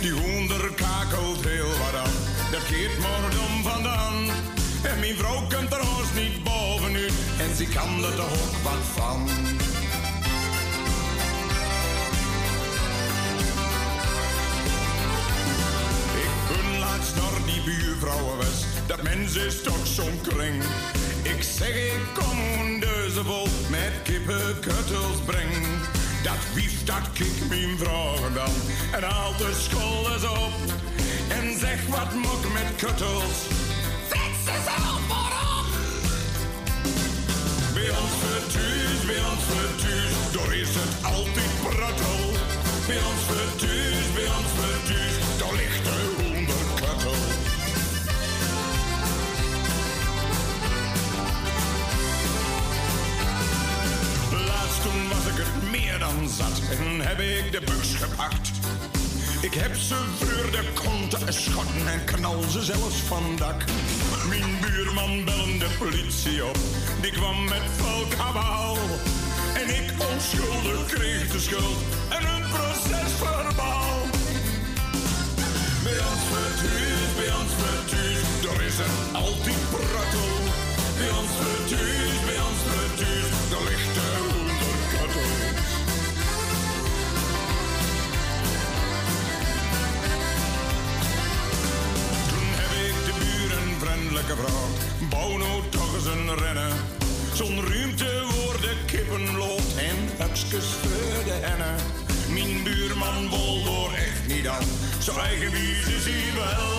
Die hoender kakelt heel wat aan. Keert morgen vandaan. En mijn vrouw kunt er ons niet bovenuit. En ze kan er toch ook wat van. Ik ben laatst naar die buurvrouwen was. Dat mens is toch zo'n kring. Ik zeg ik kom een vol met kippenkuttels brengen. breng. Dat wief, dat kik mijn vragen dan en haalt de schouders op. En zeg wat moet met kuttels. Fix ze zelf voorop! Bij ons vertuus, bij ons vertuus, door is het altijd pruttel. Bij ons vertuus, bij ons vertuus, en heb ik de buks gepakt. Ik heb ze voor de konten schotten en knal ze zelfs van dak. Mijn buurman belde de politie op, die kwam met vol kabaal. En ik onschuldig kreeg de schuld en een proces verbaal. Bij ons vertuus, bij ons vertuus, er is er altijd pruttel. Bij ons vertuus, bij ons vertuus, bouw nou toch eens een rennen. Zo'n ruimte voor de kippen loopt en hupskes voor de hennen. Mijn buurman wol door echt niet aan, zo eigenwijs is hij wel.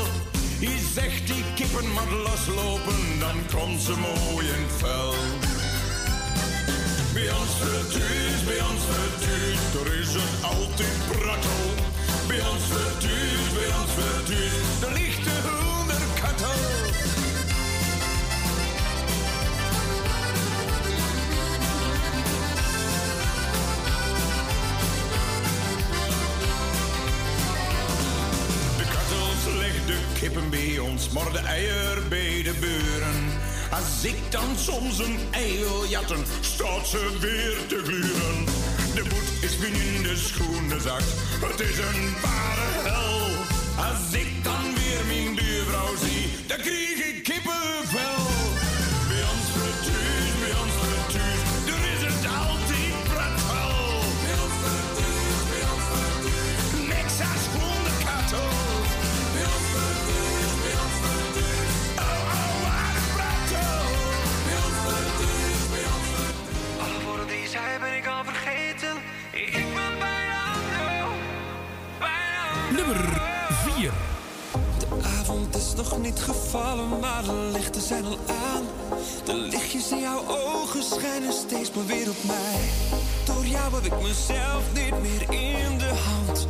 Hij zegt die kippen maar loslopen, dan komt ze mooi in vel. Bij ons vertuus, bij ons er is het altijd prattel. Bij ons vertuus, bij ons vertuus, er ligt de de kippen bij ons, maar de eier bij de buren. Als ik dan soms een ei jatten, staat ze weer te gluren. De boet is weer in de schoenenzak, het is een ware hel. Als ik dan weer mijn buurvrouw zie, dan krijg ik kippenvel. Zei ben ik al vergeten. Ik ben bijna dood. Bijna Nummer 4. De avond is nog niet gevallen, maar de lichten zijn al aan. De lichtjes in jouw ogen schijnen steeds maar weer op mij. Door jou heb ik mezelf niet meer in de hand.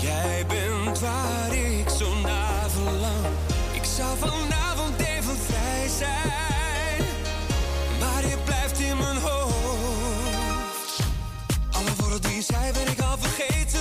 Jij bent waar ik zo naar verlang. Ik zou vanavond even vrij zijn, maar je blijft in mijn hoofd. Die zei ben ik al vergeten,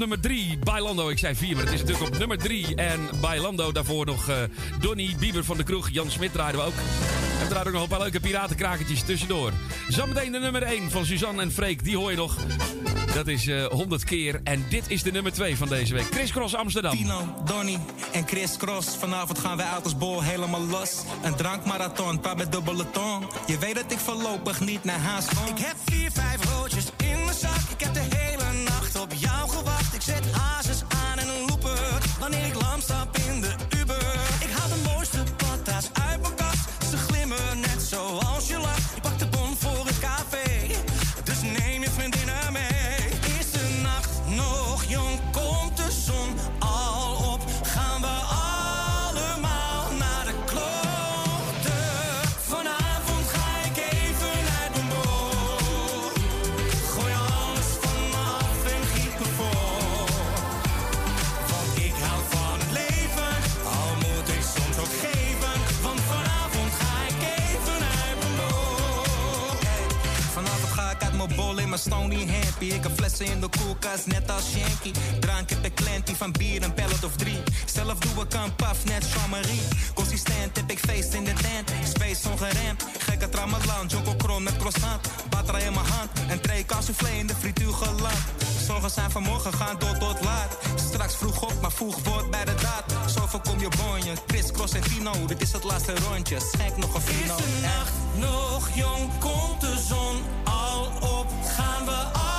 nummer 3. Bailando, ik zei 4, maar het is natuurlijk op nummer 3. En Bailando, daarvoor nog eh Donny Bieber van de Kroeg. Jan Smit draaiden we ook. En we draaien ook nog een paar leuke piratenkrakertjes tussendoor. Zometeen de nummer 1 van Suzanne en Freek. Die hoor je nog. Dat is eh 100 keer. En dit is de nummer 2 van deze week. Chris Cross Amsterdam. Tino, Donny en Chris Cross. Vanavond gaan wij uit als bol helemaal los. Een drankmarathon, praat met dubbele tong. Je weet dat ik voorlopig niet naar huis kom. Ik heb vier, vijf roodjes in mijn zak. Ik heb de hele in stony happy. Ik heb flessen in de koelkast, net als Shanky. Drank heb ik klantie van bier, een pellet of drie. Zelf doe ik een paf, net Jean-Marie. Consistent heb ik feest in de tent. Space ongeremd, gekke tramalan. Joko kron met croissant. Batterij in mijn hand, een tray soufflé in de frituur geland. Zorgen zijn vanmorgen gaan door tot laat. Straks vroeg op, maar vroeg wordt bij de daad. Zo voorkom je bonje, Chris, Cross en Tino. Dit is het laatste rondje, schenk nog een vino. Is de nacht nog jong? Komt de zon al op? Gaan